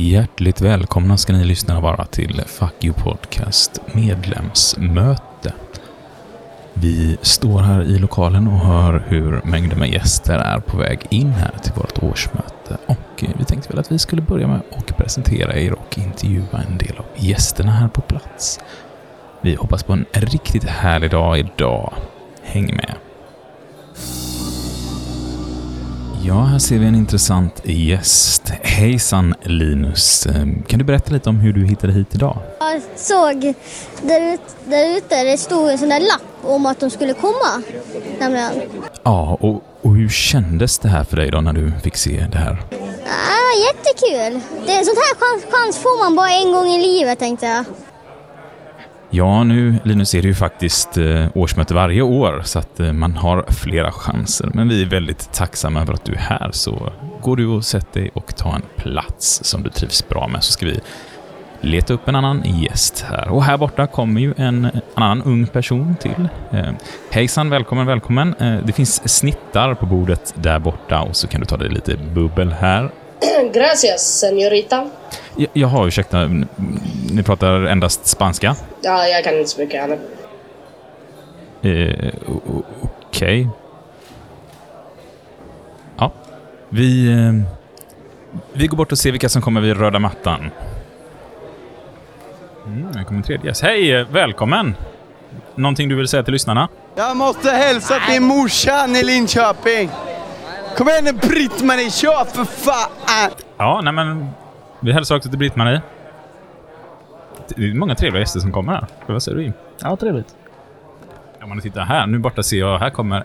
Hjärtligt välkomna ska ni lyssna vara till Fuck You Podcast medlemsmöte. Vi står här i lokalen och hör hur mängder med gäster är på väg in här till vårt årsmöte. Och eh, vi tänkte väl att vi skulle börja med att presentera er och intervjua en del av gästerna här på plats. Vi hoppas på en riktigt härlig dag idag. Häng med! Ja, här ser vi en intressant gäst. Hejsan Linus! Ehm, Kan du berätta lite om hur du hittade hit idag? Jag såg där, ut, där ute, det stod en sån där lapp om att de skulle komma. Nämligen. Ja, och, och hur kändes det här för dig då när du fick se det här? Ah, jättekul! Det, sånt här chans, chans får man bara en gång i livet tänkte jag. Ja, nu Linus är det ju faktiskt eh, årsmöte varje år så att eh, man har flera chanser. Men vi är väldigt tacksamma över att du är här så går du och sätt dig och ta en plats som du trivs bra med så ska vi leta upp en annan gäst här. Och här borta kommer ju en annan ung person till. Eh, hejsan, välkommen, välkommen. Eh, det finns snittar på bordet där borta och så kan du ta dig lite bubbel här. Gracias, señorita. Ja, Jaha, ursäkta, ni pratar endast spanska? Ja, jag kan inte så mycket annat. Eh, Okej. Ja. Vi, eh, vi går bort och ser vilka som kommer vid röda mattan. Mm, här kommer en tredje gäst. Hej, välkommen! Någonting du vill säga till lyssnarna? Jag måste hälsa till morsan i Linköping. Kom igen nu Britt-Marie, kör för fan! Ja, nej men... Vi hälsar också till Britt-Marie. Det är många trevliga gäster som kommer här. Vad säger du Jim? Ja, trevligt. Om man tittar här, nu borta ser jag, här kommer...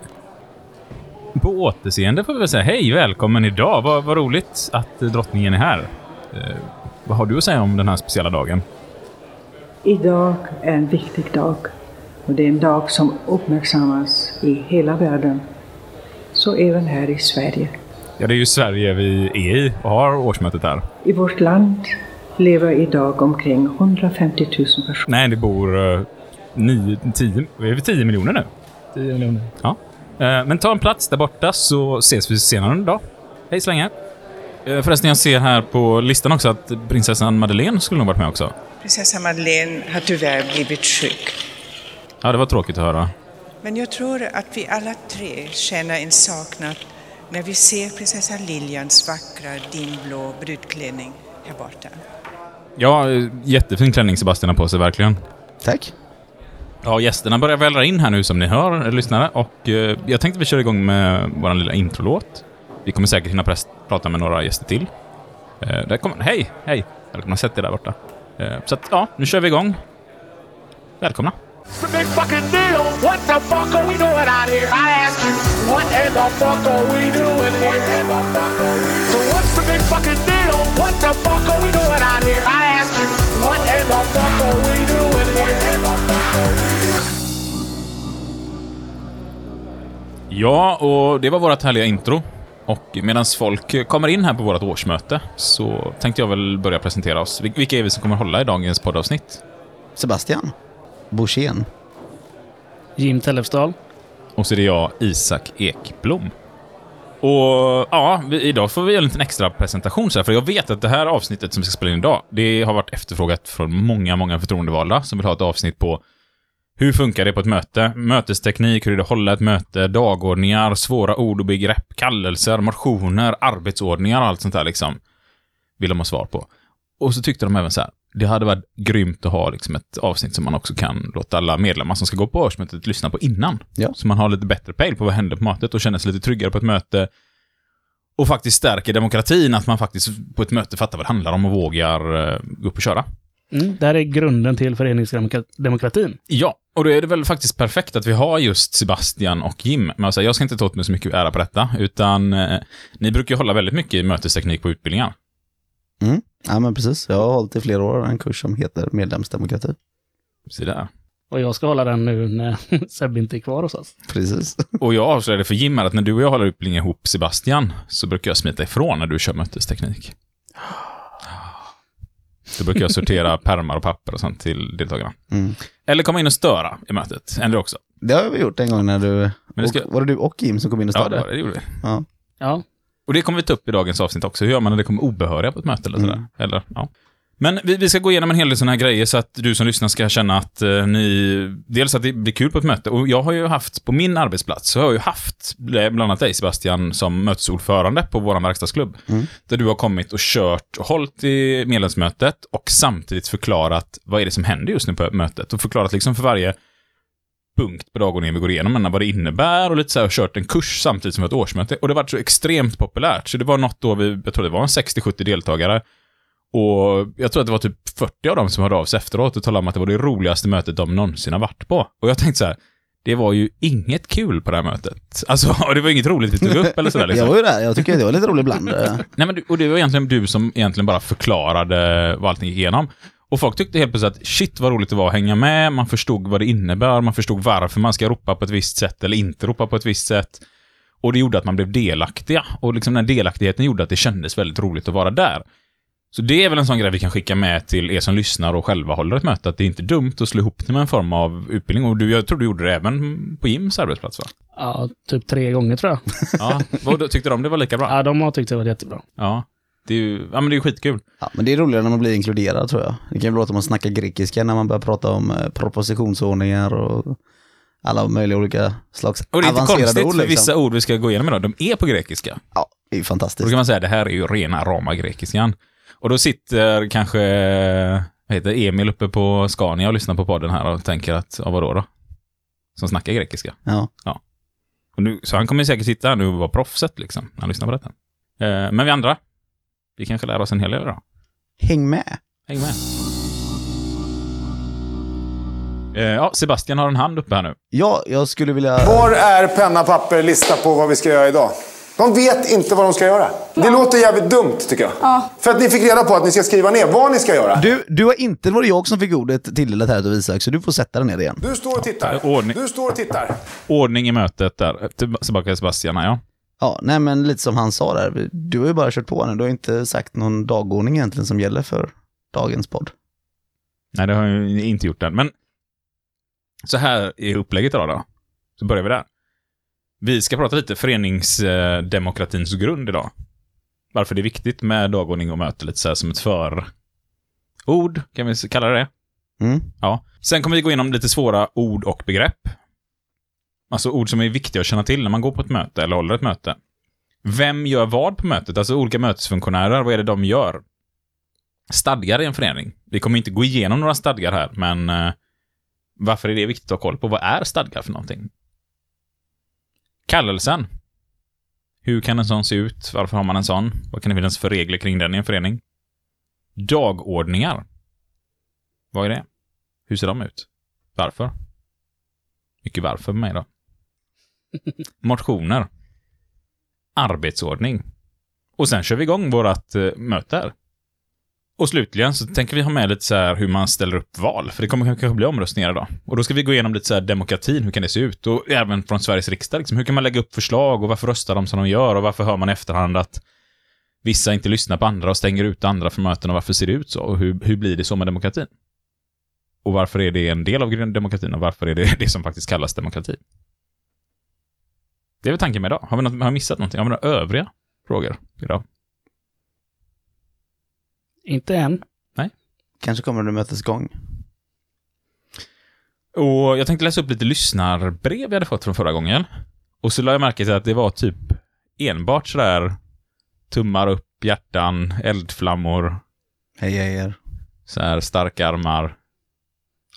På återseende får vi väl säga hej, välkommen idag. Vad, vad roligt att drottningen är här. Eh, vad har du att säga om den här speciella dagen? Idag är en viktig dag och det är en dag som uppmärksammas i hela världen. Så även här i Sverige. Ja, det är ju Sverige vi är i och har årsmötet här. I vårt land lever idag omkring 150 000 personer. Nej, det bor eh, nio, tio, är vi 10 miljoner nu? 10 miljoner. Ja. Eh, men ta en plats där borta så ses vi senare en dag. Hej så länge. Eh, förresten, jag ser här på listan också att prinsessan Madeleine skulle nog varit med också. Prinsessa Madeleine har tyvärr blivit sjuk. Ja, det var tråkigt att höra. Men jag tror att vi alla tre känner en saknad när vi ser prinsessa Liljans vackra dimblå brudklänning här borta. Ja, jättefin klänning Sebastian har på sig, verkligen. Tack. Ja, gästerna börjar vällra in här nu som ni hör, eh, lyssnare. Och eh, jag tänkte vi kör igång med vår lilla introlåt. Vi kommer säkert hinna prata med några gäster till. Eh, där kommer Hej! Hej! Välkomna, sätt er där borta. Eh, så att, ja, nu kör vi igång. Välkomna! It's a big fucking deal. What the fuck are we doing out here? I ask you, the fuck are we doing here? So what's the big fucking deal? What the fuck are we doing out here? I ask you, what in the fuck are we doing here? Ja, och det var vårt härliga intro. Och medan folk kommer in här på vårt årsmöte så tänkte jag väl börja presentera oss. Vil- Vilka är vi som kommer hålla i dagens poddavsnitt? Sebastian. Borssén. Jim Tellefsdal. Och så är det jag, Isak Ekblom. Och ja, vi, idag får vi göra en liten extra presentation så här, för jag vet att det här avsnittet som vi ska spela in idag, det har varit efterfrågat från många, många förtroendevalda som vill ha ett avsnitt på hur funkar det på ett möte? Mötesteknik, hur är det att hålla ett möte, dagordningar, svåra ord och begrepp, kallelser, motioner, arbetsordningar och allt sånt där liksom. Vill de ha svar på. Och så tyckte de även så här, det hade varit grymt att ha liksom ett avsnitt som man också kan låta alla medlemmar som ska gå på årsmötet lyssna på innan. Ja. Så man har lite bättre pejl på vad händer på mötet och känner sig lite tryggare på ett möte. Och faktiskt stärker demokratin, att man faktiskt på ett möte fattar vad det handlar om och vågar eh, gå upp och köra. Mm, det här är grunden till föreningsdemokratin. Ja, och då är det väl faktiskt perfekt att vi har just Sebastian och Jim. Men alltså, jag ska inte ta åt mig så mycket ära på detta, utan eh, ni brukar ju hålla väldigt mycket i mötesteknik på utbildningar. Mm. Ja men precis. Jag har hållit i flera år en kurs som heter medlemsdemokrati. Så där. Och jag ska hålla den nu när Seb inte är kvar hos oss. Precis. Och jag avslöjade för Jim att när du och jag håller utbildningen ihop Sebastian, så brukar jag smita ifrån när du kör mötesteknik. Då brukar jag sortera pärmar och papper och sånt till deltagarna. Mm. Eller komma in och störa i mötet. Eller också. Det har vi gjort en gång när du... det ska- och, var det du och Jim som kom in och Ja, störde? det det gjorde vi. Ja. Ja, Och det kommer vi ta upp i dagens avsnitt också. Hur gör man när det kommer obehöriga på ett möte eller sådär? Mm. Eller, ja. Men vi, vi ska gå igenom en hel del sådana här grejer så att du som lyssnar ska känna att eh, ni... Dels att det blir kul på ett möte. Och jag har ju haft, på min arbetsplats, så har jag ju haft bland annat dig Sebastian som mötesordförande på vår verkstadsklubb. Mm. Där du har kommit och kört, och hållit i medlemsmötet och samtidigt förklarat vad är det som händer just nu på mötet. Och förklarat liksom för varje punkt på dagordningen vi går igenom, men vad det innebär och lite så här, och kört en kurs samtidigt som ett årsmöte. Och det var så extremt populärt, så det var något då vi, jag tror det var en 60-70 deltagare. Och jag tror att det var typ 40 av dem som hörde av sig efteråt och talade om att det var det roligaste mötet de någonsin har varit på. Och jag tänkte så här, det var ju inget kul på det här mötet. Alltså, och det var inget roligt vi tog upp eller sådär. Liksom. Jag var ju där, jag tycker det var lite roligt ibland. Nej, men, du- och det var egentligen du som egentligen bara förklarade vad allting gick igenom. Och folk tyckte helt plötsligt att shit vad roligt det var att hänga med, man förstod vad det innebär, man förstod varför man ska ropa på ett visst sätt eller inte ropa på ett visst sätt. Och det gjorde att man blev delaktiga. Och liksom den delaktigheten gjorde att det kändes väldigt roligt att vara där. Så det är väl en sån grej vi kan skicka med till er som lyssnar och själva håller ett möte, att det är inte dumt att slå ihop det med en form av utbildning. Och du, jag tror du gjorde det även på Jims arbetsplats va? Ja, typ tre gånger tror jag. Ja, vad tyckte de det var lika bra? Ja, de har tyckt det var jättebra. Ja. Det är ju, ja men det är skitkul. Ja, men det är roligare när man blir inkluderad tror jag. Det kan ju låta som att man snackar grekiska när man börjar prata om eh, propositionsordningar och alla möjliga olika slags Och det är inte avancerade konstigt, ord. för Liksom. vissa ord vi ska gå igenom idag, de är på grekiska. Ja, det är ju Och fantastiskt. då kan man säga, det här är ju rena rama grekiskan. Och då sitter kanske, vad heter det, Emil uppe på Scania och lyssnar på podden här och tänker att, ja vadå då? Som snackar grekiska. Ja. Och nu, så han kommer säkert sitta här nu och vara proffset liksom, när han lyssnar på detta. Eh, men vi andra, vi kanske lär oss en hel del idag. Häng med. Häng med. Eh, ja, Sebastian har en hand uppe här nu. Ja, jag skulle vilja... Var är penna, papper, lista på vad vi ska göra idag? De vet inte vad de ska göra. Det låter jävligt dumt tycker jag. För att ni fick reda på att ni ska skriva ner vad ni ska göra. Du, du har inte, det var jag som fick ordet tilldelat här av Isak, så du får sätta dig ner igen. Du står och tittar. Ordning. Du står och tittar. Ordning i mötet där. Tillbaka till Sebastian, här, ja. Ja, nej men lite som han sa där, du har ju bara kört på nu, du har inte sagt någon dagordning egentligen som gäller för dagens podd. Nej, det har jag ju inte gjort än. Men så här är upplägget idag då. Så börjar vi där. Vi ska prata lite föreningsdemokratins grund idag. Varför det är viktigt med dagordning och möte, lite så här som ett förord, kan vi kalla det Mm. Ja. Sen kommer vi gå igenom lite svåra ord och begrepp. Alltså ord som är viktiga att känna till när man går på ett möte eller håller ett möte. Vem gör vad på mötet? Alltså olika mötesfunktionärer, vad är det de gör? Stadgar i en förening. Vi kommer inte gå igenom några stadgar här, men eh, varför är det viktigt att ha koll på? Vad är stadgar för någonting? Kallelsen. Hur kan en sån se ut? Varför har man en sån? Vad kan det finnas för regler kring den i en förening? Dagordningar. Vad är det? Hur ser de ut? Varför? Mycket varför med mig då. Motioner. Arbetsordning. Och sen kör vi igång vårt eh, möte här. Och slutligen så tänker vi ha med lite så här hur man ställer upp val, för det kommer kanske bli omröstningar idag. Och då ska vi gå igenom lite så här demokratin, hur kan det se ut? Och även från Sveriges riksdag, liksom, hur kan man lägga upp förslag och varför röstar de som de gör och varför hör man i efterhand att vissa inte lyssnar på andra och stänger ut andra från möten och varför ser det ut så? Och hur, hur blir det så med demokratin? Och varför är det en del av demokratin och varför är det det som faktiskt kallas demokrati? Det är väl tanken med idag. Har vi, något, har vi missat någonting? Har vi några övriga frågor idag? Inte än. Kanske kommer det mötesgång. Och jag tänkte läsa upp lite lyssnarbrev vi hade fått från förra gången. Och så lade jag märke till att det var typ enbart sådär tummar upp, hjärtan, eldflammor, Hej hej er. så här starka armar.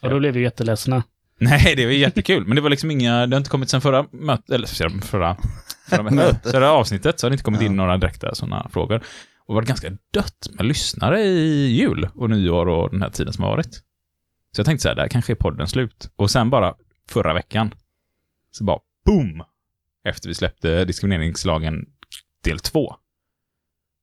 Och då blev vi jätteledsna. Nej, det var jättekul, men det var liksom inga, det har inte kommit sen förra mötet, eller förra, förra, förra, avsnittet, så har det inte kommit in några direkta sådana frågor. Och det var ganska dött med lyssnare i jul och nyår och den här tiden som har varit. Så jag tänkte så här, där kanske är podden slut. Och sen bara förra veckan, så bara boom! Efter vi släppte diskrimineringslagen del två.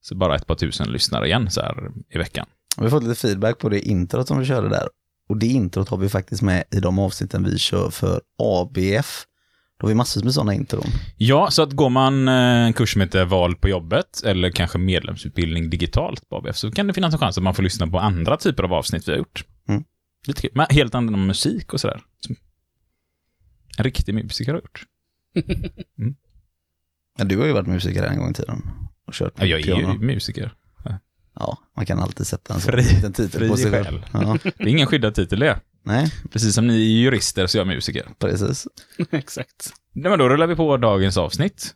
Så bara ett par tusen lyssnare igen så här i veckan. Vi har fått lite feedback på det introt som vi körde där. Och det introt har vi faktiskt med i de avsnitten vi kör för ABF. Då har vi massor med sådana intron. Ja, så att går man eh, en kurs som heter Val på jobbet eller kanske medlemsutbildning digitalt på ABF så kan det finnas en chans att man får lyssna på andra typer av avsnitt vi har gjort. Mm. Lite kul. Men helt annan musik och sådär. En riktig musiker har gjort. Ja, du har ju varit musiker en gång i tiden. och kört Ja, jag är ju piano. musiker. Ja, man kan alltid sätta en sån Fri, liten titel fri på sig själ. själv. Ja, Det är ingen skyddad titel det. nej, Precis som ni är jurister så är jag musiker. precis. Exakt. Nej, men då rullar vi på dagens avsnitt.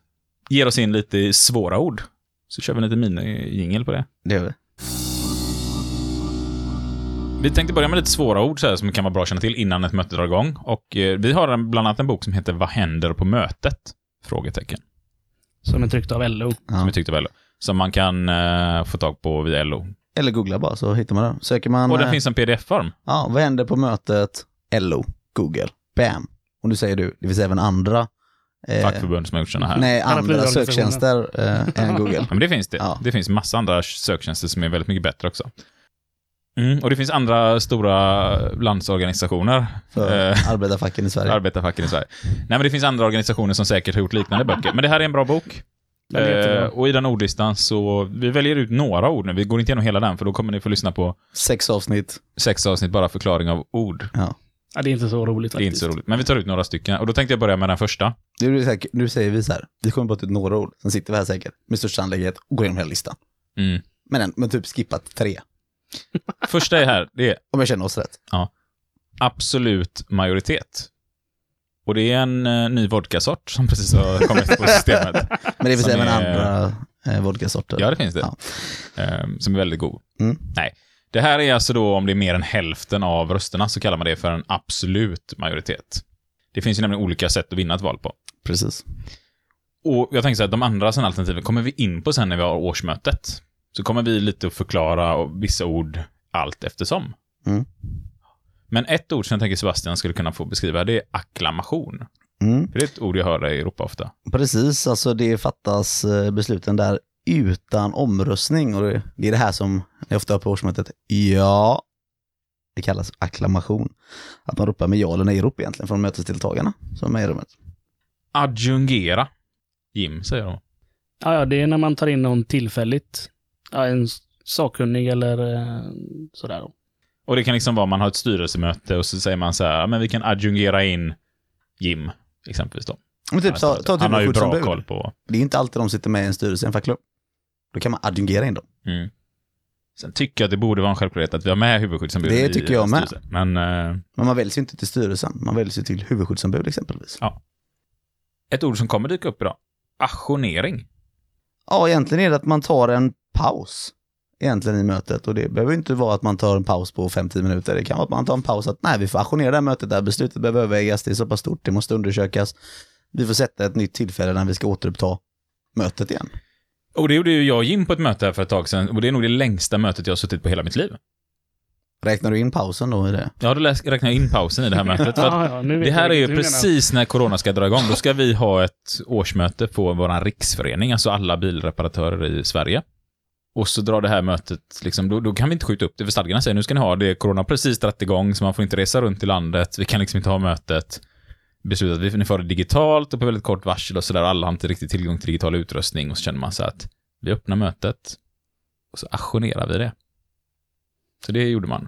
Ger oss in lite svåra ord. Så kör vi en liten mini-jingel på det. Det gör vi. Vi tänkte börja med lite svåra ord så här, som kan vara bra att känna till innan ett möte drar igång. Och eh, vi har en, bland annat en bok som heter Vad händer på mötet? Frågetecken. Som är tryckt av LO. Som Ja. vi tyckte var LO. Som man kan eh, få tag på via LO. Eller googla bara så hittar man det. Söker man, Och den eh, finns en pdf-form. ja, vad händer på mötet? LO, Google, bam. Och nu säger du, det finns även andra, eh, Fackförbund som har gjort sådana här. nej, andra söktjänster eh, än Google. Ja, men det finns det. Ja. Det finns massa andra söktjänster som är väldigt mycket bättre också. Mm, och det finns andra stora landsorganisationer. För Eh, arbetarfacken i Sverige. arbetarfacken i Sverige. Nej, men det finns andra organisationer som säkert har gjort liknande böcker. Men det här är en bra bok. Eh, och i den ordlistan så, vi väljer ut några ord nu. Vi går inte igenom hela den, för då kommer ni få lyssna på Sex avsnitt. sex avsnitt bara förklaring av ord. Ja. Ja, det är inte så roligt Det är inte faktiskt. så roligt. Men vi tar ut några stycken. Och då tänkte jag börja med den första. Nu, är det så här, nu säger vi så här, vi kommer bara ut några ord, sen sitter vi här säkert med största sannolikhet och går igenom hela listan. Mm. Men, en, men typ skippat tre, Första är här, det är om jag känner oss rätt. absolut majoritet. Och det är en eh, ny vodkasort som precis har kommit på systemet. Men det finns Som även är- andra eh, vodkasorter. Ja, det finns det. Ja. Eh, som är väldigt god. Mm. Nej. Det här är alltså då om det är mer än hälften av rösterna så kallar man det för en absolut majoritet. Det finns ju nämligen olika sätt att vinna ett val på. Precis. Och jag tänker så här, de andra sen alternativen kommer vi in på sen när vi har årsmötet. Så kommer vi lite att förklara och vissa ord allt eftersom. Mm. Men ett ord som jag tänker Sebastian skulle kunna få beskriva, det är akklamation. Mm. För det är ett ord jag hör i Europa ofta. Precis, alltså det fattas eh, besluten där utan omröstning och det, det är det här som jag ofta hör på årsmötet. Ja, det kallas akklamation. Att man ropar med ja eller nej rop egentligen från mötesdeltagarna som är i rummet. Adjungera. Jim, säger de. Ja, ja, det är när man tar in någon tillfälligt. Ja, en sakkunnig eller eh, sådär. Och det kan liksom vara man har ett styrelsemöte och så säger man så här, "Ja, men vi kan adjungera in Jim, exempelvis då. Men typ, ta, ta ett Han har ju bra koll på... Det är inte alltid de sitter med i en styrelse i en fackklubb. Då kan man adjungera in dem. Mm. Sen tycker jag att det borde vara en självklarhet att vi har med huvudskyddsombud Det tycker jag med. Men eh, Men man väljs ju inte till styrelsen, man väljs ju till huvudskyddsombud exempelvis. ett ord som kommer dyka upp idag. Ajournering. Ja, egentligen är det att man tar en paus egentligen i mötet och det behöver inte vara att man tar en paus på 5-10 minuter. Det kan vara att man tar en paus att nej, vi får ajournera det här mötet där, beslutet behöver övervägas, det är så pass stort, det måste undersökas. Vi får sätta ett nytt tillfälle när vi ska återuppta mötet igen. Och det gjorde ju jag och Jim på ett möte här för ett tag sedan och det är nog det längsta mötet jag har suttit på hela mitt liv. Räknar du in pausen då i det? Ja, då räknar jag in pausen i det här mötet. Ja, ja, det här är ju precis när corona ska dra igång. Då ska vi ha ett årsmöte på vår riksförening, alltså alla bilreparatörer i Sverige. Och så drar det här mötet, liksom, då, då kan vi inte skjuta upp det, för stadgarna säger nu ska ni ha det, corona har precis dragit igång, så man får inte resa runt i landet, vi kan liksom inte ha mötet. Beslutat vi får det digitalt och på väldigt kort varsel och sådär, alla har inte riktigt tillgång till digital utrustning och så känner man så att vi öppnar mötet och så ajournerar vi det. Så det gjorde man.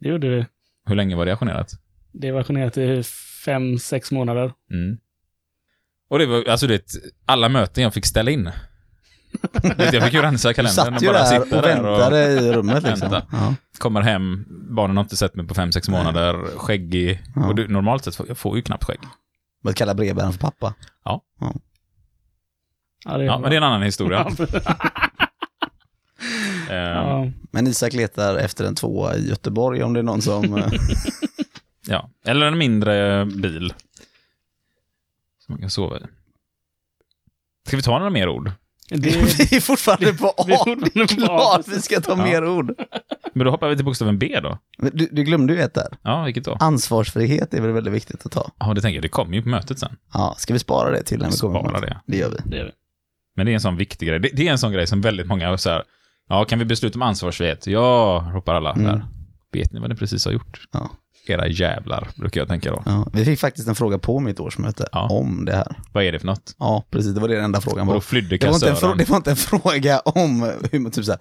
Det gjorde vi. Hur länge var det ajournerat? Det var ajournerat i fem, sex månader. Mm. Och det var, alltså det, alla möten jag fick ställa in. Jag fick ju rensa Du kalendern satt ju där och väntade i rummet liksom. Ja. Kommer hem, barnen har inte sett mig på fem sex månader, skäggig. Ja. Och du, normalt sett, får jag får ju knappt skägg. Man kallar brevbäraren för pappa. Ja, det Ja, men det är en annan historia. Ja, ja. Men Isak letar efter en tvåa i Göteborg om det är någon som... eh, ja. Eller en mindre bil. Som man kan sova i. Ska vi ta några mer ord? Det, vi är fortfarande på A. Vi är fortfarande Det på klart A. vi ska ta Ja. mer ord. Men då hoppar vi till bokstaven B då. Men Du, du glömde ju ett där. Ja, vilket då? Ansvarsfrihet är väl väldigt viktigt att ta. Ja, det tänker jag. Det kommer ju på mötet sen. Ja, ska vi spara det till när vi kommer Spara det. Det gör vi. det är vi. Men det är en sån viktig grej. Det, det är en sån grej som väldigt många så här, ja, kan vi besluta om ansvarsfrihet? Ja, ropar alla Mm. där. Vet ni vad ni precis har gjort? Ja. Era jävlar, brukar jag tänka då. Ja, vi fick faktiskt en fråga på mitt årsmöte Ja. om det här. Vad är det för något? Ja, precis. Det var det den enda frågan Och var. då flydde Det var, inte en kassören. frå- det var inte en fråga om hur man typ såhär,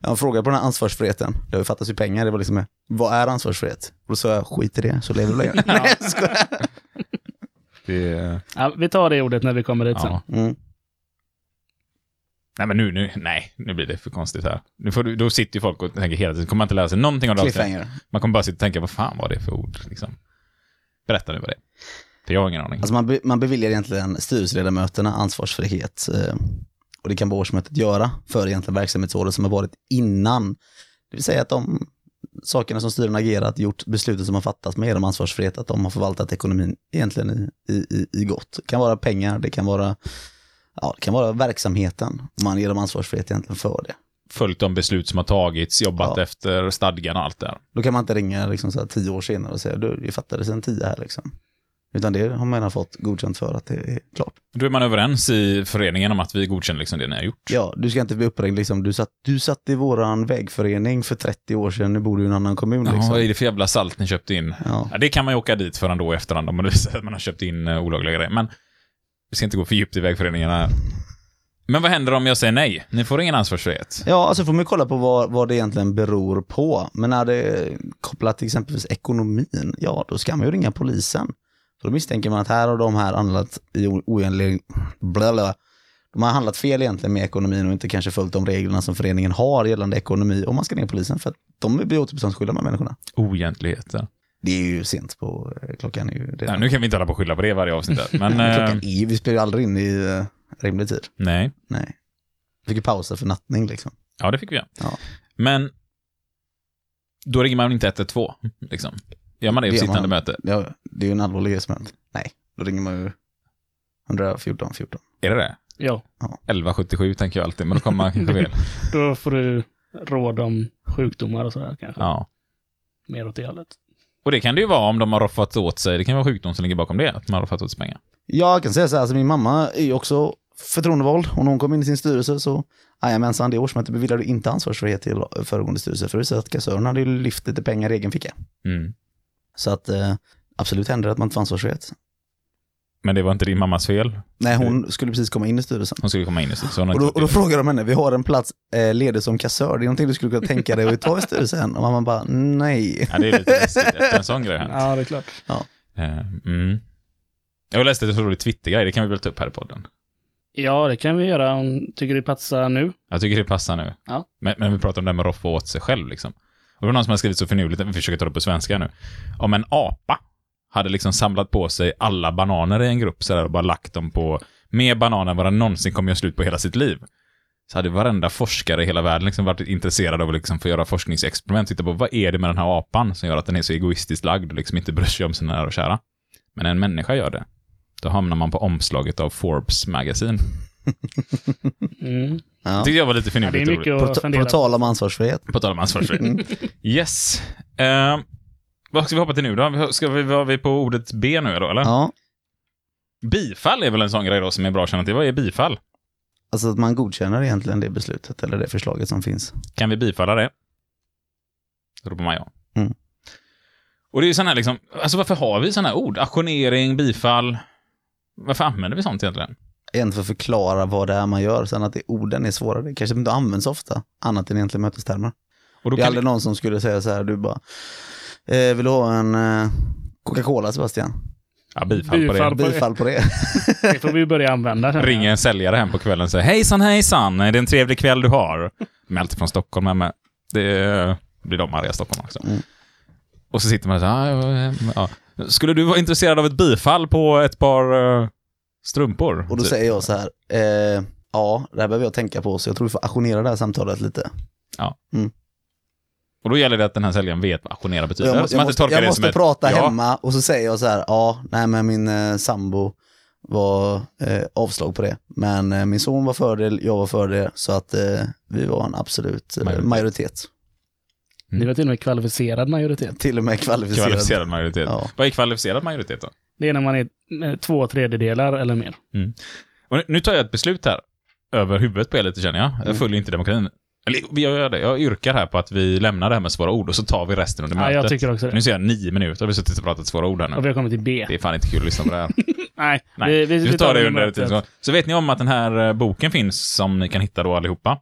jag har en fråga på den här ansvarsfriheten. Det har ju pengar, det var liksom, vad är ansvarsfrihet? Och då sa jag, skit i det, så lever du längre. Nej, jag skojar. Det, Ja, vi tar det ordet när vi kommer dit sen. Mm. Nej, men nu, nu, nej, nu blir det för konstigt här. Nu får du, då sitter ju folk och tänker hela tiden, kommer man inte lära sig någonting av det. Man kommer bara sitta och tänka, vad fan var det för ord? Liksom. Berätta nu vad det är. För jag har ingen aning. Alltså man, be, man beviljar egentligen styrelseledamöterna ansvarsfrihet. Eh, och det kan vad årsmötet göra för egentligen verksamhetsåret som har varit innan. Det vill säga att de sakerna som styrelsen agerat, gjort besluten som har fattats med dem ansvarsfrihet, att de har förvaltat ekonomin egentligen i, i, i gott. Det kan vara pengar, det kan vara, ja, det kan vara verksamheten. Man ger dem ansvarsfrihet egentligen för det. Följt de beslut som har tagits, jobbat Ja. efter stadgan och allt där. Då kan man inte ringa liksom så här tio år senare och säga du, vi fattade sen tio här liksom. Utan det har man fått godkänt för att det är klart. Då är man överens i föreningen om att vi godkänner liksom det ni har gjort. Ja, du ska inte bli uppringd liksom, du satt, du satt i våran vägförening för 30 år sedan, nu bor du i en annan kommun Ja, liksom. vad är det för jävla salt ni köpte in? Ja. Ja, det kan man ju åka dit för ändå i efterhand om man visar att man har köpt in uh, olagliga grejer. Men vi ska inte gå för djupt i vägföreningarna. Men vad händer om jag säger nej? Ni får ingen ansvarsfrihet. Ja, alltså får man kolla på vad, vad det egentligen beror på. Men när det är kopplat till exempelvis ekonomin, ja då ska man ju ringa polisen. För då misstänker man att här har de här handlat i oenlig... Bla bla. De har handlat fel egentligen med ekonomin och inte kanske följt de reglerna som föreningen har gällande ekonomi. Och man ska ringa polisen för att de blir återbetalningsskyldiga de här människorna. Oegentligheter. Det är ju sent på eh, klockan. Är ju Ja, redan. nu kan vi inte hålla på och skylla på det varje avsnitt. Men, klockan eh, är vi spelar ju aldrig in i eh, rimlig tid. nej. Nej. Vi fick ju pausa för nattning liksom. Ja, det fick vi göra. Ja. Men då ringer man inte 112, liksom. Gör man det gör sittande man. möte? Ja, det är ju en allvarlig grej som hänt. Nej, då ringer man ju 114 14. Är det det? Ja, 1177 tänker jag alltid, men då kommer man kanske fel. då får du råd om sjukdomar och sådär kanske. Ja. Mer åt det hållet. Och det kan det ju vara om de har roffat åt sig, det kan vara sjukdom som ligger bakom det, att man har roffat åt sig pengar. Jag kan säga så här, alltså min mamma är ju också förtroendevald och när hon kom in i sin styrelse så, jajamensan, det årsmötet beviljade inte ansvarsfrihet till föregående styrelse för det visade att kassören hade ju lyft lite pengar i egen ficka. Mm. Så att eh, absolut händer det att man inte får ansvarsfrihet. Men det var inte din mammas fel. Nej, hon skulle precis komma in i styrelsen. Hon skulle komma in i har Och då, och då frågar de henne, vi har en plats eh, ledig som kassör, det är någonting du skulle kunna tänka dig att ta i styrelsen? Och mamma bara, nej. Ja, det är lite läskigt efter en sån grej. hänt. Ja, det är klart. Eh, Mm. Jag läste ett så roligt Twitter-grej, det kan vi väl ta upp här i podden. Ja, det kan vi göra om tycker det passar nu. Jag tycker det passar nu. Ja. Men, men vi pratar om det här med att roffa åt sig själv liksom. Och det var någon som har skrivit så finurligt, vi försöker ta det på svenska nu. Om en apa hade liksom samlat på sig alla bananer i en grupp sådär och bara lagt dem på mer bananer än vad den någonsin kommer göra slut på hela sitt liv. Så hade varenda forskare i hela världen liksom varit intresserad av att liksom få göra forskningsexperiment. Titta på vad är det med den här apan som gör att den är så egoistiskt lagd och liksom inte bryr sig om sina nära och kära. Men en människa gör det. Då hamnar man på omslaget av Forbes magasin. Mm. Ja. Det tyckte jag var lite Ja, det finurligt är och roligt. mycket På, på tal om ansvarsfrihet. På tal om ansvarsfrihet. Yes. Eh, vad ska vi hoppa till nu då? Ska vi, var vi på ordet B nu då, eller? Ja, Bifall är väl en sån grej då som är bra att känna till. Vad är bifall? alltså att man godkänner egentligen det beslutet eller det förslaget som finns. Kan vi bifalla det? Ropar man ja. Mm. Och det är ju sån här liksom, alltså varför har vi såna här ord? Auktionering, bifall. Varför använder vi sånt egentligen? Egentligen för att förklara vad det är man gör, sen att det, orden är svåra, det kanske inte används ofta, annat än egentligen mötestermer. Och då Det är kan aldrig någon som skulle säga så här, du bara, eh, vill du ha en eh, Coca-Cola Sebastian? Ja, bifall, på Bifall. det. på det. Bifall på det. Det får vi börja använda. Ringer en säljare hem på kvällen och säger hejsan hejsan, är det en trevlig kväll du har? De är alltid från Stockholm här med. Det blir de arga i Stockholm också. Mm. Och så sitter man så här, "Ja, ja, ja. Skulle du vara intresserad av ett bifall på ett par eh, strumpor? Och då Typ. säger jag så här, eh, ja, det här behöver jag tänka på, så jag tror vi får auktionera det här samtalet lite. Och då gäller det att den här säljaren vet vad auktionera betyder. Jag, må, jag måste, jag måste ett- prata ja, hemma och så säger jag så här, ja, nej men min eh, sambo var eh, avslag på det. Men eh, min son var för det, jag var för det, så att eh, vi var en absolut eh, Majoritet. majoritet. Det var till och med kvalificerad majoritet. Till och med kvalificerad. Kvalificerad majoritet. Ja. Vad är kvalificerad majoritet då? Det är när man är eh, två tredjedelar eller mer. Och nu- tar jag ett beslut här. Över huvudet på er lite känner jag. Mm. Jag följer inte demokratin. Eller jag gör det. Jag yrkar här på att vi lämnar det här med svåra ord och så tar vi resten under Ja, mötet. jag tycker också det. Nu ser jag nio minuter har vi suttit och pratat svåra ord här nu. Och vi har kommit till B. Det är fan inte kul att lyssna på det här. Nej, Nej, vi, vi, får ta det under tiden. Så, vet ni om att den här eh, boken finns som ni kan hitta då allihopa.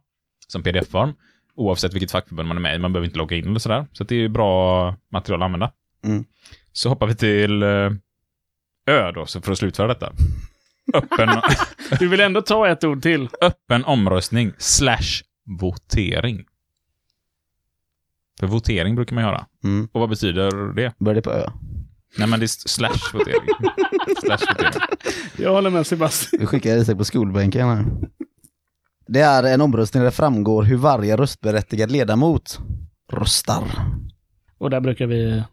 Som pdf-form. Oavsett vilket fackförbund man är med i. Man behöver inte logga in eller sådär. Så det är ju bra material att använda. Mm. Så hoppar vi till eh, Ö då, så för att slutföra detta. öppen, Du vill ändå ta ett ord till. öppen omröstning slash votering. För votering brukar man göra. Mm. Och vad betyder det? Börjar det på Ö? Nej, men det är slash votering. slash votering. Jag håller med Sebastian. Vi skickar Isak på skolbänken här. Det är en omröstning där det framgår hur varje röstberättigad ledamot röstar. Och där brukar vi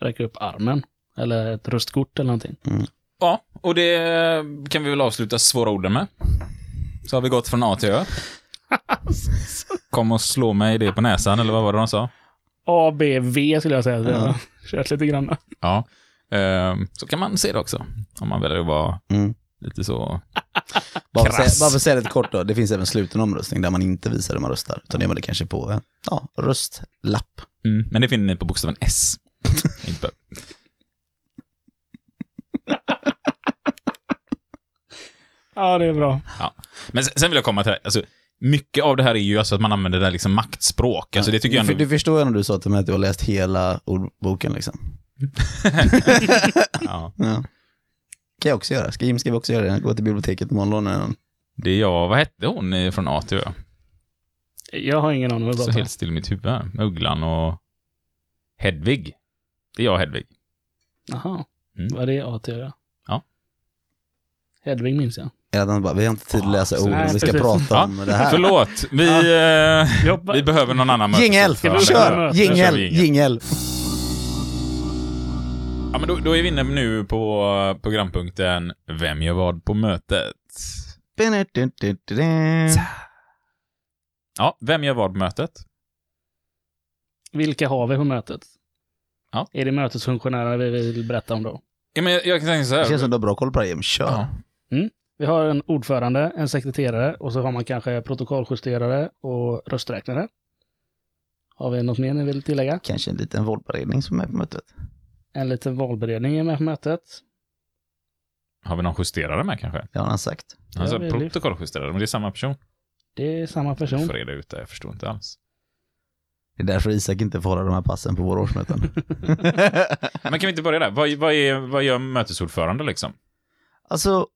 räcka upp armen. Eller ett röstkort eller någonting. Ja, och det kan vi väl avsluta svåra orden med. Så har vi gått från A till Ö. Kom och slå mig det på näsan, eller vad var det de sa? A, B, V skulle jag säga. Så jag har kört lite grann. Ja. Ehm, så kan man se det också. Om man väljer att vara Mm. lite så... Bara för, säga, bara för att säga lite kort då, det finns även sluten omröstning där man inte visar hur man röstar. Utan det gör man det kanske på en ja, röstlapp. Mm, men det finner ni på bokstaven S. Inte Ja, det är bra. ja. Men sen, vill jag komma till det. Alltså, mycket av det här är ju alltså att man använder det där liksom maktspråk. Alltså, det tycker jag ändå... du förstår ju när du sa till mig att du har läst hela ordboken liksom. Ja. Ja. kan jag också göra. Ska Jim ska vi också göra det? Gå till biblioteket imorgon den. Det är jag, vad hette hon i- från A till Ö? Jag har ingen aning vad du Så pratar om. helt still i mitt huvud. här. Ugglan och Hedvig. Det är jag och Hedvig. Jaha. Mm. Vad är det A till Ö? Ja. Hedvig minns jag. Han bara, vi har inte tid att läsa ord, vi ska precis. prata om det här. Förlåt, vi, eh, vi behöver någon annan Jingel! Kör! möte? Jingel! Jingel. Jingel! Ja, men då, då är vi inne nu på programpunkten Vem gör vad på mötet? Ja, vem gör vad på mötet? vilka har vi på mötet? Ja. Är det mötesfunktionärer vi vill berätta om då? Ja, men jag, jag kan tänka så Det här. känns som du har bra koll på det Jim. Kör! Ja. Vi har en ordförande, en sekreterare och så har man kanske protokolljusterare och rösträknare. Har vi något mer ni vill tillägga? Kanske en liten valberedning som är på mötet. En liten valberedning är med på mötet. Har vi någon justerare med kanske? Det har han sagt. Alltså vi- protokolljusterare, men det är samma person. Det är samma Jag person. får reda ut det, jag förstår inte alls. Det är därför Isak inte får hålla de här passen på våra årsmöten. Men kan vi inte börja där? Vad, vad, är, vad gör mötesordförande liksom? Alltså,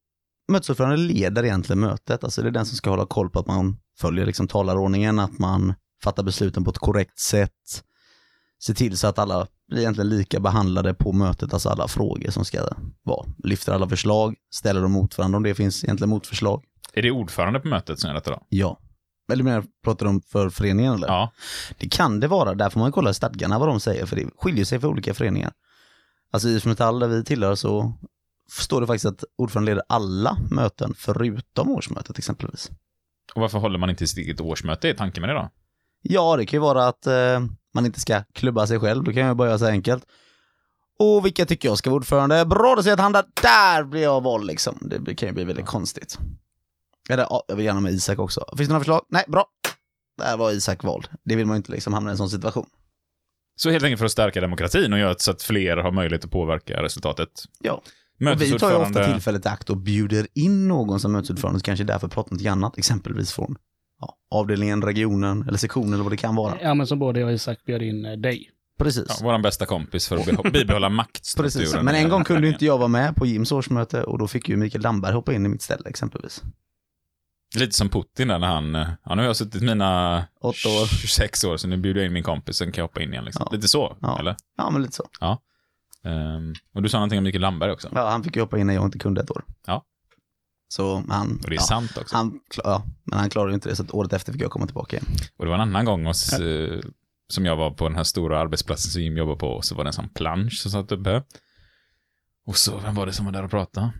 mötesordförande leder egentligen mötet. Alltså det är den som ska hålla koll på att man följer liksom talarordningen, att man fattar besluten på ett korrekt sätt. Se till så att alla blir egentligen lika behandlade på mötet, alltså alla frågor som ska vara. Lyfter alla förslag, ställer dem mot varandra om det finns egentligen motförslag. Är det ordförande på mötet som gör detta då? Ja. Eller menar pratar du om för föreningen eller? Ja. Det kan det vara, där får man kolla stadgarna vad de säger, för det skiljer sig för olika föreningar. Alltså IF Metall där vi tillhör så står det faktiskt att ordföranden leder alla möten förutom årsmötet exempelvis. Och varför håller man inte sitt eget årsmöte? är tanken med det då? Ja, det kan ju vara att eh, man inte ska klubba sig själv, då kan jag bara göra så enkelt. Och vilka tycker jag ska vara ordförande? Bra, då säger jag att han där, där blir jag vald liksom. Det kan ju bli väldigt konstigt. Eller ja, jag vill gärna med Isak också. Finns det några förslag? Nej, bra. Där var Isak vald. Det vill man ju inte liksom hamna i en sån situation. Så helt enkelt för att stärka demokratin och göra så att fler har möjlighet att påverka resultatet. Ja. Och vi tar ju ofta tillfället i akt och bjuder in någon som mötesordförande som kanske är där för att prata något annat, exempelvis från ja, avdelningen, regionen eller sektionen eller vad det kan vara. Ja, men som både jag och Isak bjöd in eh, dig. Precis. Ja, vår bästa kompis för att bibehålla maktstrukturen. Precis. Men en gång kunde inte jag vara med på Jims årsmöte och då fick ju Mikael Damberg hoppa in i mitt ställe exempelvis. Lite som Putin där när han, eh, ja nu har jag suttit mina Åtta år. 26 år, så nu bjuder jag in min kompis, sen kan jag hoppa in igen liksom. Ja. Lite så, Ja. eller? Ja, men lite så. Ehm, och du sa någonting om Mikael Lamberg också. Ja, han fick ju hoppa in när jag inte kunde ett år. Ja. Så han... Och det är ja, sant också. Han, ja, men han klarade ju inte det, så att året efter fick jag komma tillbaka igen. Och det var en annan gång hos, eh, som jag var på den här stora arbetsplatsen som Jim jobbar på, och så var det en sån plansch som satt uppe. Och så, vem var det som var där och pratade?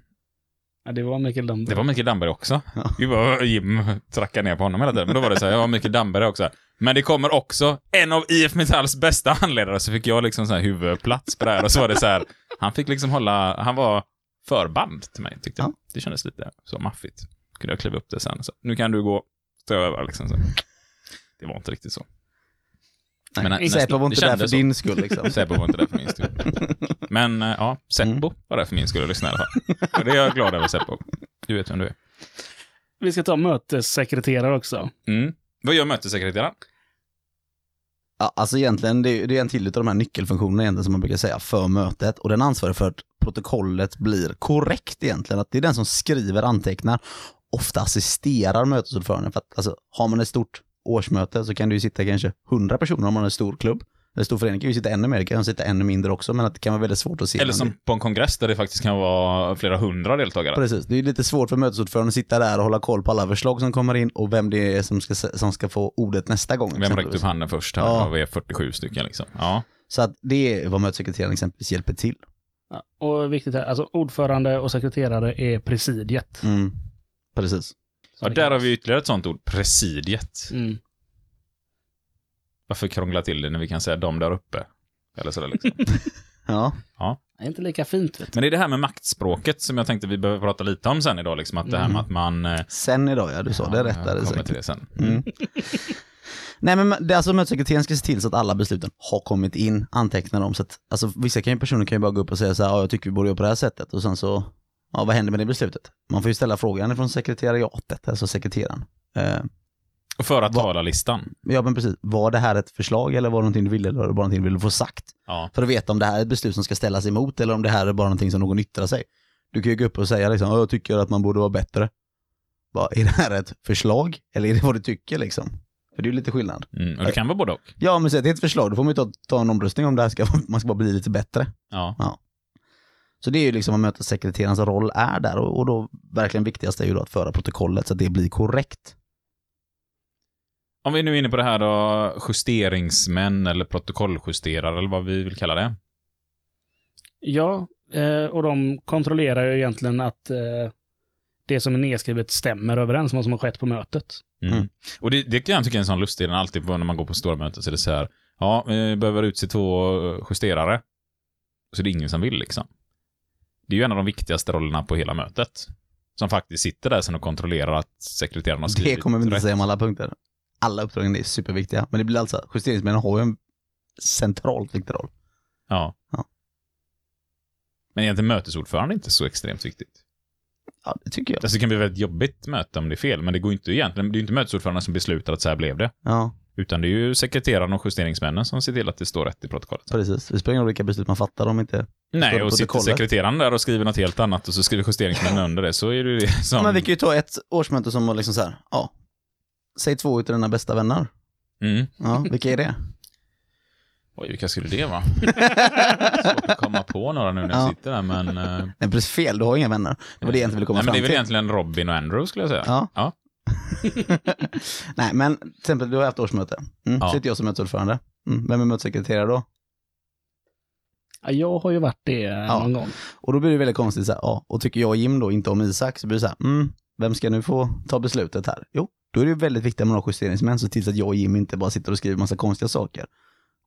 Ja, det var Mikael Damberg. Det var Mikael Damberg också. Ja. Jim trackade ner på honom hela tiden. Men då var det så här, ja, Mikael Damberg också. Men det kommer också en av IF Metalls bästa handledare, så fick jag liksom så här huvudplats på det här. Och så var det så här, han fick liksom hålla, han var förband till mig, tyckte jag. Ja. Det kändes lite så maffigt. Kunde jag kliva upp det sen. Så, nu kan du gå, stå över liksom. Så. Det var inte riktigt så. Nej, Men nästan- Säpo var inte där för så. din skull liksom. Säpo var inte där för min skull. Men eh, ja, Seppo Mm. var där för min skull att lyssna i alla fall. Och det är jag glad över, Seppo. Du vet vem du är. Vi ska ta mötessekreterare också. Mm. Vad gör mötessekreteraren? Ja, alltså egentligen, det är, det är en till av de här nyckelfunktionerna egentligen som man brukar säga för mötet och den ansvarar för att protokollet blir korrekt egentligen. Att det är den som skriver, antecknar, ofta assisterar mötesordföranden. För att alltså, har man ett stort årsmöte så kan det ju sitta kanske 100 personer om man har en stor klubb. En stor förening kan ju sitta ännu mer, det kan sitta ännu mindre också, men att det kan vara väldigt svårt att se. Eller som på en kongress där det faktiskt kan vara flera hundra deltagare. Precis, det är lite svårt för mötesordföranden att sitta där och hålla koll på alla förslag som kommer in och vem det är som ska, som ska få ordet nästa gång. Vem räckte upp handen först här? Ja. Vi är 47 stycken liksom. Ja. Så att det är vad mötessekreteraren exempelvis hjälper till. Ja, och viktigt här, alltså ordförande och sekreterare är presidiet. Mm. Precis. Ja, där har vi ytterligare ett sånt ord. Presidiet. Mm. Varför krångla till det när vi kan säga de där uppe? Eller sådär liksom. Ja. ja. Det är inte lika fint. Vet du. Men det är det här med maktspråket som jag tänkte vi behöver prata lite om sen idag. Liksom, att det här med att man... eh, Sen idag, ja du sa det rätt där. kommer säkert. till det sen. Mm. Nej men det är alltså mötessekreteraren ska se till så att alla besluten har kommit in, anteckna dem. Så att, alltså, vissa kan ju, personer kan ju bara gå upp och säga så här, ja, jag tycker vi borde göra på det här sättet och sen så, ja vad händer med det beslutet? Man får ju ställa frågan från sekretariatet, alltså sekreteraren. Eh, Och föra talarlistan. ja men precis, var det här ett förslag eller var det någonting du ville eller var det bara någonting du ville få sagt? Ja. För att veta om det här är ett beslut som ska ställas emot eller om det här är bara någonting som någon yttrar sig. Du kan ju gå upp och säga liksom, "Ja, jag tycker att man borde vara bättre. Bara, är det här ett förslag eller är det vad du tycker liksom? För det är ju lite skillnad. Mm, och det kan vara både och. Ja, men säg att det är ett förslag, då får man ju ta, ta en omröstning om det här ska, man ska bara bli lite bättre. Ja. Så det är ju liksom vad mötessekreterarens roll är där och, och då verkligen viktigast är ju då att föra protokollet så att det blir korrekt. Om vi nu är inne på det här då, justeringsmän eller protokolljusterare eller vad vi vill kalla det. Ja, eh, och de kontrollerar ju egentligen att eh, det som är nedskrivet stämmer överens med vad som har skett på mötet. Mm. Mm. Och det, det kan jag tycka är en sån lustig, den alltid när man går på stora möten så är det så här, ja, vi behöver utse två justerare. Så det är ingen som vill liksom. Det är ju en av de viktigaste rollerna på hela mötet. Som faktiskt sitter där sen och kontrollerar att sekreteraren har skrivit Det kommer vi inte rätt. säga om alla punkter. Alla uppdragen är superviktiga, men det blir alltså, justeringsmännen har ju en centralt viktig roll. Ja. Ja. Men egentligen mötesordförande är inte så extremt viktigt. Ja, det tycker jag. Alltså det kan bli ett väldigt jobbigt möte om det är fel, men det går inte egentligen, det är inte mötesordföranden som beslutar att så här blev det. Ja, Utan det är ju sekreteraren och justeringsmännen som ser till att det står rätt i protokollet. precis. Det spelar ingen roll vilka beslut man fattar om inte... Nej, och sitter sekreteraren där och skriver något helt annat och så skriver justeringsmännen under det, så är det ju det som... Men vi kan ju ta ett årsmöte som var liksom så här, ja, säg två utav dina bästa vänner. Mm. Ja, vilka är det? Oj, vilka skulle det vara? Svårt att komma på några nu när jag Ja. sitter där, men... eh, Nej, precis fel, du har inga vänner. Det var det jag inte ville komma Nej, men fram det är väl till. egentligen Robin och Andrew skulle jag säga. Ja. ja. Nej, men till exempel du har haft årsmöte. Mm, Ja. Sitter jag som mötesordförande. Mm, vem är mötessekreterare då? Ja, jag har ju varit det eh, Ja. någon gång. Och då blir det väldigt konstigt så här, ja, och tycker jag och Jim då inte om Isak så blir det så här, mm, vem ska nu få ta beslutet här? Jo, då är det ju väldigt viktigt att man har justeringsmän så tills att jag och Jim inte bara sitter och skriver massa konstiga saker.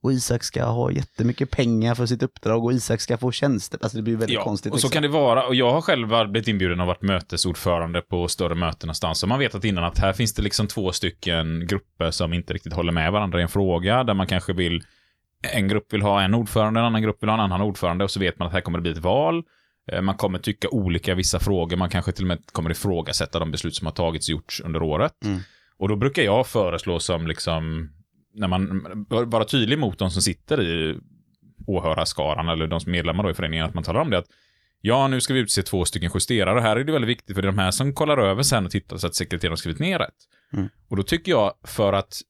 Och Isak ska ha jättemycket pengar för sitt uppdrag och Isak ska få tjänster. Alltså det blir väldigt Ja, konstigt. och så liksom. kan det vara. Och jag har själv blivit inbjuden och varit mötesordförande på större möten någonstans. Och man vet att innan att här finns det liksom två stycken grupper som inte riktigt håller med varandra i en fråga, där man kanske vill en grupp vill ha en ordförande, en annan grupp vill ha en annan ordförande och så vet man att här kommer det bli ett val. Eh, Man kommer tycka olika vissa frågor, man kanske till och med kommer ifrågasätta de beslut som har tagits och gjorts under året. Mm. Och då brukar jag föreslå som liksom, när man vara tydlig mot de som sitter i åhörarskaran eller de som är medlemmar i föreningen, att man talar om det att ja, nu ska vi utse två stycken justerare. Här är det väldigt viktigt för det är de här som kollar över sen och tittar så att sekreteraren har skrivit ner rätt. Mm. Och då tycker jag, för att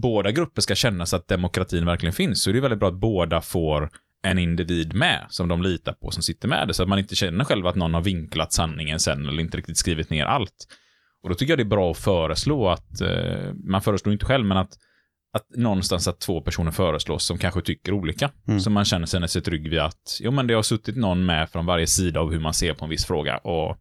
båda grupper ska känna så att demokratin verkligen finns, så är det väldigt bra att båda får en individ med som de litar på som sitter med det, så att man inte känner själv att någon har vinklat sanningen sen eller inte riktigt skrivit ner allt. Och då tycker jag det är bra att föreslå att, eh, man föreslår inte själv, men att, att någonstans att två personer föreslås som kanske tycker olika. Mm. Så man känner sig sig trygg vid att, jo men det har suttit någon med från varje sida av hur man ser på en viss fråga och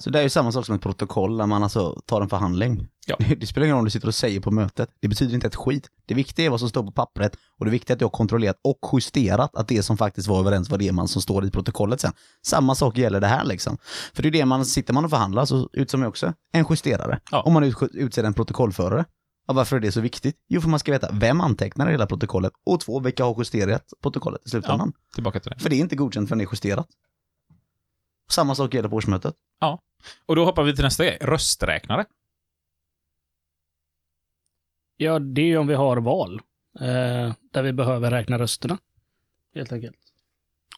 Så det är ju samma sak som ett protokoll när man alltså tar en förhandling. Ja. Det spelar ingen roll om du sitter och säger på mötet. Det betyder inte ett skit. Det viktiga är vad som står på pappret och det viktiga är att du har kontrollerat och justerat att det som faktiskt var överens var det man som står i protokollet sen. Samma sak gäller det här liksom. För det är det man, sitter man och förhandlar så utser man också en justerare. Ja. Om man ut, utser en protokollförare. Ja, varför är det så viktigt? Jo, för man ska veta vem antecknar hela protokollet och två, vilka har justerat protokollet i slutändan. tillbaka till det. För det är inte godkänt förrän det är justerat. Samma sak gäller på årsmötet. Och då hoppar vi till nästa grej, rösträknare. Ja, det är ju om vi har val. Eh, där vi behöver räkna rösterna. Helt enkelt.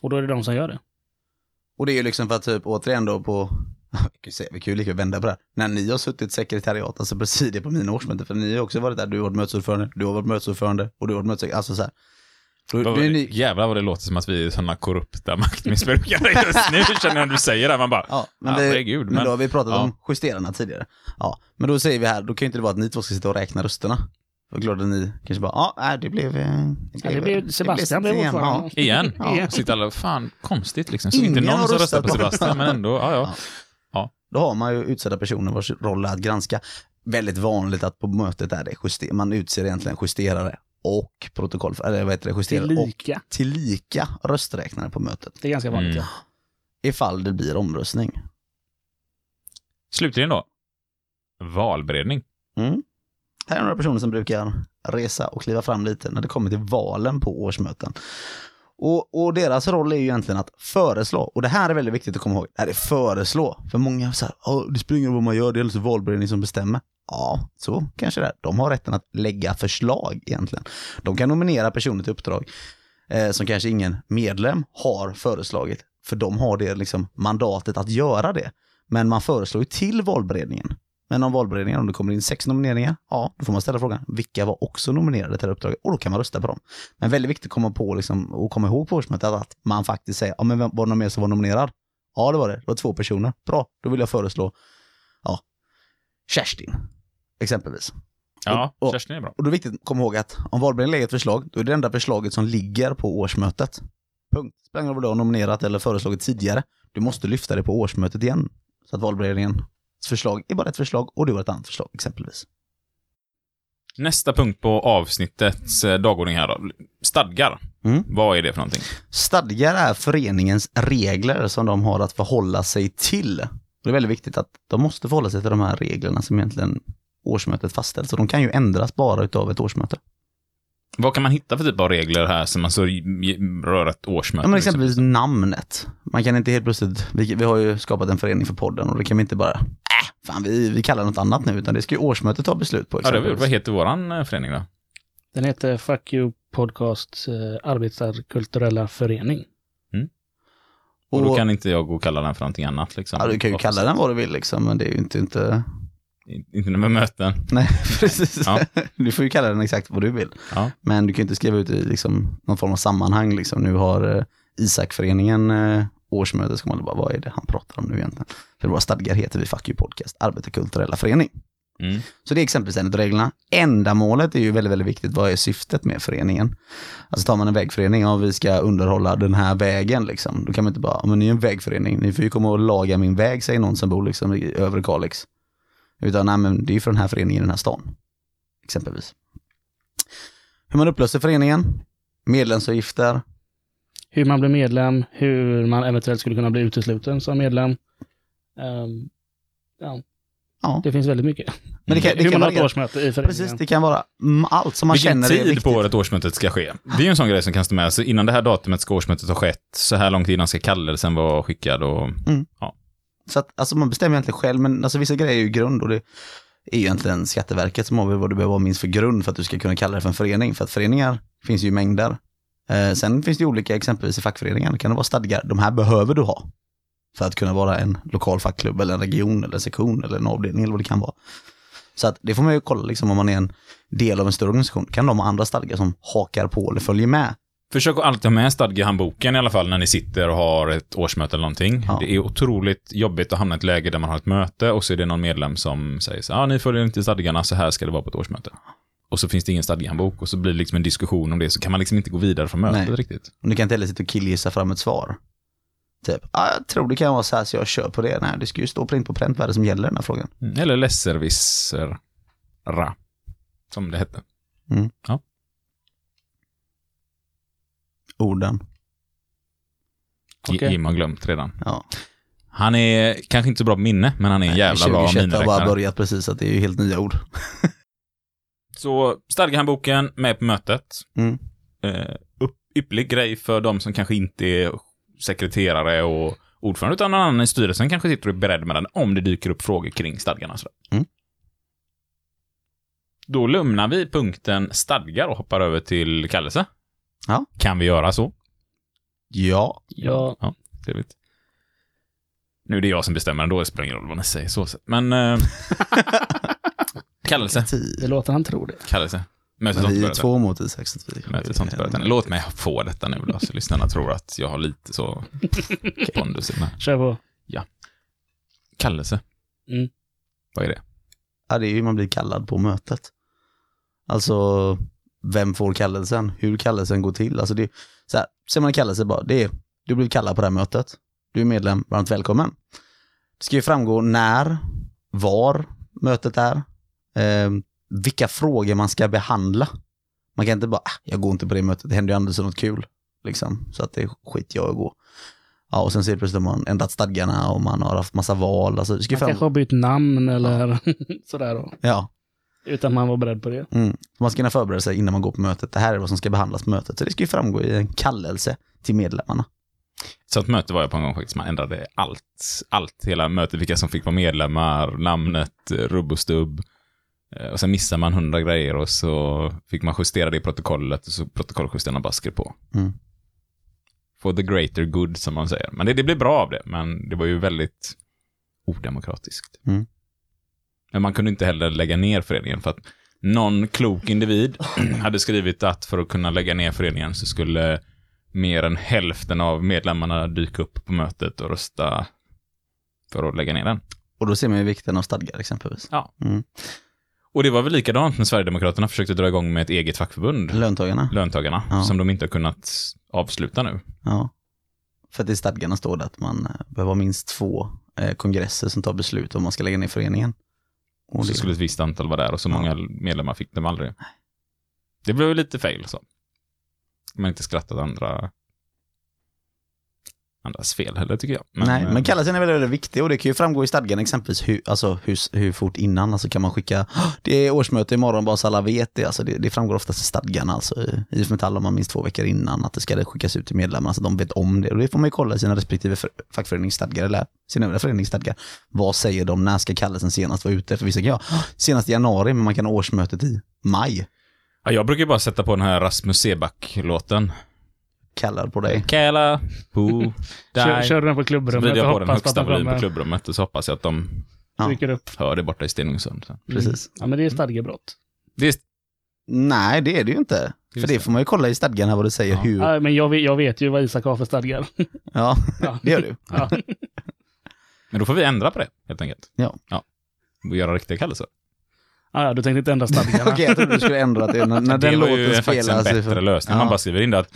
Och då är det de som gör det. Och det är ju liksom för att typ återigen då på, vi kan ju säga- vi kan ju lika vända på det här. När ni har suttit sekretariat, alltså presidiet på mina årsmöten, för ni har också varit där, du har varit mötesordförande, du har varit mötesordförande och du har varit mötessekreterare, alltså så här. Då, Vad- då är ni, Jävlar vad det låter som att vi är sådana korrupta maktmissbrukare just nu, känner jag när du säger det. Man bara, ja, men, det, herregud, men, men- då har vi pratat ja. om justerarna tidigare. Ja, men då säger vi här, då kan ju inte det vara att ni två ska sitta och räkna rösterna. Klart att ni kanske bara, ja, nej, det blev... eh, Ja, det blev Sebastian blev igen, ordförande. ja. igen. Ja. Sitter alla, fan konstigt liksom. Så Ingen inte någon som röstar på Sebastian, men ändå, ja ja. Då har man ju utsedda personer vars roll är att granska. Väldigt vanligt att på mötet är det juster, man utser egentligen justerare och protokoll, eller vad heter det, justerare Tillika. och tillika rösträknare på mötet. Det är ganska vanligt. Mm. Ifall det blir omröstning. Slutligen då. Valberedning. Mm. Här är några personer som brukar resa och kliva fram lite när det kommer till valen på årsmöten. Och, och deras roll är ju egentligen att föreslå. Och det här är väldigt viktigt att komma ihåg. Det här är föreslå. För många säger att det spelar ingen roll vad man gör, det är alltså valberedningen som bestämmer. Ja, så kanske det är. De har rätten att lägga förslag egentligen. De kan nominera personer till uppdrag eh, som kanske ingen medlem har föreslagit. För de har det liksom mandatet att göra det. Men man föreslår ju till valberedningen. Men om valberedningen, om det kommer in sex nomineringar, ja, då får man ställa frågan, vilka var också nominerade till det här uppdraget? Och då kan man rösta på dem. Men väldigt viktigt att komma på liksom, och komma ihåg på årsmötet att man faktiskt säger, ja men vem- var det någon mer som var nominerad? Ja, det var det. Det var två personer. Bra, då vill jag föreslå, ja, Kerstin, exempelvis. Ja, Och- och- Kerstin är bra. Och då är det viktigt att komma ihåg att om valberedningen lägger ett förslag, då är det det enda förslaget som ligger på årsmötet. Punkt. Spelar ingen roll vad du har nominerat eller föreslagit tidigare. Du måste lyfta det på årsmötet igen. Så att valberedningens förslag är bara ett förslag och det var ett annat förslag exempelvis. Nästa punkt på avsnittets eh, dagordning här då. Stadgar. Mm. Vad är det för någonting? Stadgar är föreningens regler som de har att förhålla sig till. Det är väldigt viktigt att de måste förhålla sig till de här reglerna som egentligen årsmötet fastställt. Så de kan ju ändras bara utav ett årsmöte. Vad kan man hitta för typ av regler här som alltså rör ett årsmöte? Ja, men liksom? exempelvis namnet. Man kan inte helt plötsligt, vi, vi har ju skapat en förening för podden och det kan vi inte bara, äh, fan vi, vi kallar något annat nu, utan det ska ju årsmötet ta beslut på. Ja, det. Vad heter våran eh, förening då? Den heter Fuck You Podcast eh, Arbetarkulturella Förening. Och, då Och- kan inte jag gå och kalla den för någonting annat liksom. Ja, du kan ju kalla den vad du vill liksom, men det är ju inte, inte, Inte med möten. nej precis. Ja. Du får ju kalla den exakt vad du vill. Ja. Men du kan ju inte skriva ut i liksom, någon form av sammanhang liksom. Nu har eh, Isakföreningen eh, årsmöte, ska man bara, vad är det han pratar om nu egentligen? För våra stadgar heter vi Fuck You Podcast, Arbetarkulturella Förening. Mm. Så det är exempelvis en av reglerna. Ändamålet är ju väldigt, väldigt viktigt. Vad är syftet med föreningen? Alltså tar man en vägförening och vi ska underhålla den här vägen liksom. Då kan man inte bara, "Ja, men ni är en vägförening, ni får ju komma och laga min väg, säger någon som bor liksom i övre Kalix. Utan nej men det är för den här föreningen i den här stan. Exempelvis. Hur man upplöser föreningen, medlemsavgifter, Hur man blir medlem, hur man eventuellt skulle kunna bli utesluten som medlem. Ehm, ja. Ja. Det finns väldigt mycket. Men det kan, det hur kan man har ett årsmöte i föreningen. Precis, det kan vara mm, allt som man Vilken känner är tid viktigt. på året årsmötet ska ske? Det är ju en sån grej som kan stå med. Så innan det här datumet ska årsmötet ha skett. Så här långt innan ska kallelsen vara skickad och... Så att, alltså man bestämmer egentligen själv, men alltså vissa grejer är ju grund och det är ju egentligen Skatteverket som avgör vad du behöver ha minst för grund för att du ska kunna kalla det för en förening. För att föreningar finns ju i mängder. Eh, sen finns det ju olika, exempelvis i fackföreningar, kan det vara stadgar, de här behöver du ha. För att kunna vara en lokal fackklubb eller en region eller en sektion eller en avdelning eller vad det kan vara. Så att det får man ju kolla liksom om man är en del av en större organisation. Kan de ha andra stadgar som hakar på eller följer med? Försök att alltid ha med stadgehandboken i alla fall när ni sitter och har ett årsmöte eller någonting. Ja. Det är otroligt jobbigt att hamna i ett läge där man har ett möte och så är det någon medlem som säger så ja, ah, ni följer inte stadgarna, så här ska det vara på ett årsmöte. Och så finns det ingen stadgehandbok och så blir det liksom en diskussion om det, så kan man liksom inte gå vidare från mötet Nej. riktigt. Och du kan inte heller sitta och killgissa fram ett svar. Typ, ah, jag tror det kan vara så här så jag kör på det. Nej, det ska ju stå print på pränt vad det som gäller den här frågan. Mm. Eller lässervissera, som det hette. Orden. Okay. Jim har glömt redan. Ja. Han är kanske inte så bra på minne, men han är en jävla bra 2021 har bara miniräknare. börjat precis, så att det är ju helt nya ord. Så stadgehandboken med på mötet. Mm. Eh, upp, ypplig grej för de som kanske inte är sekreterare och ordförande, utan någon annan i styrelsen kanske sitter och är beredd med den om det dyker upp frågor kring stadgarna. sådär. Då lämnar vi punkten stadgar och hoppar över till kallelse. Ja. Kan vi göra så? Ja. Ja. Ja, trevligt. Nu är det jag som bestämmer ändå, det spelar ingen roll vad ni säger så. sett. Men... Eh, kallelse. Det låter han tro det. Kallelse. Mötet Men vi är två mot Isak. så vi- Mötet. Låt mig få detta nu då, så lyssnarna tror att jag har lite så pondus i här. Kör på. Kallelse. Mm. Vad är det? Ja, det är ju man blir kallad på mötet. Alltså, vem får kallelsen? Hur kallelsen går till? Alltså det, så här, ser man en kallelse bara, det är, du blir kallad på det här mötet. Du är medlem, varmt välkommen. Det ska ju framgå när, var mötet är, eh, vilka frågor man ska behandla. Man kan inte bara, ah, jag går inte på det mötet, det händer ju Andersson något kul. Liksom, så att det skit jag att gå. Ja, och sen ser det plötsligt har man ändrat stadgarna och man har haft massa val. Alltså, det ska Man fram... kanske har bytt namn eller sådär då. Ja, Utan man var beredd på det. Mm. Man ska kunna förbereda sig innan man går på mötet. Det här är vad som ska behandlas på mötet. Så det ska ju framgå i en kallelse till medlemmarna. Så ett möte var jag på en gång faktiskt. Man ändrade allt. Allt, hela mötet. Vilka som fick vara medlemmar, namnet, rubb och stubb. Eh, Och sen missade man hundra grejer och så fick man justera det i protokollet och så protokolljusterarna bara skrev på. Mm. For the greater good, som man säger. Men det, det blev bra av det, men det var ju väldigt odemokratiskt. Mm. Men man kunde inte heller lägga ner föreningen för att någon klok individ hade skrivit att för att kunna lägga ner föreningen så skulle mer än hälften av medlemmarna dyka upp på mötet och rösta för att lägga ner den. Och då ser man ju vikten av stadgar exempelvis. Ja. Mm. Och det var väl likadant när Sverigedemokraterna försökte dra igång med ett eget fackförbund, Löntagarna. löntagarna, Ja. som de inte har kunnat avsluta nu. Ja. För att i stadgarna står det att man eh, behöver ha minst två eh, kongresser som tar beslut om man ska lägga ner föreningen. Och så skulle ett visst antal vara där och så många medlemmar fick de aldrig. Det blev lite fail så. Man inte skrattat andra andras fel heller tycker jag. Nej, eh, men kallelsen är väldigt, väldigt viktig och det kan ju framgå i stadgan exempelvis hur, alltså, hur, hur fort innan, alltså kan man skicka, "Åh, det är årsmöte imorgon bara så alla vet det, alltså det, det framgår oftast i stadgarna, alltså i IF Metall har man minst två veckor innan att det ska skickas ut till medlemmarna så de vet om det och det får man ju kolla i sina respektive för, fackföreningsstadgar eller sina övriga föreningsstadgar. Vad säger de, när ska kallelsen senast vara ute? För vissa kan ja, senast i januari, men man kan ha årsmötet i maj, Ja, jag brukar bara sätta på den här Rasmus Seback-låten. Kallar på dig. Boo, Kör, kör den på klubbrummet vrider jag på den högsta volymen på klubbrummet och så hoppas jag att de Ja. Trycker upp. hör det borta i Stenungsund. sen. Precis. Ja, men det är stadgebrott. Det är, Nej, det är det ju inte. Just För det får man ju kolla i stadgarna vad det säger hur. Ja, men jag vet, jag vet ju vad Isak har för stadgar. Ja, Ja. det gör du. Ja. men då får vi ändra på det, helt enkelt. Ja. ja. Och göra riktiga kallelser. Ah, ja, du tänkte inte ändra stadgarna. Okej, jag trodde du skulle ändra det när, när det den var ju låten faktiskt en bättre lösning. Man bara skriver in det att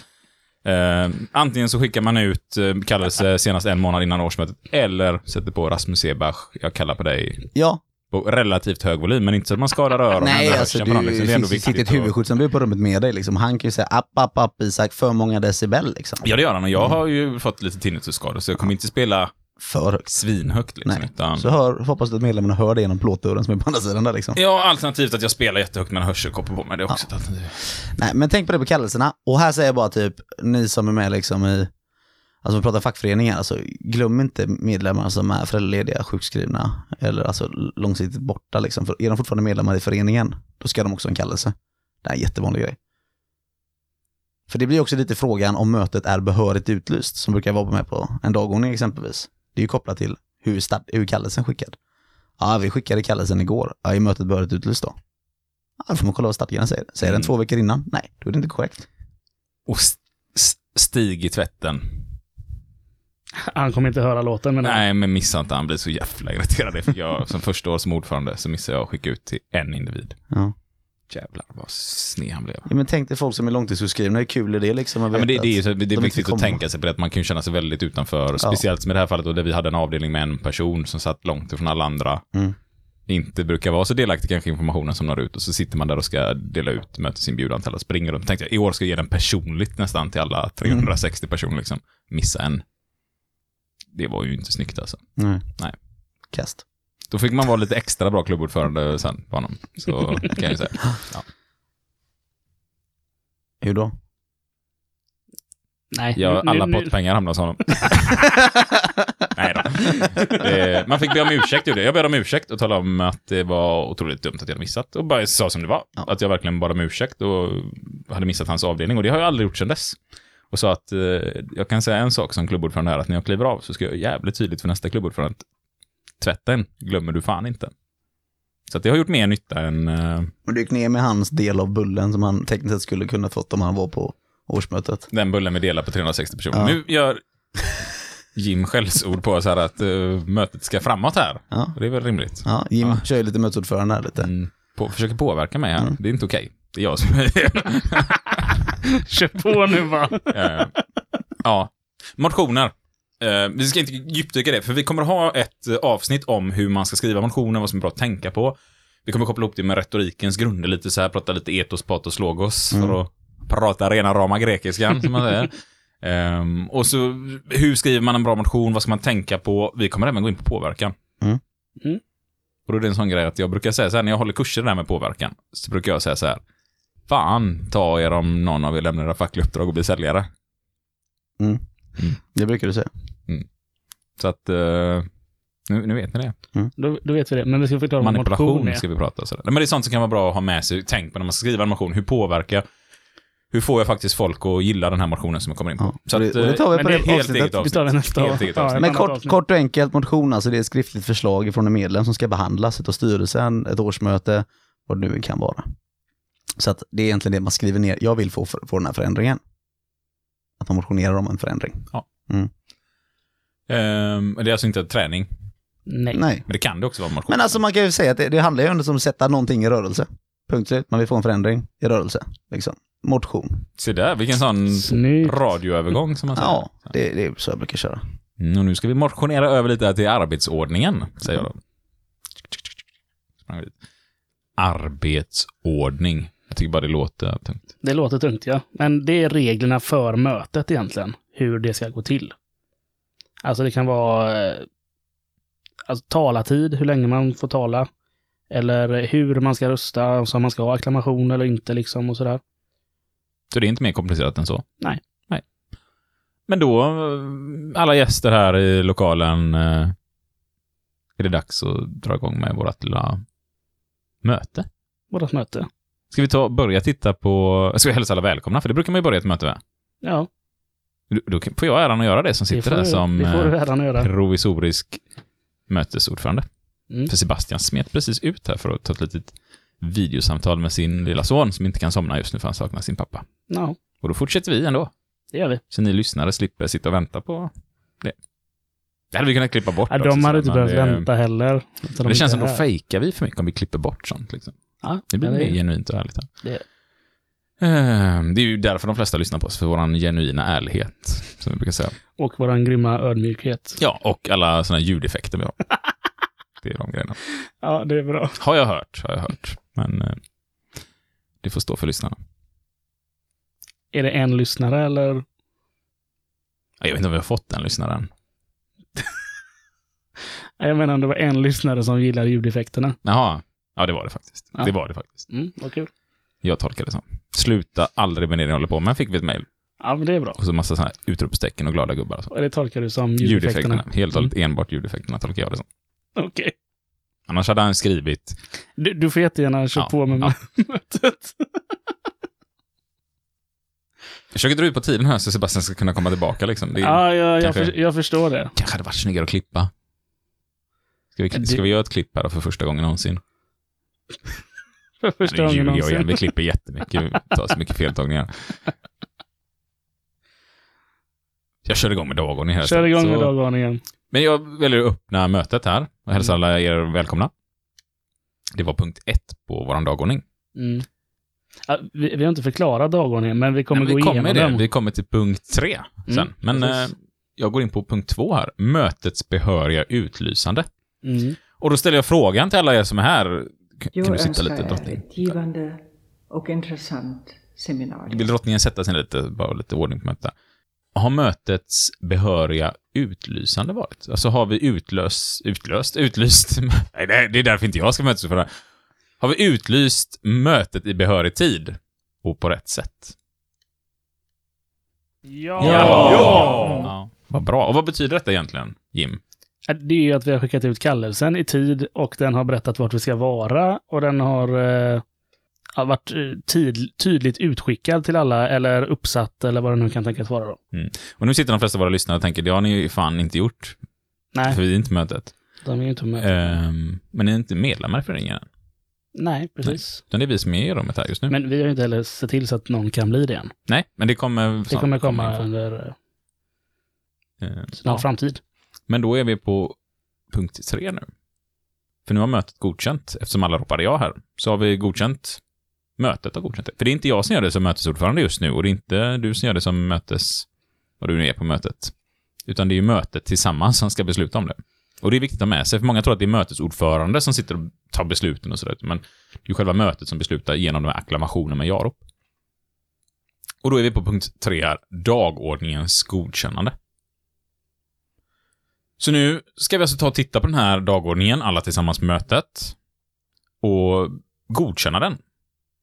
eh, antingen så skickar man ut eh, kallelse senast en månad innan årsmötet, eller sätter på Rasmus Sebach, jag kallar på dig, Ja, på relativt hög volym, men inte så att man skadar öronen nej eller alltså du. Liksom. Det är det sitter ett huvudskyddsombud på rummet med dig liksom. Han kan ju säga app, app, app Isak, för många decibel liksom. Ja, det gör han. Och jag har ju fått lite tinnitusskador, så jag kommer inte spela För högt. svinhögt. Liksom, Nej. utan... Så hör, hoppas att medlemmarna hör det genom plåtdörren som är på andra sidan där liksom. Ja, alternativt att jag spelar jättehögt med en hörselkoppel på mig. Det är också ett alternativ. Nej, men tänk på det på kallelserna. Och här säger jag bara typ, ni som är med liksom i, alltså vi pratar fackföreningar, alltså glöm inte medlemmar som är föräldralediga, sjukskrivna eller alltså långsiktigt borta liksom. För är de fortfarande medlemmar i föreningen, då ska de också ha en kallelse. Det är en jättevanlig grej. För det blir också lite frågan om mötet är behörigt utlyst, som brukar vara med på en dagordning exempelvis. Det är ju kopplat till hur, stad, hur kallelsen skickad. Ja, vi skickade kallelsen igår. Ja, är mötet behörigt utlyst då? Ja, då får man kolla vad stadgarna säger. Säger den Mm. två veckor innan? Nej, då är det inte korrekt. Och st- st- Stig i tvätten. Han kommer inte höra låten, men Nej, men missa inte. Han blir så jävla irriterad. Jag, som första år som ordförande så missade jag att skicka ut till en individ. Ja. Jävlar vad sned han blev. Ja, men tänk dig folk som är långtidssjukskrivna, hur kul är det liksom? Ja, men det, det är, så, det är de viktigt att tänka sig på det, att man kan känna sig väldigt utanför. Speciellt som i det här fallet då, där vi hade en avdelning med en person som satt långt ifrån alla andra. Mm. Inte brukar vara så delaktig kanske informationen som når ut och så sitter man där och ska dela ut mötesinbjudan till alla springer runt. Tänkte jag, i år ska jag ge den personligt nästan till alla 360 personer liksom. Missa en. Det var ju inte snyggt alltså. Nej. Nej. Kast. Då fick man vara lite extra bra klubbordförande sen på honom. Så kan jag ju säga. Ja. Hur då? Nej, Ja, nu- alla nu- pottpengar hamnar hos honom. Nej då. Eh, Man fick be om ursäkt, gjorde jag. Jag bad om ursäkt och talade om att det var otroligt dumt att jag hade missat. Och bara sa som det var. Att jag verkligen bad om ursäkt och hade missat hans avdelning. Och det har jag aldrig gjort sedan dess. Och sa att eh, jag kan säga en sak som klubbordförande är att när jag kliver av så ska jag göra jävligt tydligt för nästa klubbordförande att tvätten glömmer du fan inte. Så att det har gjort mer nytta än... Eh, Och du gick ner med hans del av bullen som han tekniskt sett skulle kunna fått om han var på årsmötet. Den bullen vi delar på 360 personer. Ja. Nu gör Jim skällsord på så här att eh, mötet ska framåt här. Ja. Det är väl rimligt. Ja, Jim kör ju lite mötesordförande här lite. Mm. På, försöker påverka mig här. Mm. Det är inte okej. Det är jag som Kör på nu va. Eh, Ja. Motioner. Eh, vi ska inte djupdyka det, för vi kommer ha ett eh, avsnitt om hur man ska skriva motioner, vad som är bra att tänka på. Vi kommer koppla ihop det med retorikens grunder lite så här, prata lite etos, patos, logos, för att prata rena rama grekiskan, som man säger. Ehm, och så, hur skriver man en bra motion, vad ska man tänka på? Vi kommer även gå in på påverkan. Mm. Mm. Och då är det en sån grej att jag brukar säga så här, när jag håller kurser där med påverkan, så brukar jag säga så här, fan, ta er om någon av er lämnar era fackliga uppdrag och blir säljare. Det brukar du säga. Så att, eh, nu, nu vet ni det. Då, då vet vi det. Men vi ska förklara vad motion är. ska vi prata om. Men det är sånt som kan vara bra att ha med sig. Tänk på när man ska skriva en motion. Hur påverkar hur får jag faktiskt folk att gilla den här motionen som jag kommer in på? Ja, Så att, och det tar vi eh, på det det helt avsnittet. eget Vi avsnitt. tar det nästa Helt eget Ja, avsnitt. Men kort, kort och enkelt motion, alltså det är ett skriftligt förslag från en medlem som ska behandlas av styrelsen, ett årsmöte, vad det nu kan vara. Så att det är egentligen det man skriver ner, jag vill få, få den här förändringen. Att man motionerar om en förändring. Ehm, det är alltså inte träning. Nej. Nej. Men det kan det också vara motion. Men alltså man kan ju säga att det, det handlar ju ändå om att sätta någonting i rörelse. Punkt slut, man vill få en förändring i rörelse. Liksom. Motion. Se där, vilken sån Snyggt. radioövergång som man säger. Ja, det, det är så jag brukar köra. Mm, och nu ska vi motionera över lite till arbetsordningen, säger jag då. Arbetsordning. Jag tycker bara det låter tungt. Det låter tungt ja. Men det är reglerna för mötet egentligen. Hur det ska gå till. Alltså det kan vara eh, alltså, talartid, hur länge man får tala. Eller hur man ska rösta, alltså om man ska ha acklamation eller inte liksom och sådär. Så det är inte mer komplicerat än så? Nej. Nej. Men då, eh, alla gäster här i lokalen, eh, är det dags att dra igång med vårt lilla möte. Vårat möte. Ska vi ta börja titta på, ska vi hälsa alla välkomna? För det brukar man ju börja ett möte med. Ja, Då- Då får jag äran att göra det som det sitter får, där som det får du eh, att göra. provisorisk mötesordförande. Mm. För Sebastian smet precis ut här för att ta ett litet videosamtal med sin lilla son som inte kan somna just nu för han saknar sin pappa. Ja, Och då fortsätter vi ändå. det gör vi. Så ni lyssnare slipper sitta och vänta på det. Det hade vi kunnat klippa bort Ja, också, de hade inte behövt vänta heller. de Det känns som då här. fejkar vi för mycket om vi klipper bort sånt. Liksom. Ja, Det blir mer genuint och ärligt. Här. det, Det är ju därför de flesta lyssnar på oss, för vår genuina ärlighet, som vi brukar säga. och våran grymma ödmjukhet. Ja, och alla sådana ljudeffekter vi har. Det är de grejerna. Ja, det är bra. Har jag hört, har jag hört. Men eh, det får stå för lyssnarna. Är det en lyssnare eller? Jag vet inte om vi har fått den lyssnaren. Jag menar om det var en lyssnare som gillar ljudeffekterna. Jaha. Ja, det var det faktiskt. Ja. Det var det faktiskt. Mm, vad kul. Jag tolkar det som. Sluta aldrig med det ni håller på med, fick vi ett mejl. Ja, men det är bra. Och så massa sådana här utropstecken och glada gubbar och så. Och det tolkar du som ljudeffekterna. Ljudeffekterna. Helt och hållet enbart ljudeffekterna tolkar jag det som. Okej. Annars hade han skrivit... Du, du får jättegärna köra Ja, på med ja. mötet. Jag försöker dra ut på tiden här så Sebastian ska kunna komma tillbaka liksom. Det Ja, ja jag, för, jag förstår det. kanske hade varit snyggare att klippa. Ska vi, Det- ska vi göra ett klipp här då för första gången någonsin? För första nu ljuger jag igen. Vi klipper jättemycket. Vi tar så mycket feltagningar. Jag kör igång med dagordningen. Kör igång med dagordningen. Men jag väljer att öppna mötet här och hälsa Mm. alla er välkomna. Det var punkt ett på vår dagordning. Mm. Ja, vi, vi har inte förklarat dagordningen, men vi kommer Men gå vi igenom kommer det. den. Vi kommer till punkt tre sen. Mm, Men eh, jag går in på punkt två här. Mötets behöriga utlysande. Mm. Och då ställer jag frågan till alla er som är här. K- Jag Kan du sitta lite drottning? ett givande och intressant seminarium. Vill drottningen sätta sig lite, bara lite ordning på mötet? Har mötets behöriga utlysande varit? Alltså har vi utlöst, utlöst, utlyst? Nej, det är- därför inte jag ska mötesordföra. Har vi utlyst mötet i behörig tid och på rätt sätt? Ja! Ja! Vad bra. Och vad betyder detta egentligen, Jim? Det är ju att vi har skickat ut kallelsen i tid och den har berättat vart vi ska vara och den har eh, varit eh, tid, tydligt utskickad till alla eller uppsatt eller vad det nu kan tänkas vara. Då. Mm. Och nu sitter de flesta av våra lyssnare och tänker, det har ni ju fan inte gjort. Nej. För vi är inte mötet. De är inte med. Ehm, men ni är inte medlemmar i föreningen än. Nej, precis. Utan det är vi som är i rummet här just nu. Men vi har ju inte heller sett till så att någon kan bli det än. Nej, men det kommer... Det kommer komma under Ehm, snar ja. framtid. Men då är vi på punkt tre nu. För nu har mötet godkänt, eftersom alla ropade ja här, så har vi godkänt mötet har godkänt det. För det är inte jag som gör det som mötesordförande just nu och det är inte du som gör det som mötes... vad du nu är på mötet. Utan det är ju mötet tillsammans som ska besluta om det. Och det är viktigt att ha med sig, för många tror att det är mötesordförande som sitter och tar besluten och sådär, men det är ju själva mötet som beslutar genom de här acklamationerna med jarop. Och då är vi på punkt tre här, dagordningens godkännande. Så nu ska vi alltså ta och titta på den här dagordningen, alla tillsammans på mötet, och godkänna den.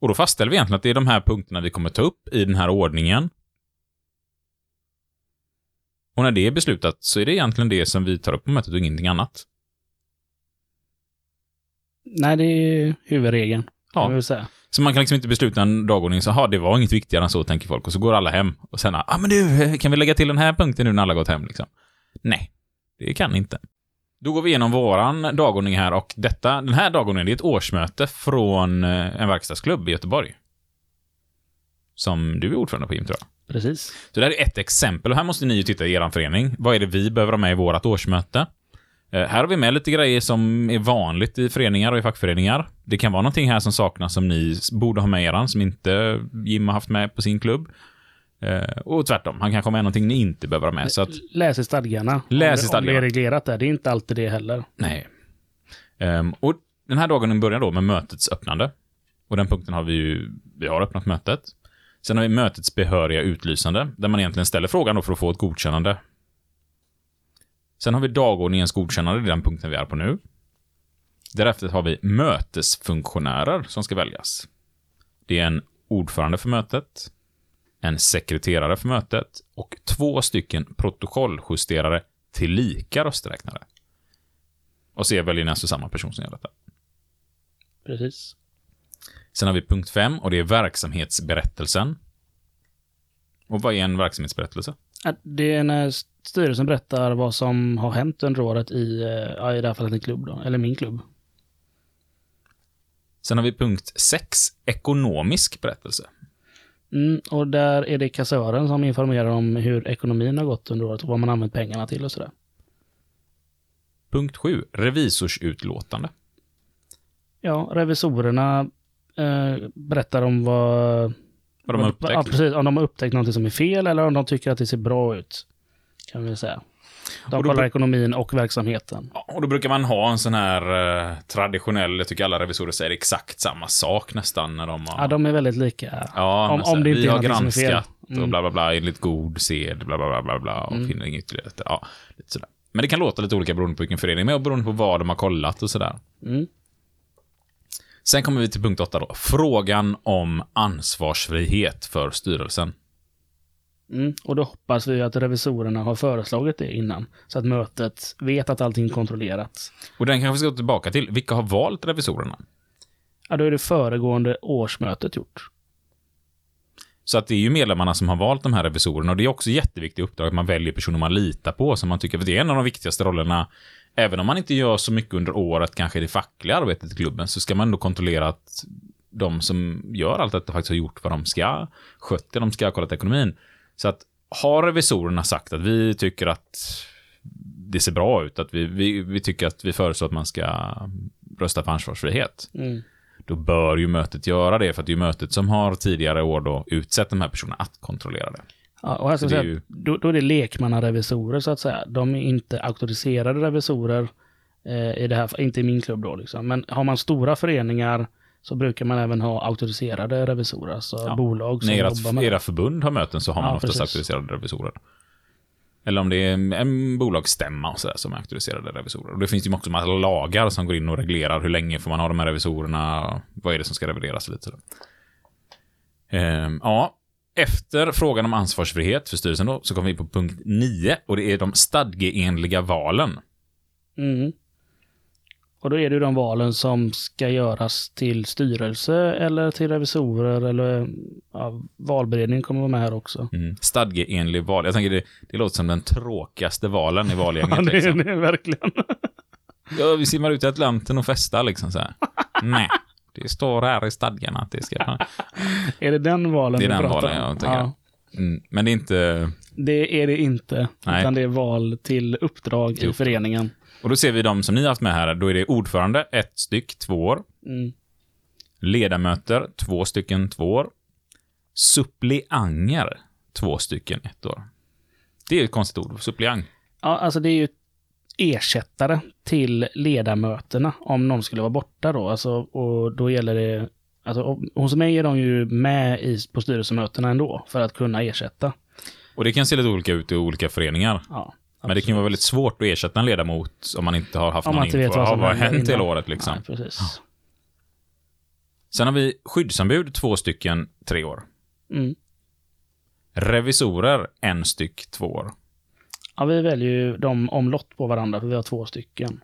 Och då fastställer vi egentligen att det är de här punkterna vi kommer ta upp i den här ordningen. Och när det är beslutat så är det egentligen det som vi tar upp på mötet och ingenting annat. Nej, det är huvudregeln. Ja. kan vi väl säga. Så man kan liksom inte besluta en dagordning så, ha det var inget viktigare än så, tänker folk. Och så går alla hem. Och sen, ah men du, kan vi lägga till den här punkten nu när alla gått hem liksom? Nej, det kan inte. Då går vi igenom våran dagordning här och detta, den här dagordningen, det är ett årsmöte från eh, en verkstadsklubb i Göteborg. Som du är ordförande på, Jim, tror jag. Precis. Så det här är ett exempel och här måste ni ju titta i er förening. Vad är det vi behöver ha med i vårt årsmöte? Eh, här har vi med lite grejer som är vanligt i föreningar och i fackföreningar. Det kan vara någonting här som saknas som ni borde ha med eran, som inte Jim har haft med på sin klubb. Eh, och tvärtom, han kanske har med någonting ni inte behöver ha med. Så att, Läs i stadgarna. Läs i stadgarna. Om det är reglerat där. Det är inte alltid det heller. nej. Ehm, och den här dagen börjar då med mötets öppnande. Och den punkten har vi ju, vi har öppnat mötet. Sen har vi mötets behöriga utlysande, där man egentligen ställer frågan då för att få ett godkännande. Sen har vi dagordningens godkännande, det är den punkten vi är på nu. Därefter har vi mötesfunktionärer som ska väljas. Det är en ordförande för mötet, en sekreterare för mötet och två stycken protokolljusterare tillika rösträknare. Och så väljer ni alltså samma person som gör detta. Precis. Sen har vi punkt 5 och det är verksamhetsberättelsen. Och vad är en verksamhetsberättelse? Det är när styrelsen berättar vad som har hänt under året i, eh, ja, i det här fallet en klubb då, eller min klubb. Sen har vi punkt 6, ekonomisk berättelse. Mm, och där är det kassören som informerar om hur ekonomin har gått under året och vad man använt pengarna till och sådär. Punkt 7, revisorsutlåtande. Ja, revisorerna eh, berättar om vad... Vad de har upptäckt. Ja, precis. Om de har upptäckt något som är fel eller om de tycker att det ser bra ut. Kan vi säga. De Och då- kollar ekonomin och verksamheten. Och då brukar man ha en sån här eh, traditionell, jag tycker alla revisorer säger exakt samma sak nästan när de har... Ja, de är väldigt lika. Ja, om, om det inte vi har granskat Mm. och bla bla bla enligt god sed, bla bla bla bla bla och Mm. finner inget ytterligare. Ja, lite sådär. Men det kan låta lite olika beroende på vilken förening, men beroende på vad de har kollat och sådär. Mm. Sen kommer vi till punkt 8 då. Frågan om ansvarsfrihet för styrelsen. Mm. Och då hoppas vi att revisorerna har föreslagit det innan. Så att mötet vet att allting är kontrollerat. Och den kanske vi ska gå tillbaka till. Vilka har valt revisorerna? Ja, då är det föregående årsmötet gjort. Så att det är ju medlemmarna som har valt de här revisorerna och det är också jätteviktigt uppdrag att man väljer personer man litar på som man tycker, för det är en av de viktigaste rollerna. Även om man inte gör så mycket under året, kanske det fackliga arbetet i klubben, så ska man ändå kontrollera att de som gör allt detta faktiskt har gjort vad de ska, skött det de ska, kollat ekonomin. Så att har revisorerna sagt att vi tycker att det ser bra ut, att vi, vi, vi tycker att vi föreslår att man ska rösta för ansvarsfrihet, Mm. då bör ju mötet göra det, för att det är ju mötet som har tidigare år då utsett de här personerna att kontrollera det. Ja, och här ska Så jag det är säga, då, då är det lekmannarevisorer så att säga. De är inte auktoriserade revisorer eh, i det här, inte i min klubb då liksom. Men har man stora föreningar så brukar man även ha auktoriserade revisorer, alltså bolag som När jobbar med era förbund har möten så har man Ja, oftast precis. auktoriserade revisorer. Eller om det är en, bolagsstämma och sådär som är auktoriserade revisorer. Och det finns ju också massa lagar som går in och reglerar hur länge får man ha de här revisorerna, vad är det som ska revideras lite. Ehm, ja, efter frågan om ansvarsfrihet för styrelsen då, så kommer vi på punkt 9 och det är de stadgeenliga valen. Mm. Och då är det ju de valen som ska göras till styrelse eller till revisorer eller ja, valberedningen kommer vara med här också. Mm. Stadgeenlig val. Jag tänker det, det låter som den tråkigaste valen i valgänget. Ja, det, liksom. det är verkligen. Ja, vi simmar ut i Atlanten och festar liksom så här. Nej, det står här i stadgarna att det ska... är det den valen Det är vi den pratar valen om? jag tänker. Mm. Men det är inte... Det är det inte, Nej. utan det är val till uppdrag Till i föreningen. Och då ser vi de som ni har haft med här. Då är det ordförande, ett styck, två år. Mm. Ledamöter, två stycken, två år. Suppleanger, två stycken, ett år. Det är ett konstigt ord, suppleant. Ja, alltså det är ju ersättare till ledamöterna om någon skulle vara borta då. Alltså, och då gäller det... Alltså, hos mig är de ju med i, på styrelsemötena ändå för att kunna ersätta. Och det kan se lite olika ut i olika föreningar. Ja, Men det kan ju vara väldigt svårt att ersätta en ledamot om man inte har haft Om någon info. vet vad Ja, som vad har hänt hela året liksom? Nej, precis. Sen har vi skyddsombud, två stycken, tre år. Mm. Revisorer, en styck, två år. Ja, vi väljer ju dem omlott på varandra för vi har två stycken.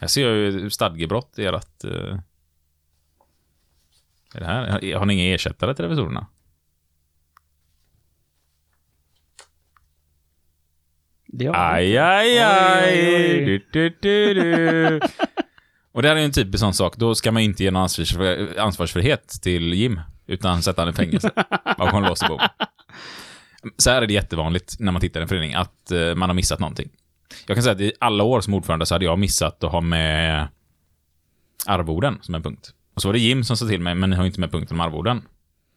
Här ser jag ju stadgebrott i ert... Uh, är det här? Har ni inga ersättare till revisorerna? Det har vi Aj, aj, aj. Du, du, du, du. Och det här är ju en typisk sån sak. Då ska man inte ge någon ansvars- ansvarsfrihet till Jim, utan sätta honom i fängelse bakom lås och bom. Så här är det jättevanligt när man tittar i en förening, att eh, man har missat någonting. Jag kan säga att i alla år som ordförande så hade jag missat att ha med arvoden som en punkt. Och så var det Jim som sa till mig, men ni har inte med punkten om arvoden.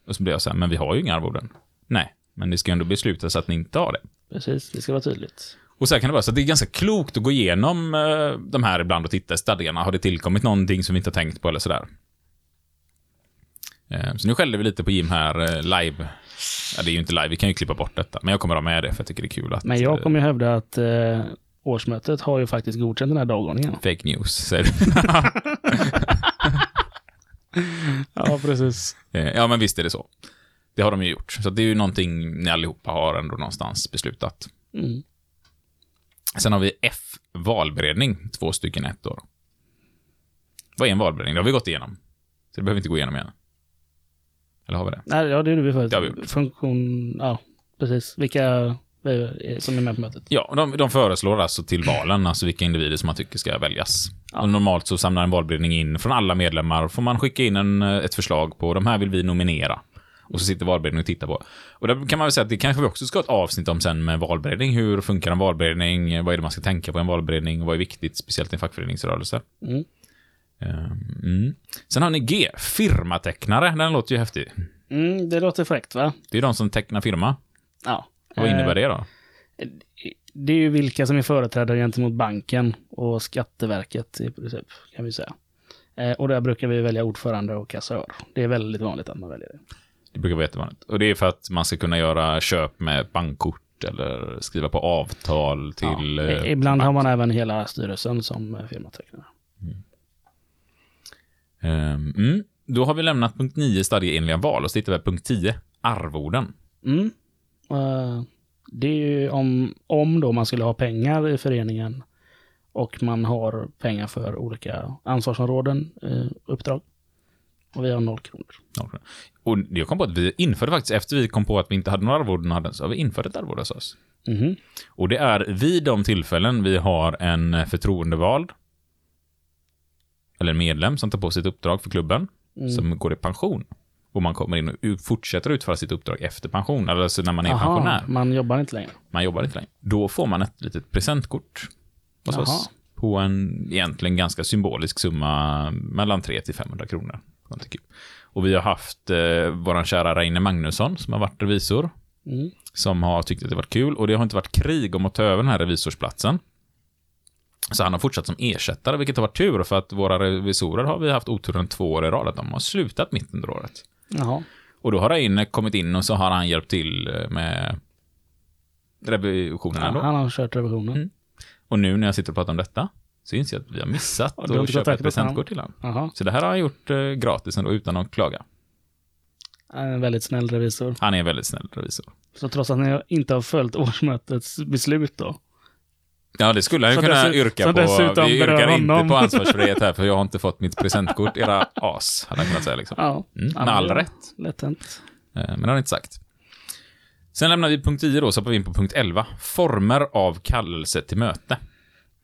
Och så blev jag så här, men vi har ju inga arvoden. Nej, men det ska ju ändå beslutas att ni inte har det. Precis, det ska vara tydligt. Och så här kan det vara. Så det är ganska klokt att gå igenom eh, de här ibland och titta i stadgarna. Har det tillkommit någonting som vi inte har tänkt på eller sådär? Eh, så nu skällde vi lite på Jim här eh, live. Ja, det är ju inte live, vi kan ju klippa bort detta. Men jag kommer ha med det för jag tycker det är kul att... Men jag kommer ju hävda att eh, årsmötet har ju faktiskt godkänt den här dagordningen. Fake news, säger du. Ja, precis. Ja, men visst är det så. Det har de ju gjort. Så det är ju någonting ni allihopa har ändå någonstans beslutat. Mm. Sen har vi F, valberedning, två stycken ett år. Vad är en valberedning? Det har vi gått igenom. Så det behöver vi inte gå igenom igen. Eller har vi det? Nej, ja, det gjorde vi förut. Det har vi gjort. Funktion, ja, precis. Vilka som är med på mötet. Ja, de, de föreslår alltså till valen, alltså vilka individer som man tycker ska väljas. Och normalt så samlar en valberedning in från alla medlemmar, får man skicka in en, ett förslag på de här vill vi nominera. Och så sitter valberedningen och tittar på. Och där kan man väl säga att det kanske vi också ska ha ett avsnitt om sen med valberedning. Hur funkar en valberedning? Vad är det man ska tänka på i en valberedning? Vad är viktigt, speciellt i en fackföreningsrörelse? Mm. Ehm, mm. Sen har ni G, firmatecknare. Den låter ju häftig. Mm, det låter fräckt, va? Det är de som tecknar firma. Ja. Vad innebär Eh, det då? Det är ju vilka som är företrädare gentemot banken och Skatteverket i princip, kan vi säga. Eh, och där brukar vi välja ordförande och kassör. Det är väldigt vanligt att man väljer det. Det brukar vara jättevanligt. Och det är för att man ska kunna göra köp med bankkort eller skriva på avtal till... Ja. eh, Ibland bank. har man även hela styrelsen som eh, firmatecknare. Ehm, mm. Då har vi lämnat punkt 9, stadgeenliga val, och så tittar vi på punkt 10, arvoden. Mm. Eh, det är ju om, om då man skulle ha pengar i föreningen och man har pengar för olika ansvarsområden, eh, uppdrag. Och vi har noll kronor. Och jag kom på att vi införde faktiskt, efter vi kom på att vi inte hade några arvoden, hade- så har vi infört ett arvode hos oss. Mhm. Och det är vid de tillfällen vi har en förtroendevald, eller en medlem som tar på sig ett uppdrag för klubben, Mm. som går i pension. Och man kommer in och fortsätter utföra sitt uppdrag efter pension, eller alltså när man är Aha, pensionär. man jobbar inte längre. Man jobbar inte längre. Då får man ett litet presentkort hos Jaha. oss. På en egentligen ganska symbolisk summa mellan 300 till 500 kronor. Någonting kul. Och vi har haft eh, våran kära Reine Magnusson som har varit revisor. Mm. Som har tyckt att det varit kul. Och det har inte varit krig om att ta över den här revisorsplatsen. Så han har fortsatt som ersättare, vilket har varit tur. För att våra revisorer har vi haft oturen två år i rad att de har slutat mitt under året. Jaha. Och då har Reine kommit in och så har han hjälpt till eh, med revisionen Ja, han har kört revisionen. Mm. Och nu när jag sitter och pratar om detta inser jag att vi har missat Ja, att köpa ett presentkort till honom. Så det här har han gjort eh, gratis ändå utan att klaga. Han är en väldigt snäll revisor. Han är en väldigt snäll revisor. Så trots att ni inte har följt årsmötets beslut då? Ja, det skulle han ju kunna yrka på. Vi yrkar inte på ansvarsfrihet här, för jag har inte fått mitt presentkort. Era as, hade han kunnat säga. Liksom. Ja. Mm, med all rätt. Lätt hänt. Eh, Men det har han inte sagt. Sen lämnar vi punkt 10 då, så hoppar vi in på punkt 11. Former av kallelse till möte.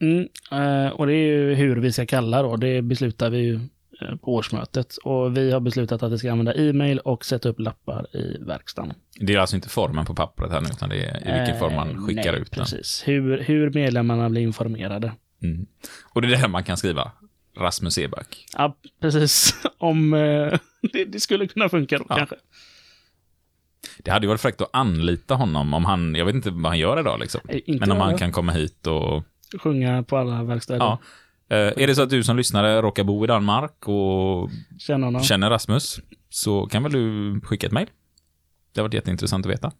Mm, eh, och det är ju hur vi ska kalla då. Det beslutar vi ju eh, på årsmötet. Och vi har beslutat att vi ska använda e-mail och sätta upp lappar i verkstaden. Det är alltså inte formen på pappret här nu, utan det är i vilken form man Eh, skickar nej, ut den. Precis. Hur, hur medlemmarna blir informerade. Mm. Och det är där man kan skriva Rasmus Eback. Ja, precis. Om eh, det, det skulle kunna funka då Ja. kanske. Det hade ju varit fräckt att anlita honom om han, jag vet inte vad han gör idag liksom. Eh, inte Men om han kan komma hit och Sjunga på alla verkstäder. Ja. Eh, är det så att du som lyssnare råkar bo i Danmark och Känner honom. känner Rasmus, så kan väl du skicka ett mejl? Det har varit jätteintressant att veta.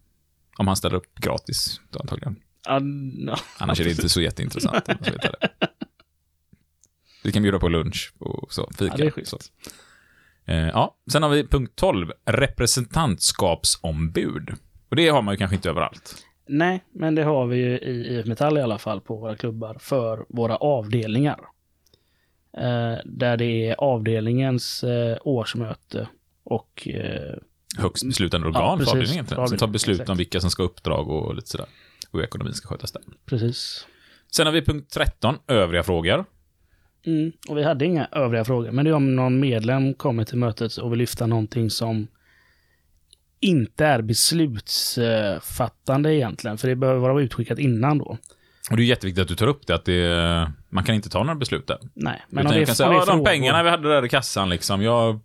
Om han ställer upp gratis, då antagligen. Ja, ja. Annars är det inte så jätteintressant. veta det. Vi kan bjuda på lunch och så, fika. Ja, det är så. Eh, ja, sen har vi punkt 12, representantskapsombud. Och det har man ju kanske inte överallt. Nej, men det har vi ju i IF Metall i alla fall på våra klubbar för våra avdelningar. Eh, där det är avdelningens eh, årsmöte och eh, Högst beslutande organ Ja, för precis. avdelningen egentligen, som tar beslut exakt. om vilka som ska ha uppdrag och lite sådär. Och hur ekonomin ska skötas där. precis. Sen har vi punkt 13, övriga frågor. Mm. Och vi hade inga övriga frågor, men det är om någon medlem kommer till mötet och vill lyfta någonting som inte är beslutsfattande egentligen, för det behöver vara utskickat innan då. Och det är jätteviktigt att du tar upp det, att det, man kan inte ta några beslut där. Nej, men Men om det kan om säga, det är ja, de frågor- pengarna vi hade där i kassan liksom, jag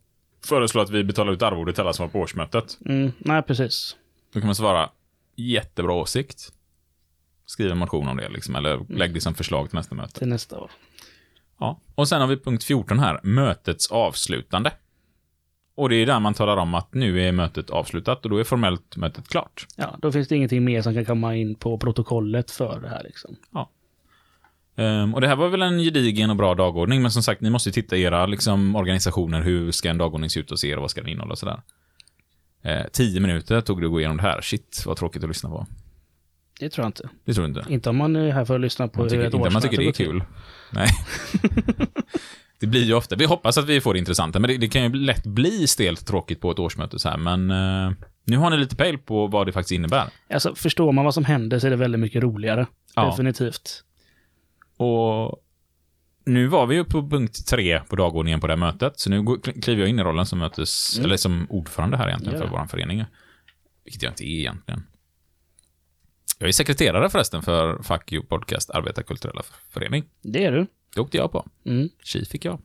föreslår att vi betalar ut arvode till alla som var på årsmötet. Mm, nej, precis. Då kan man svara, jättebra åsikt. Skriv en motion om det, liksom, eller lägg det som förslag till nästa möte. Till nästa år. Ja. Och sen har vi punkt 14 här, mötets avslutande. Och det är där man talar om att nu är mötet avslutat och då är formellt mötet klart. Ja, då finns det ingenting mer som kan komma in på protokollet för det här liksom. Ehm, och det här var väl en gedigen och bra dagordning, men som sagt, ni måste titta i era liksom, organisationer. Hur ska en dagordning se ut hos er och vad ska den innehålla och sådär. Eh, tio minuter tog det att gå igenom det här. Shit, vad tråkigt att lyssna på. Det tror jag inte. Det tror du inte? Inte om man är här för att lyssna på Man hur tycker, ett inte man tycker det är kul. Nej. det blir ju ofta, vi hoppas att vi får det intressanta, men det, det kan ju lätt bli stelt tråkigt på ett årsmöte så här, men eh, nu har ni lite pejl på vad det faktiskt innebär. Alltså, förstår man vad som händer så är det väldigt mycket roligare. Ja. Definitivt. Och nu var vi ju på punkt tre på dagordningen på det här mötet, så nu går- kliver jag in i rollen som mötes, Mm. eller som ordförande här egentligen Ja. för vår förening. Vilket jag inte är egentligen. Jag är sekreterare förresten för Fuck You Podcast Arbetarkulturella Förening. Det är du. Det åkte jag på. Mm. Tji fick jag.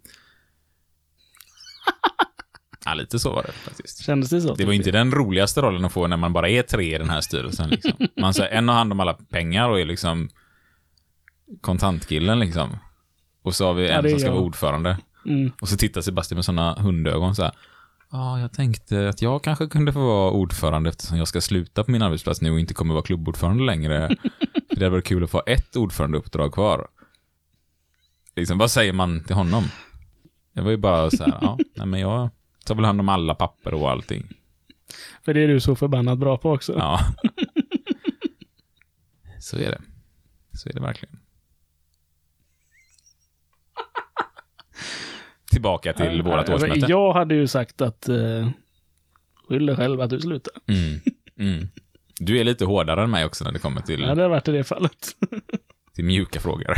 ja, lite så var det faktiskt. Kändes det så? Det var inte den roligaste rollen att få när man bara är tre i den här styrelsen. Liksom. Man säger en har hand om alla pengar och är liksom kontantkillen liksom. Och så har vi Ja, en är som ska jag. vara ordförande. Mm. Och så tittar Sebastian med sådana hundögon så här. Ja, jag tänkte att jag kanske kunde få vara ordförande eftersom jag ska sluta på min arbetsplats nu och inte kommer vara klubbordförande längre. Det hade varit kul att få ett ordförandeuppdrag kvar. Liksom, vad säger man till honom? Det var ju bara så här, ja, nej men jag tar väl hand om alla papper och allting. För det är du så förbannat bra på också. Ja. Så är det. Så är det verkligen. Tillbaka till Ja, vårat årsmöte. Jag hade ju sagt att uh, skyll dig själv att du slutar. Mm. Mm. Du är lite hårdare än mig också när det kommer till, Ja, det har varit i det fallet. till mjuka frågor.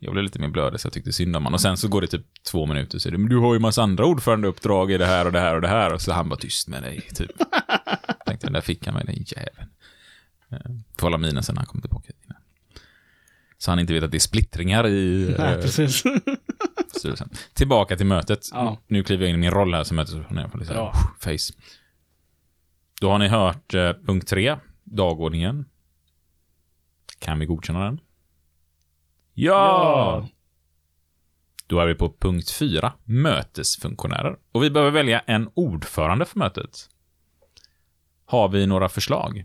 Jag blev lite mer blödig så jag tyckte synd om honom. Och sen så går det typ två minuter så är det, men du har ju massa andra ordförandeuppdrag i det här och det här och det här. Och så han bara tyst med dig, typ. Tänkte den där fick han mig, den jäveln. Eh, Får hålla minen sen när han kommer tillbaka. Så han inte vet att det är splittringar i Nej, eh, precis. styrelsen. Tillbaka till mötet. Ja. Nu kliver jag in i min roll här som. Liksom, Ja. Face. Då har ni hört eh, punkt tre, dagordningen. Kan vi godkänna den? Ja! Ja. Då är vi på punkt fyra, mötesfunktionärer. Och vi behöver välja en ordförande för mötet. Har vi några förslag?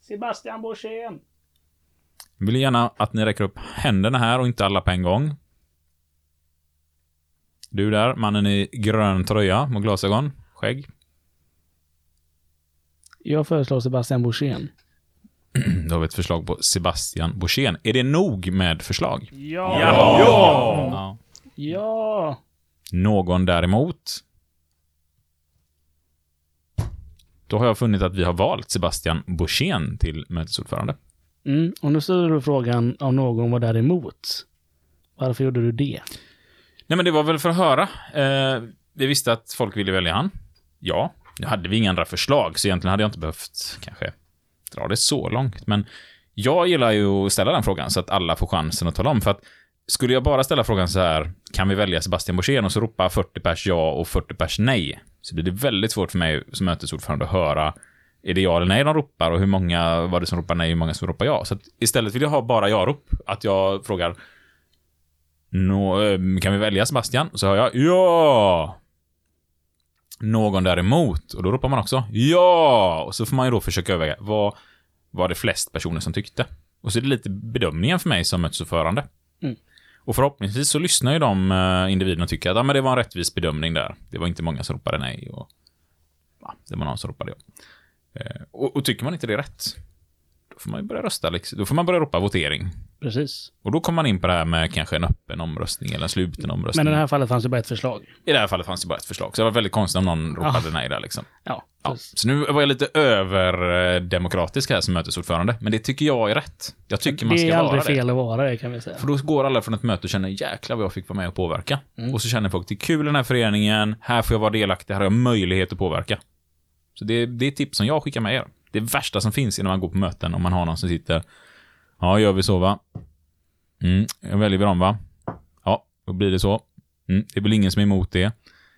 Sebastian Borssén. Jag vill gärna att ni räcker upp händerna här och inte alla på en gång. Du där, mannen i grön tröja och glasögon, skägg. Jag föreslår Sebastian Borssén. Då har vi ett förslag på Sebastian Borssén. Är det nog med förslag? Ja! Ja. Ja! Någon däremot? Då har jag funnit att vi har valt Sebastian Borssén till mötesordförande. Mm, och nu ställer du frågan om någon var däremot. Varför gjorde du det? Nej, men det var väl för att höra. Eh, vi visste att folk ville välja han. Ja, nu hade vi inga andra förslag, så egentligen hade jag inte behövt kanske dra det så långt. Men jag gillar ju att ställa den frågan så att alla får chansen att tala om. För att skulle jag bara ställa frågan så här, kan vi välja Sebastian Borssén och så ropa 40 pers ja och 40 pers nej, så blir det väldigt svårt för mig som mötesordförande att höra är det ja eller nej de ropar och hur många var det som ropar nej och hur många som ropar ja. Så att istället vill jag ha bara ja-rop. Att jag frågar no, eh, kan vi välja Sebastian? Och så hör jag ja! Någon däremot? Och då ropar man också ja! Och så får man ju då försöka överväga, vad var det flest personer som tyckte? Och så är det lite bedömningen för mig som mötesordförande. Mm. Och förhoppningsvis så lyssnar ju de uh, individerna och tycker att ah, men det var en rättvis bedömning där. Det var inte många som ropade nej och ja, det var någon som ropade ja. Eh, och, och tycker man inte det är rätt, då får man ju börja rösta. Liksom. Då får man börja ropa votering. Precis. Och då kommer man in på det här med kanske en öppen omröstning eller en sluten omröstning. Men i det här fallet fanns det bara ett förslag. I det här fallet fanns det bara ett förslag. Så det var väldigt konstigt om någon ropade Ja. nej där liksom. Ja, Ja. Så nu var jag lite överdemokratisk här som mötesordförande. Men det tycker jag är rätt. Jag tycker man Det ska är vara aldrig det. fel att vara det, kan vi säga. För då går alla från ett möte och känner jäklar vad jag fick vara med och påverka. Mm. Och så känner folk, det är kul i den här föreningen, här får jag vara delaktig, här har jag möjlighet att påverka. Så det, det är tips som jag skickar med er. Det värsta som finns innan man går på möten, om man har någon som sitter, ja, gör vi så va? Mm, jag väljer vi dem va? Ja, då blir det så. Mm, det är väl ingen som är emot det.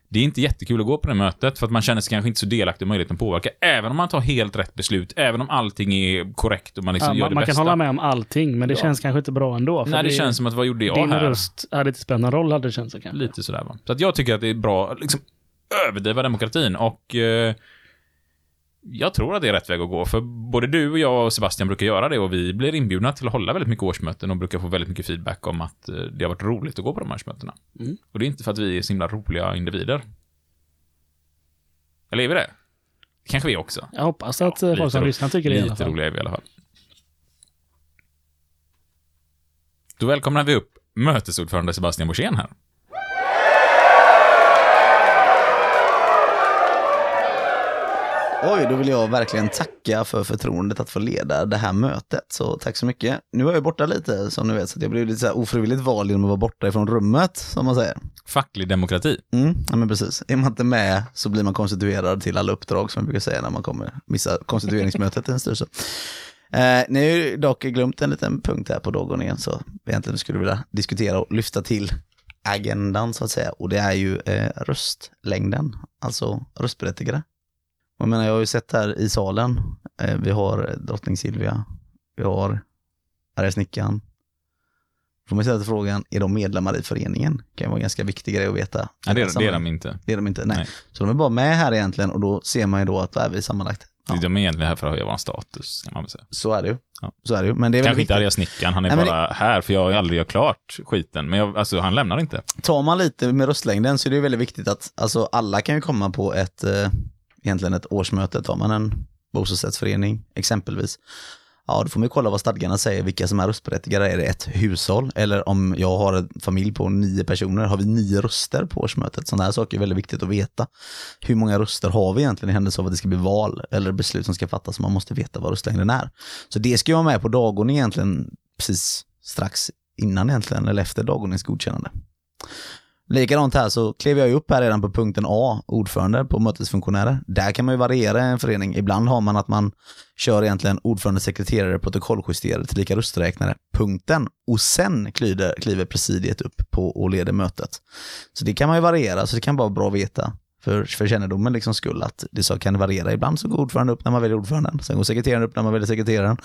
Det är inte jättekul att gå på det mötet, för att man känner sig kanske inte så delaktig i möjligheten att påverka. Även om man tar helt rätt beslut, även om allting är korrekt och man liksom Ja, gör man det man bästa. kan hålla med om allting, men det Ja. känns kanske inte bra ändå. Nej, det känns som att vad gjorde jag din här? röst hade inte spelat någon roll, hade det känts kanske. Lite sådär va. Så att jag tycker att det är bra, liksom överdriva demokratin och eh, jag tror att det är rätt väg att gå, för både du och jag och Sebastian brukar göra det och vi blir inbjudna till att hålla väldigt mycket årsmöten och brukar få väldigt mycket feedback om att eh, det har varit roligt att gå på de här årsmötena. Mm. Och det är inte för att vi är så himla roliga individer. Eller är vi det? Kanske vi också. Jag hoppas att Ja, eh, folk som lyssnar tycker det i alla Lite fall. roliga är vi i alla fall. Då välkomnar vi upp mötesordförande Sebastian Borssén här. Oj, då vill jag verkligen tacka för förtroendet att få leda det här mötet. Så tack så mycket. Nu är jag borta lite, som ni vet, så jag blev lite så ofrivilligt vald genom att vara borta ifrån rummet, som man säger. Facklig demokrati. Mm, ja, men precis. Är man inte med så blir man konstituerad till alla uppdrag, som jag brukar säga när man kommer missa konstitueringsmötet i en styrelse. Eh, ni har ju dock glömt en liten punkt här på dagordningen, så egentligen skulle vilja diskutera och lyfta till agendan, så att säga. Och det är ju eh, röstlängden, alltså röstberättigade. Jag menar, jag har ju sett här i salen, eh, vi har drottning Silvia, vi har arga snickaren. Får man ställa frågan, är de medlemmar i föreningen? Det kan vara en ganska viktig grej att veta. Nej, det, är- det är de inte. Det är de inte, nej. Nej. Så de är bara med här egentligen och då ser man ju då att vad är vi sammanlagt? Ja, De är egentligen här för att höja vår status, kan man väl säga. så är det ju. Ja. Så är det ju. Men det är Kanske inte arga snickaren, han är Nej, bara här för jag har aldrig gjort klart skiten. Men jag, alltså, han lämnar inte. Tar man lite med röstlängden så är det ju väldigt viktigt att alltså, alla kan ju komma på ett, eh, egentligen ett årsmöte. Tar man en bostadsrättsförening exempelvis, ja då får man ju kolla vad stadgarna säger, vilka som är röstberättigade. Är det ett hushåll? Eller om jag har en familj på nio personer, har vi nio röster på årsmötet? Sådana här saker är väldigt viktigt att veta. Hur många röster har vi egentligen i händelse av att det ska bli val eller beslut som ska fattas? Man måste veta vad röstlängden är. Så det ska jag ha med på dagordningen egentligen precis strax innan egentligen, eller efter dagordningens godkännande. Likadant här så klev jag ju upp här redan på punkten A, ordförande på mötesfunktionärer. Där kan man ju variera en förening. Ibland har man att man kör egentligen ordförande, sekreterare, protokolljusterare, tillika rösträknare, punkten. Och sen kliver, kliver presidiet upp på och leder mötet. Så det kan man ju variera, så det kan vara bra att veta för, för kännedomen liksom skull att det så kan variera. Ibland så går ordförande upp när man väljer ordföranden, sen går sekreteraren upp när man väljer sekreteraren.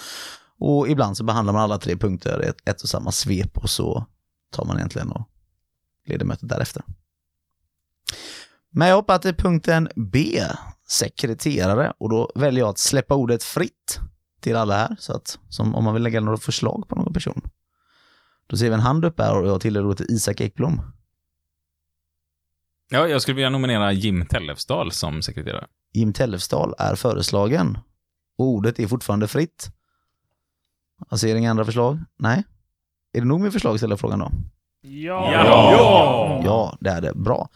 Och ibland så behandlar man alla tre punkter i ett, ett och samma svep och så tar man egentligen och leder mötet därefter. Men jag hoppar till punkten B, sekreterare, och då väljer jag att släppa ordet fritt till alla här, så att som om man vill lägga några förslag på någon person. Då ser vi en hand upp här och jag tillhör då till Isak Ekblom. Ja, jag skulle vilja nominera Jim Tellefsdal som sekreterare. Jim Tellefsdal är föreslagen Och ordet är fortfarande fritt. Jag ser inga andra förslag. Nej. Är det nog med förslag ställer jag frågan då? Ja! Ja! Ja, det är det. Bra.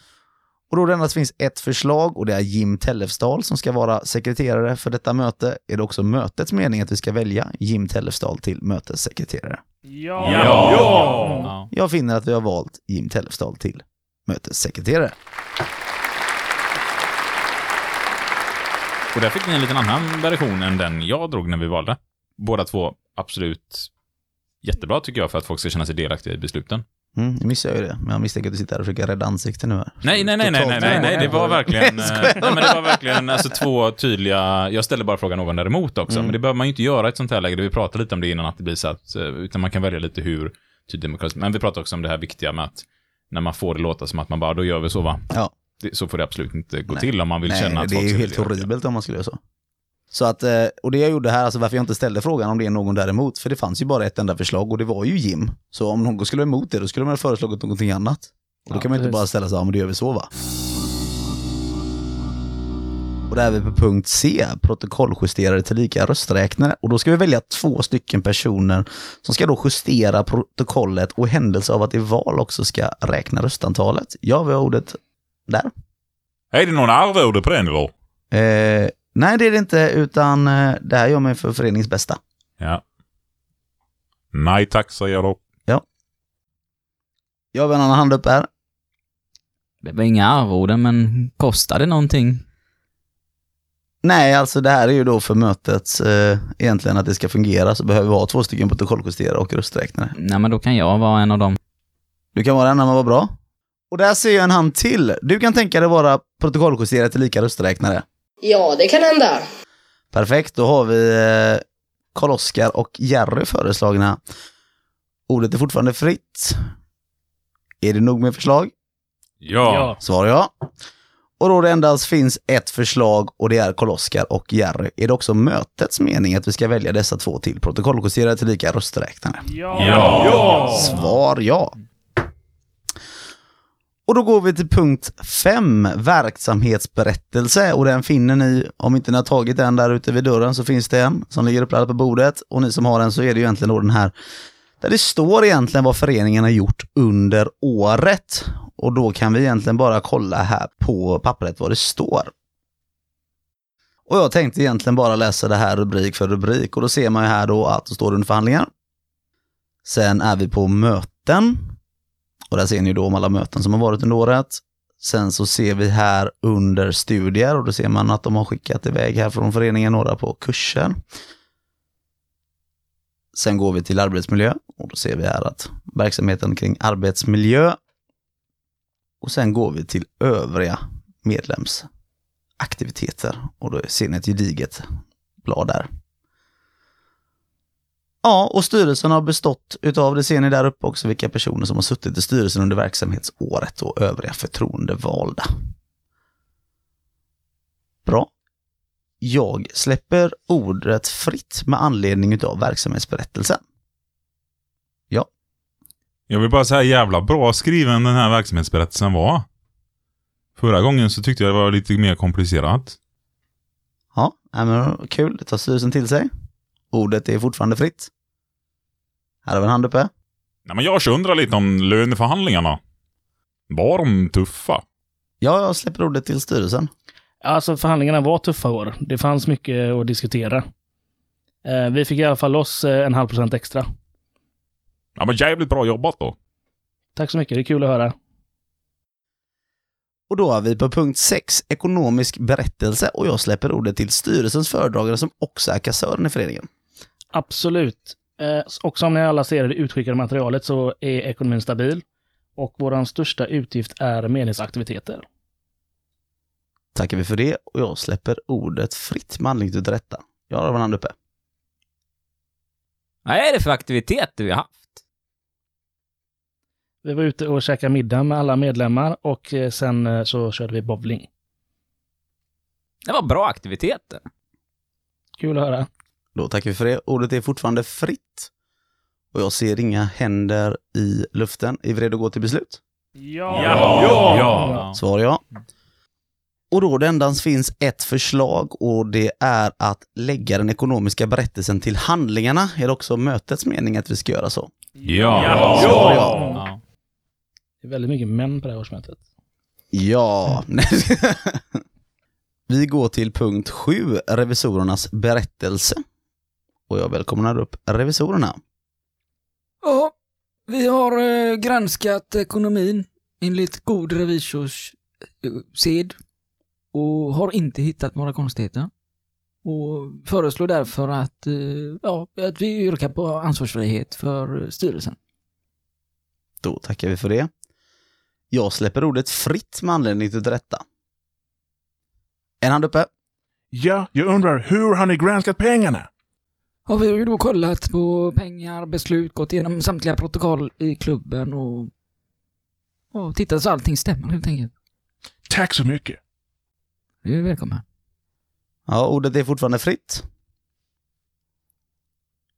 Och då det endast finns ett förslag och det är Jim Tellefsdal som ska vara sekreterare för detta möte är det också mötets mening att vi ska välja Jim Tellefsdal till mötessekreterare. Ja! Ja! Jag finner att vi har valt Jim Tellefsdal till mötessekreterare. Och där fick ni en liten annan version än den jag drog när vi valde. Båda två absolut jättebra tycker jag för att folk ska känna sig delaktiga i besluten. Mm, jag ju det, men jag misstänker att du sitter här och försöker rädda ansikten nu här. Nej, nej, nej, nej, nej, nej, nej, det var verkligen, eh, nej, men det var verkligen alltså, två tydliga, jag ställde bara frågan ovan däremot också, Mm. men det behöver man ju inte göra i ett sånt här läge, vi pratade lite om det innan, att det blir så att, eh, utan man kan välja lite hur tydligt demokratiskt, men vi pratade också om det här viktiga med att när man får det låta som att man bara, då gör vi så va? Ja. Det, så får det absolut inte gå Nej. till om man vill Nej, känna att det är folk ju helt horribelt om man skulle göra så. Så att, eh, och det jag gjorde här, alltså varför jag inte ställde frågan om det är någon däremot, för det fanns ju bara ett enda förslag och det var ju Jim. Så om någon skulle vara emot det, då skulle man ha föreslagit någonting annat. Och då Ja, kan man inte precis. bara ställa sig, ja men det gör vi så va? Och där är vi på punkt C, protokolljusterare tillika rösträknare. Och då ska vi välja två stycken personer som ska då justera protokollet och i händelse av att det är val också ska räkna röstantalet. Ja, vi har ordet där. Är det någon arvode på den eller? Eh, nej, det är det inte, utan eh, det här gör man för föreningens bästa. Ja. Nej tack säger jag då. Jag har en annan hand upp här. Det var inga arvoden, men kostar det någonting? Nej, alltså det här är ju då för mötet eh, egentligen att det ska fungera så behöver vi ha två stycken protokolljusterare och rösträknare. Nej, men då kan jag vara en av dem. Du kan vara en när man var bra. Och där ser jag en hand till. Du kan tänka dig vara protokolljusterare till lika rösträknare. Ja, det kan hända. Perfekt, då har vi eh, Karl-Oskar och Jerry föreslagna. Ordet är fortfarande fritt. Är det nog med förslag? Ja. Svar ja. Och då det endast finns ett förslag och det är Karl-Oskar och Jerry är det också mötets mening att vi ska välja dessa två till protokolljusterare till lika rösträknare. Ja. Svar ja. Och då går vi till punkt 5, verksamhetsberättelse. Och den finner ni, om inte ni har tagit den där ute vid dörren så finns det en som ligger uppladdad på bordet. Och ni som har den så är det ju egentligen då den här, där det står egentligen vad föreningen har gjort under året. Och då kan vi egentligen bara kolla här på pappret vad det står. Och jag tänkte egentligen bara läsa det här rubrik för rubrik och då ser man ju här då att det står under förhandlingar. Sen är vi på möten. Och där ser ni då om alla möten som har varit under året. Sen så ser vi här under studier och då ser man att de har skickat iväg här från föreningen några på kurser. Sen går vi till arbetsmiljö och då ser vi här att verksamheten kring arbetsmiljö. Och sen går vi till övriga medlemsaktiviteter och då ser ni ett gediget blad där. Ja, och styrelsen har bestått utav, det ser ni där uppe också, vilka personer som har suttit i styrelsen under verksamhetsåret och övriga förtroendevalda. Bra. Jag släpper ordet fritt med anledning utav verksamhetsberättelsen. Ja. Jag vill bara säga jävla bra skriven den här verksamhetsberättelsen var. Förra gången så tyckte jag det var lite mer komplicerat. Ja, men kul. Det tar styrelsen till sig. Ordet är fortfarande fritt. Här har vi en hand uppe. Nej, men jag undrar lite om löneförhandlingarna. Var de tuffa? Ja, jag släpper ordet till styrelsen. Alltså förhandlingarna var tuffa år. Det fanns mycket att diskutera. Eh, Vi fick i alla fall loss eh, en halv procent extra. Ja, men jävligt bra jobbat då. Tack så mycket, det är kul att höra. Och då är vi på punkt 6, ekonomisk berättelse och jag släpper ordet till styrelsens föredragare som också är kassören i föreningen. Absolut. Eh, och som ni alla ser i det utskickade materialet så är ekonomin stabil. Och vår största utgift är meningsaktiviteter. Tackar vi för det och jag släpper ordet fritt med anledning till detta. Jag har en hand uppe. Vad är det för aktiviteter vi har haft? Vi var ute och käkade middag med alla medlemmar och eh, sen eh, så körde vi bowling. Det var bra aktiviteter. Kul att höra. Då tackar vi för det. Ordet är fortfarande fritt. Och jag ser inga händer i luften. Är vi redo att gå till beslut? Ja! Ja. Ja. Svar ja. Och då det endast finns ett förslag och det är att lägga den ekonomiska berättelsen till handlingarna. Är det också mötets mening att vi ska göra så? Ja. Svar ja. Det är väldigt mycket män på det här årsmötet. Ja. vi går till punkt sju, revisorernas berättelse. Och jag välkomnar upp revisorerna. Ja, vi har eh, granskat ekonomin enligt god revisors eh, sed och har inte hittat några konstigheter. Och föreslår därför att, eh, ja, att vi yrkar på ansvarsfrihet för styrelsen. Då tackar vi för det. Jag släpper ordet fritt med anledning till detta. En hand uppe. Ja, jag undrar hur har ni granskat pengarna? Ja, vi har ju då kollat på pengar, beslut, gått igenom samtliga protokoll i klubben och, och tittat så allting stämmer helt enkelt. Tack så mycket. Du är välkommen. Ja, ordet är fortfarande fritt.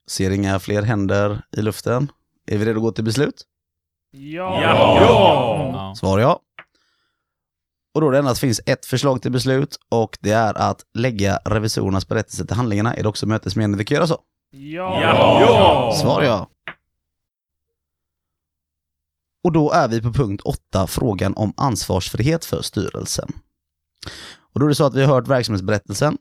Ser inga fler händer i luften. Är vi redo att gå till beslut? Ja! Ja. Svar ja. Och då det endast finns ett förslag till beslut och det är att lägga revisorernas berättelse till handlingarna. Är det också mötesmeningen att vi kan göra så? Ja! Svar ja. Och då är vi på punkt 8, frågan om ansvarsfrihet för styrelsen. Och då är det så att vi har hört verksamhetsberättelsen,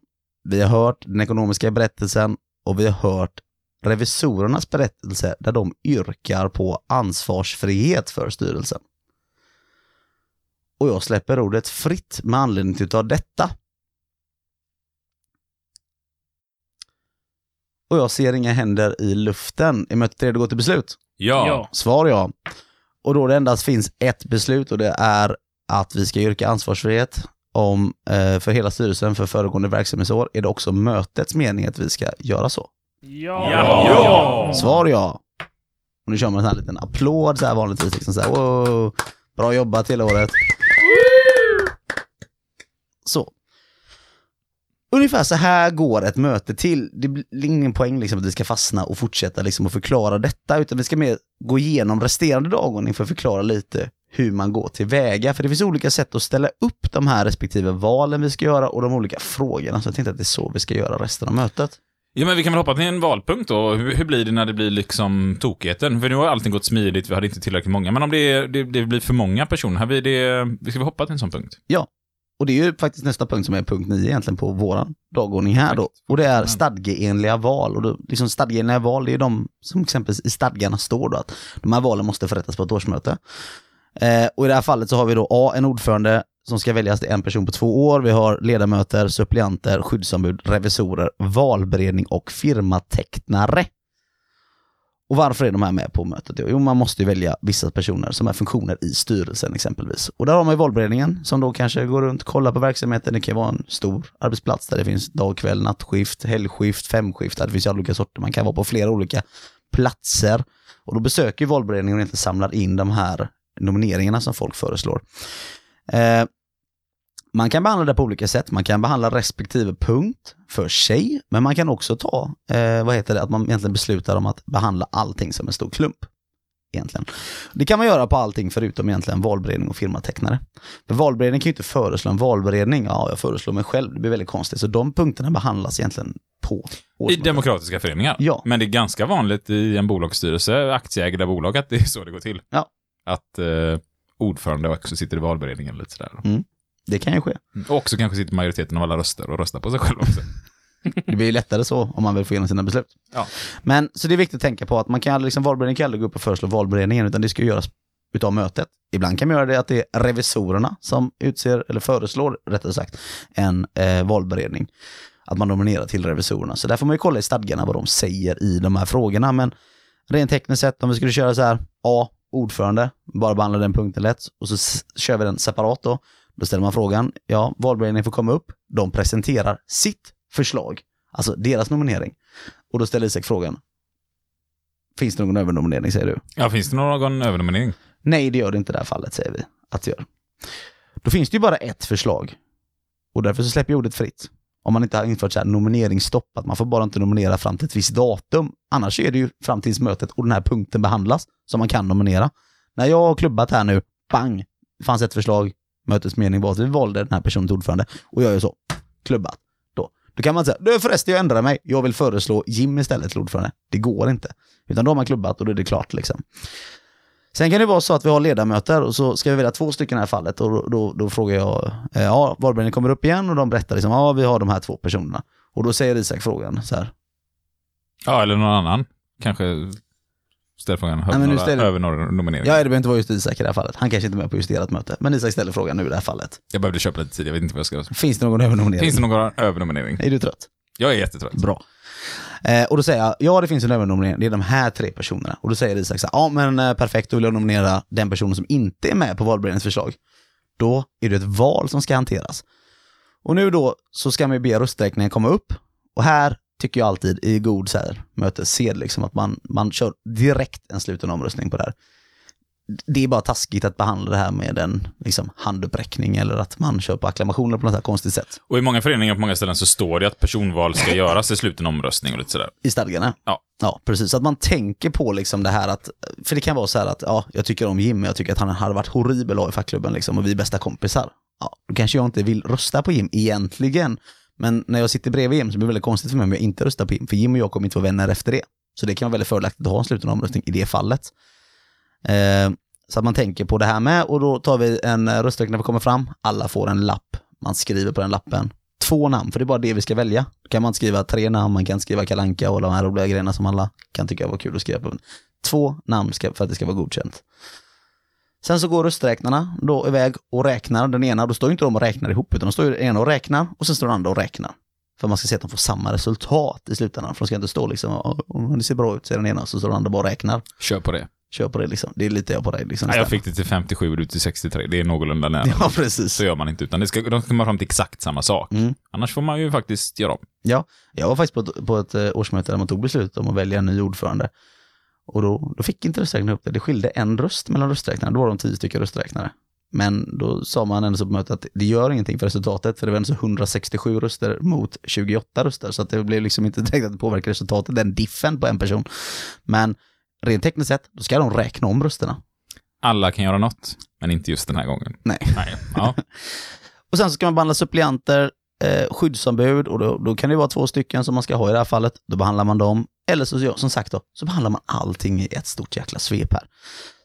vi har hört den ekonomiska berättelsen och vi har hört revisorernas berättelse där de yrkar på ansvarsfrihet för styrelsen. Och jag släpper ordet fritt med anledning av detta. Och jag ser inga händer i luften. Är mötet redo att gå till beslut? Ja. Ja. Svar ja. Och då det endast finns ett beslut och det är att vi ska yrka ansvarsfrihet om, eh, för hela styrelsen för föregående verksamhetsår är det också mötets mening att vi ska göra så. Ja! Svar ja. Och nu kör man en sån här liten applåd så här vanligtvis. Liksom så här, wow, bra jobbat hela året. Så. Ungefär så här går ett möte till. Det blir ingen poäng liksom att vi ska fastna och fortsätta liksom att förklara detta, utan vi ska mer gå igenom resterande dagordning för att förklara lite hur man går tillväga. För det finns olika sätt att ställa upp de här respektive valen vi ska göra och de olika frågorna. Så jag tänkte att det är så vi ska göra resten av mötet. Ja, men vi kan väl hoppa till en valpunkt då. Hur, hur blir det när det blir liksom tokigheten? För nu har allting gått smidigt, vi hade inte tillräckligt många. Men om det, det, det blir för många personer, här blir det, vi ska vi hoppa till en sån punkt? Ja, och det är ju faktiskt nästa punkt som är punkt 9 egentligen på våran dagordning här då. Och det är stadgeenliga val. Och då, liksom stadgeenliga val, det är de som exempelvis i stadgarna står då att de här valen måste förrättas på ett årsmöte. Eh, och i det här fallet så har vi då A, en ordförande som ska väljas till en person på två år. Vi har ledamöter, suppleanter, skyddsombud, revisorer, valberedning och firmatecknare. Och varför är de här med på mötet? Jo, man måste ju välja vissa personer som är funktioner i styrelsen exempelvis. Och där har man ju valberedningen som då kanske går runt, kollar på verksamheten. Det kan vara en stor arbetsplats där det finns dag, kväll, nattskift, helgskift, femskift. Där det finns ju olika sorter. Man kan vara på flera olika platser. Och då besöker ju valberedningen och inte samlar in de här nomineringarna som folk föreslår. Eh, man kan behandla det på olika sätt. Man kan behandla respektive punkt för sig, men man kan också ta, eh, vad heter det, att man egentligen beslutar om att behandla allting som en stor klump. Egentligen. Det kan man göra på allting förutom egentligen valberedning och firmatecknare. För valberedning kan ju inte föreslå en valberedning, ja jag föreslår mig själv, det blir väldigt konstigt. Så de punkterna behandlas egentligen på I demokratiska föreningar. Ja. Men det är ganska vanligt i en bolagsstyrelse, aktieägda bolag, att det är så det går till. Ja. Att eh, ordförande också sitter i valberedningen lite sådär. Mm. Det kan ju ske. Och också kanske sitter majoriteten av alla röster och röstar på sig själv också. Det blir ju lättare så om man vill få igenom sina beslut. Ja. Men så det är viktigt att tänka på att man kan aldrig, liksom, valberedningen kan aldrig gå upp och föreslå valberedningen, utan det ska göras utav mötet. Ibland kan man göra det att det är revisorerna som utser, eller föreslår rättare sagt, en eh, valberedning. Att man nominerar till revisorerna. Så där får man ju kolla i stadgarna vad de säger i de här frågorna. Men rent tekniskt sett, om vi skulle köra så här, A, ordförande, bara behandla den punkten lätt, och så kör vi den separat då. Då ställer man frågan, ja, valberedningen får komma upp, de presenterar sitt förslag, alltså deras nominering. Och då ställer Isak frågan, finns det någon övernominering säger du? Ja, finns det någon övernominering? Nej, det gör det inte i det här fallet, säger vi att det gör. Då finns det ju bara ett förslag. Och därför så släpper jag ordet fritt. Om man inte har infört så här nomineringsstopp, att man får bara inte nominera fram till ett visst datum. Annars är det ju fram tills mötet och den här punkten behandlas som man kan nominera. När jag har klubbat här nu, bang, det fanns ett förslag, mötets mening var att vi valde den här personen till ordförande och jag gör så, klubbat. Då, då kan man säga, du förresten jag ändrar mig, jag vill föreslå Jim istället till ordförande. Det går inte. Utan då har man klubbat och då är det klart liksom. Sen kan det vara så att vi har ledamöter och så ska vi välja två stycken i det här fallet och då, då, då frågar jag, eh, ja, valberedningen kommer upp igen och de berättar liksom, ja, vi har de här två personerna. Och då säger Isak frågan så här, Ja, eller någon annan. Kanske ställer frågan Nej, men nu några, ställer- över några nomineringar. ja, det behöver inte vara just Isak i det här fallet. Han kanske inte är med på justerat möte. Men Isak ställer frågan nu i det här fallet. Jag behövde köpa lite tid, jag vet inte vad jag ska... Finns det någon övernominering? Finns det någon övernominering? Är du trött? Jag är jättetrött. Bra. Eh, och då säger jag, ja det finns en övernominering, det är de här tre personerna. Och då säger Isak så här, ja men eh, perfekt, då vill jag nominera den personen som inte är med på valberedningens förslag. Då är det ett val som ska hanteras. Och nu då så ska man ju be rösträkningen komma upp. Och här tycker jag alltid i god så här, mötessed liksom att man, man kör direkt en sluten omröstning på det här. Det är bara taskigt att behandla det här med en liksom, handuppräckning eller att man kör på acklamationer på något här konstigt sätt. Och i många föreningar på många ställen så står det att personval ska göras i sluten omröstning och lite sådär. I stadgarna? Ja. Ja, precis. Att man tänker på liksom det här att, för det kan vara så här att, ja, jag tycker om Jim, jag tycker att han hade varit horribel i fackklubben liksom, och vi är bästa kompisar. Ja, då kanske jag inte vill rösta på Jim egentligen, men när jag sitter bredvid Jim så blir det väldigt konstigt för mig om jag inte röstar på Jim, för Jim och jag kommer inte vara vänner efter det. Så det kan vara väldigt fördelaktigt att ha en sluten omröstning i det fallet. Eh, så att man tänker på det här med och då tar vi en eh, rösträkning när vi kommer fram. Alla får en lapp. Man skriver på den lappen två namn, för det är bara det vi ska välja. Då kan man inte skriva tre namn, man kan skriva kalanka och alla de här roliga grejerna som alla kan tycka var kul att skriva på. Två namn ska, för att det ska vara godkänt. Sen så går rösträknarna då iväg och räknar den ena, då står ju inte de och räknar ihop, utan de står ju den ena och räknar och sen står den andra och räknar. För man ska se att de får samma resultat i slutändan, för de ska inte stå liksom, "Ja, om det ser bra ut, säger den ena, så står den andra bara och räknar. Kör på det. Kör på det liksom, det är lite jag på dig liksom. Jag fick det till 57 och du till 63. Det är någorlunda nära. Ja, precis. Så gör man inte, utan det ska, de ska komma fram till exakt samma sak. Mm. Annars får man ju faktiskt göra om. Ja, jag var faktiskt på ett, på ett eh, årsmöte där man tog beslut om att välja en ny ordförande. Och då, då fick inte rösträknaren upp det. Det skilde en röst mellan rösträknarna. Då var de tio stycken rösträknare. Men då sa man ändå på mötet att det gör ingenting för resultatet, för det var ändå så 167 röster mot 28 röster, så att det blev liksom inte direkt att det påverkade resultatet, den diffen på en person. Men rent tekniskt sett, då ska de räkna om rösterna. Alla kan göra något, men inte just den här gången. Nej. Nej. Ja. Och sen så ska man behandla suppleanter, eh, skyddsombud och då, då kan det vara två stycken som man ska ha i det här fallet. Då behandlar man dem. Eller så, som sagt då, så behandlar man allting i ett stort jäkla svep här.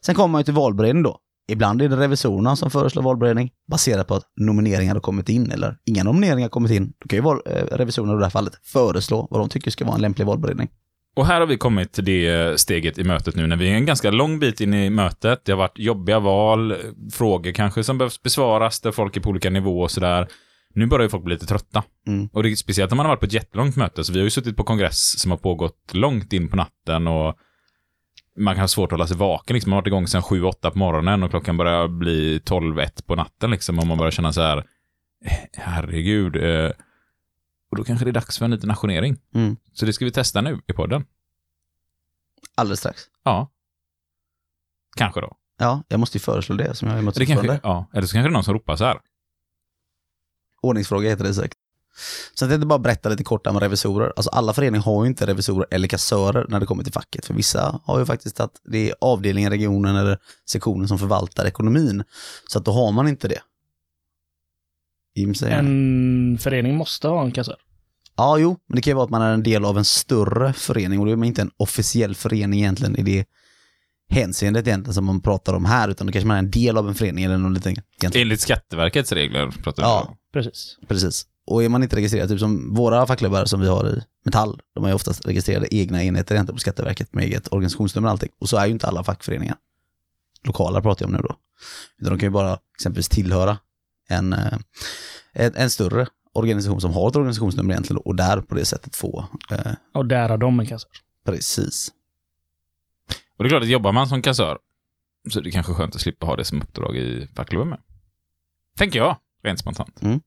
Sen kommer man ju till valberedning då. Ibland är det revisorerna som föreslår valberedning baserat på att nomineringar har kommit in eller inga nomineringar har kommit in. Då kan ju val, eh, revisorerna i det här fallet föreslå vad de tycker ska vara en lämplig valberedning. Och här har vi kommit till det eh, steget i mötet nu när vi är en ganska lång bit in i mötet. Det har varit jobbiga val, eh, frågor kanske som behövs besvaras, där folk är på olika nivåer och sådär. Nu börjar ju folk bli lite trötta. Mm. Och det är speciellt om man har varit på ett jättelångt möte, så vi har ju suttit på kongress som har pågått långt in på natten och man kan ha svårt att hålla sig vaken. Liksom. Man har varit igång sedan 7-8 på morgonen och klockan börjar bli 12-1 på natten liksom. Och man börjar känna så här, "Eh, herregud. Eh, och då kanske det är dags för en liten ajournering. Mm. Så det ska vi testa nu i podden. Alldeles strax. Ja. Kanske då. Ja, jag måste ju föreslå det som jag är Det kanske, ja. Eller så kanske det är någon som ropar så här. Ordningsfråga heter det säkert. Så jag tänkte bara berätta lite kort om revisorer. Alltså alla föreningar har ju inte revisorer eller kassörer när det kommer till facket. För vissa har ju faktiskt att det är avdelningen, regionen eller sektionen som förvaltar ekonomin. Så att då har man inte det. Jim säger En förening måste ha en kassör. Ja, jo, men det kan ju vara att man är en del av en större förening och då är man inte en officiell förening egentligen i det hänseendet egentligen som man pratar om här, utan då kanske man är en del av en förening eller något liten. egentligen. Enligt Skatteverkets regler pratar vi Ja, om. Precis. Precis. Och är man inte registrerad, typ som våra fackklubbar som vi har i Metall, de har ju oftast registrerade egna enheter egentligen på Skatteverket med eget organisationsnummer och allting. Och så är ju inte alla fackföreningar. Lokala pratar jag om nu då. Utan de kan ju bara exempelvis tillhöra en, eh, en, en större organisation som har ett organisationsnummer egentligen och där på det sättet få, eh, Och där har de en kassör. precis. Och det är klart att jobbar man som kassör så är det kanske skönt att slippa ha det som uppdrag i fackklubben med. Tänker jag, rent spontant. Mm.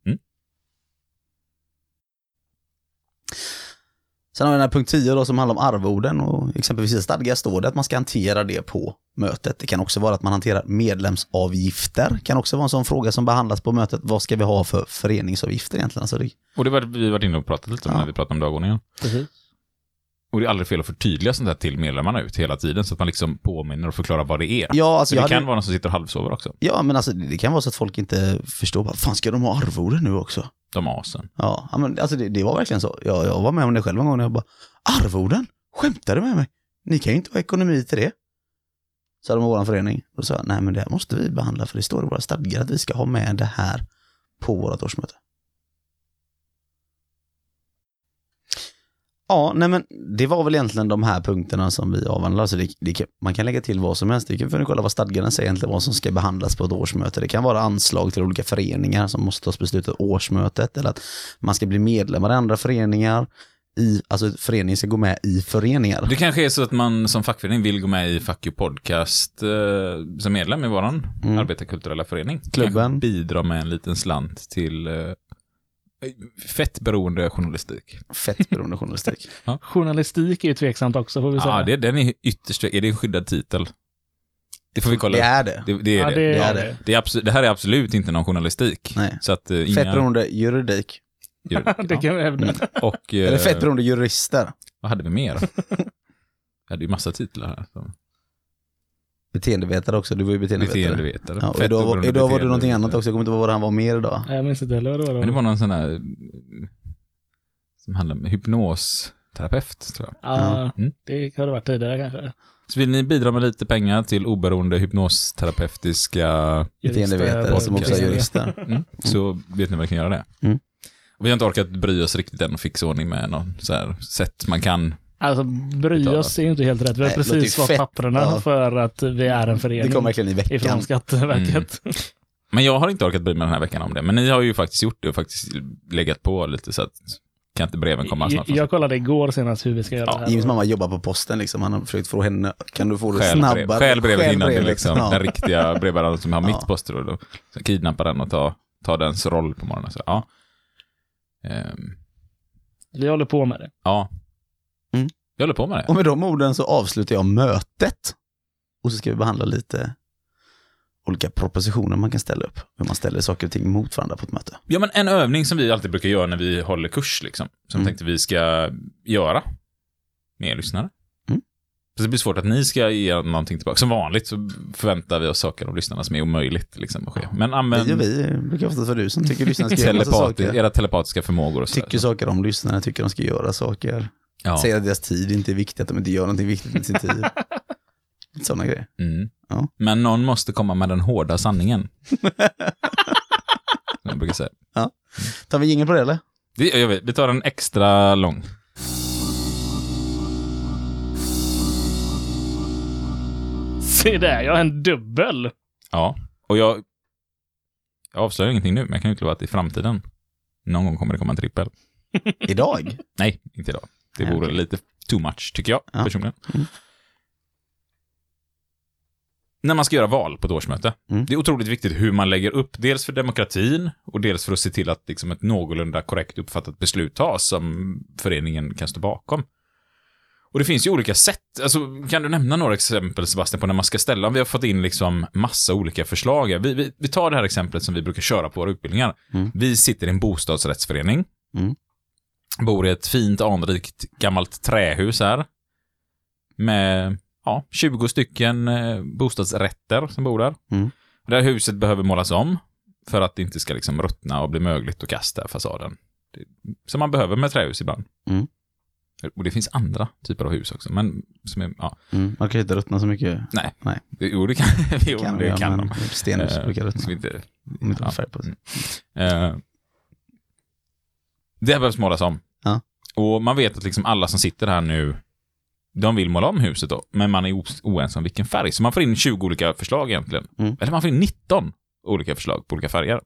Sen har vi den här punkt 10 då som handlar om arvoden och exempelvis i stadgar står det att man ska hantera det på mötet. Det kan också vara att man hanterar medlemsavgifter. kan också vara en sån fråga som behandlas på mötet. Vad ska vi ha för föreningsavgifter egentligen? Alltså det, Och det var vi varit inne och pratat lite om Ja. när vi pratade om dagordningen. Precis. Och det är aldrig fel att förtydliga sånt här till medlemmarna ut hela tiden, så att man liksom påminner och förklarar vad det är. Ja, alltså det jag kan hade- vara någon som sitter och halvsover också. Ja, men alltså det kan vara så att folk inte förstår. Vad fan ska de ha arvode nu också? De asen. Ja, ja, men alltså det, det var verkligen så. Jag, jag var med om det själv en gång när jag bara, arvoden? Skämtar du med mig? Ni kan ju inte ha ekonomi till det. Sa de i vår förening. Då sa jag, nej men det här måste vi behandla för det står i våra stadgar att vi ska ha med det här på vårt årsmöte. Ja, nej men det var väl egentligen de här punkterna som vi avhandlade. Alltså det, det, man kan lägga till vad som helst. Det kan för kolla vad stadgarna säger egentligen vad som ska behandlas på ett årsmöte. Det kan vara anslag till olika föreningar som måste tas beslut av årsmötet eller att man ska bli medlemmar i andra föreningar. I, alltså föreningen ska gå med i föreningar. Det kanske är så att man som fackförening vill gå med i Fuck You Podcast eh, som medlem i våran Mm. arbetarkulturella förening. Klubben. Kanske bidra med en liten slant till eh, fettberoende journalistik. Fettberoende journalistik. Journalistik är ju tveksamt också får vi säga. Ja, det, den är ytterst, är det en skyddad titel? Det får vi kolla Det är det. Det, det är Ja, det. det är det. det. är absolut, det här är absolut inte någon journalistik. Nej. Så att uh, inga... Fettberoende juridik. det kan vi hävda. Mm. Och... eh, Eller fettberoende jurister. Vad hade vi mer? Vi hade ju massa titlar här. Så. Beteendevetare också, du var ju beteendevetare. Beteendevetare. Ja, och idag, var, idag var det någonting annat också, jag kommer inte ihåg vad han var mer idag. Nej, Jag minns inte heller vad det var. Men det var någon sån här... Som handlar om hypnosterapeut, tror jag. Ja, Mm. det har det varit tidigare kanske. Så vill ni bidra med lite pengar till oberoende hypnosterapeutiska Beteendevetare som också är jurister. Mm. Så vet ni vad ni kan göra det. Mm. Vi har inte orkat bry oss riktigt än och fixa ordning med någon så här sätt man kan. Alltså, bry oss är ju inte helt rätt. Vi har Nej, det precis fått papperna Ja. för att vi är en förening. Det kom verkligen i veckan. Ifrån Skatteverket. Men jag har inte orkat bry mig den här veckan om det. Men ni har ju faktiskt gjort det och faktiskt legat på lite så att kan inte breven komma snart? Jag kollade igår senast hur vi ska göra det här. Jims mamma jobbar på posten liksom, han har försökt få henne, kan du få det Stjäl brev- snabbare? Stjäl brevet innan brevet, liksom, ja. den riktiga brevbäraren som har Ja. mitt postråd och så kidnappar den och tar, tar dens roll på morgonen. Så, ja. Ehm, Vi håller på med det. ja. Jag håller på med det. Och med de orden så avslutar jag mötet. Och så ska vi behandla lite olika propositioner man kan ställa upp. Hur man ställer saker och ting mot varandra på ett möte. Ja, men en övning som vi alltid brukar göra när vi håller kurs, liksom. Som Mm. tänkte vi ska göra med er lyssnare. Mm. Så det blir svårt att ni ska ge någonting tillbaka. Som vanligt så förväntar vi oss saker av lyssnarna som är omöjligt liksom, att ske. Men använd Vi och vi brukar oftast vara du som tycker lyssnarna ska göra saker. era telepatiska förmågor och så. Tycker saker om lyssnarna, tycker de ska göra saker. Ja. Säger att deras tid inte är viktig, att de inte gör någonting viktigt med sin tid. Sådana grejer. Mm. Ja. Men någon måste komma med den hårda sanningen. Jag brukar säga. Ja. Tar vi ingen på det eller? Det gör vi. Vi tar en extra lång. Se där, jag har en dubbel. Ja. Och jag... Jag avslöjar ingenting nu, men jag kan utlova att i framtiden någon gång kommer det komma en trippel. Idag? Nej, inte idag. Det vore okej. lite too much, tycker jag Ja. personligen. Mm. När man ska göra val på ett årsmöte. Mm. Det är otroligt viktigt hur man lägger upp, dels för demokratin och dels för att se till att liksom ett någorlunda korrekt uppfattat beslut tas som föreningen kan stå bakom. Och det finns ju olika sätt. Alltså, kan du nämna några exempel, Sebastian, på när man ska ställa? Vi har fått in liksom massa olika förslag. Vi, vi, vi tar det här exemplet som vi brukar köra på våra utbildningar. Mm. Vi sitter i en bostadsrättsförening. Mm. Bor i ett fint anrikt gammalt trähus här. Med ja, 20 stycken eh, bostadsrätter som bor där. Mm. Det här huset behöver målas om för att det inte ska liksom ruttna och bli mögligt att kasta fasaden. Det, som man behöver med trähus ibland. Mm. Och det finns andra typer av hus också, men som är, ja, Mm. Man kan ju inte ruttna så mycket. nej. Nej. Det, jo, det kan, jo, Kan det kan men de. stenhus Eh, brukar ruttna. ska vi inte, ja. ja. färg på sig. Eh, det behövs målas om. Ja. Och man vet att liksom alla som sitter här nu, de vill måla om huset då, men man är oense om vilken färg. Så man får in 20 olika förslag egentligen. Mm. Eller man får in 19 olika förslag på olika färger.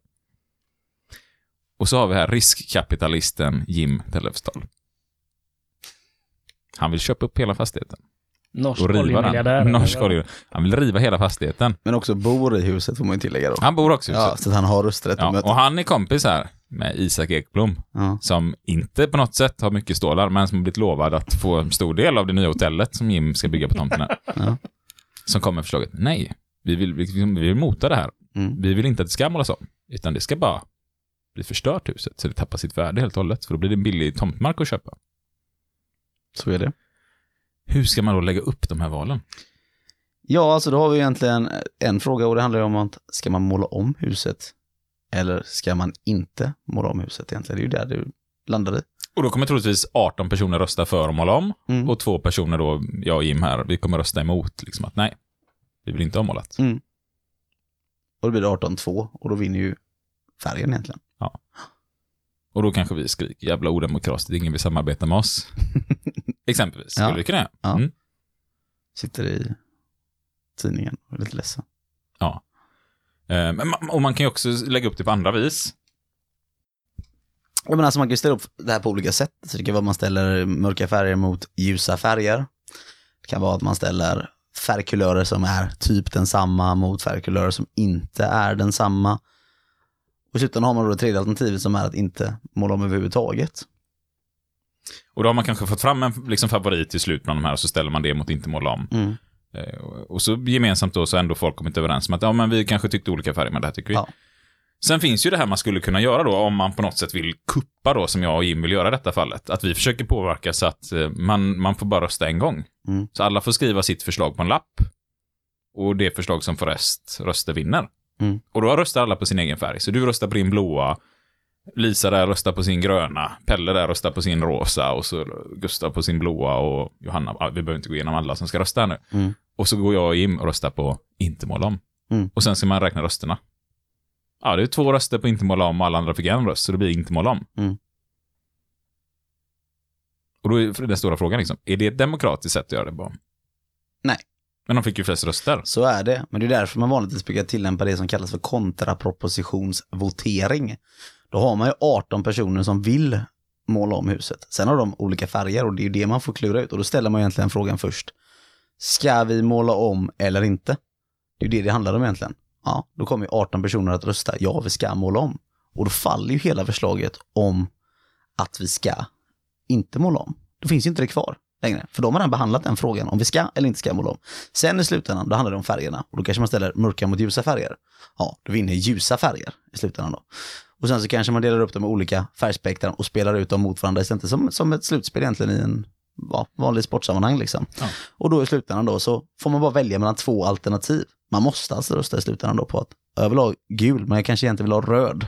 Och så har vi här riskkapitalisten Jim Tellefsdal. Han vill köpa upp hela fastigheten. Norsk oljemiljardär. Norsk olje. Han vill riva hela fastigheten. Men också bor i huset får man ju tillägga då. Han bor också i Ja, huset. så att han har rösträtt Ja, och han är kompis här med Isak Ekblom. Ja. Som inte på något sätt har mycket stålar, men som har blivit lovad att få en stor del av det nya hotellet som Jim ska bygga på tomten här. Ja. Som kommer med förslaget, nej, vi vill, vi, vi vill mota det här. Mm. Vi vill inte att det ska målas om, utan det ska bara bli förstört huset, så det tappar sitt värde helt och hållet. För då blir det en billig tomtmark att köpa. Så är det. Hur ska man då lägga upp de här valen? Ja, alltså då har vi egentligen en fråga och det handlar om att ska man måla om huset? Eller ska man inte måla om huset egentligen? Det är ju där du landar i. Och då kommer troligtvis 18 personer rösta för att måla om och två personer då, jag och Jim här, vi kommer rösta emot liksom att nej, vi vill inte ha målat. Mm. Och då blir det 18-2 och då vinner ju färgen egentligen. Ja. Och då kanske vi skriker jävla odemokratiskt, ingen vill samarbeta med oss. Exempelvis, skulle Ja. vi kunna göra. Ja. Mm. Sitter i tidningen och är lite ledsen. Ja. Eh, men och man kan ju också lägga upp det på andra vis. Ja, men alltså man kan ju ställa upp det här på olika sätt. Så det kan vara att man ställer mörka färger mot ljusa färger. Det kan vara att man ställer färgkulörer som är typ densamma mot färgkulörer som inte är densamma. Och i slutändan har man då det tredje alternativet som är att inte måla om överhuvudtaget. Och då har man kanske fått fram en liksom, favorit till slut bland de här och så ställer man det mot inte måla om. Mm. Eh, och- så gemensamt då så har ändå folk kommit överens om att ja, men vi kanske tyckte olika färger, men det här tycker vi. Ja. Sen finns ju det här man skulle kunna göra då om man på något sätt vill kuppa då som jag och Jim vill göra i detta fallet. Att vi försöker påverka så att eh, man, man får bara rösta en gång. Mm. Så alla får skriva sitt förslag på en lapp. Och det förslag som får rest röster vinner. Mm. Och då röstar alla på sin egen färg. Så du röstar på din blåa, Lisa där röstar på sin gröna, Pelle där röstar på sin rosa och så Gustav på sin blåa och Johanna, vi behöver inte gå igenom alla som ska rösta här nu. Mm. Och så går jag och Jim och röstar på inte måla om. Mm. Och sen ska man räkna rösterna. Ja, det är två röster på inte måla om och alla andra fick en röst, så det blir inte måla om. Mm. Och då är den stora frågan liksom, är det ett demokratiskt sätt att göra det på? Nej. Men de fick ju flest röster. Så är det, men det är därför man vanligtvis brukar tillämpa det som kallas för kontrapropositionsvotering. Då har man ju 18 personer som vill måla om huset. Sen har de olika färger och det är ju det man får klura ut och då ställer man egentligen frågan först. Ska vi måla om eller inte? Det är ju det det handlar om egentligen. Ja, då kommer ju 18 personer att rösta ja, vi ska måla om. Och då faller ju hela förslaget om att vi ska inte måla om. Då finns ju inte det kvar längre. För de har redan behandlat den frågan om vi ska eller inte ska måla om. Sen i slutändan, då handlar det om färgerna. Och då kanske man ställer mörka mot ljusa färger. Ja, då vinner ljusa färger i slutändan då. Och sen så kanske man delar upp dem i olika färgspektrum och spelar ut dem mot varandra istället som, som ett slutspel egentligen i en ja, vanlig sportsammanhang liksom. Ja. Och då i slutändan då så får man bara välja mellan två alternativ. Man måste alltså rösta i slutändan då på att jag vill ha gul, men jag kanske egentligen vill ha röd.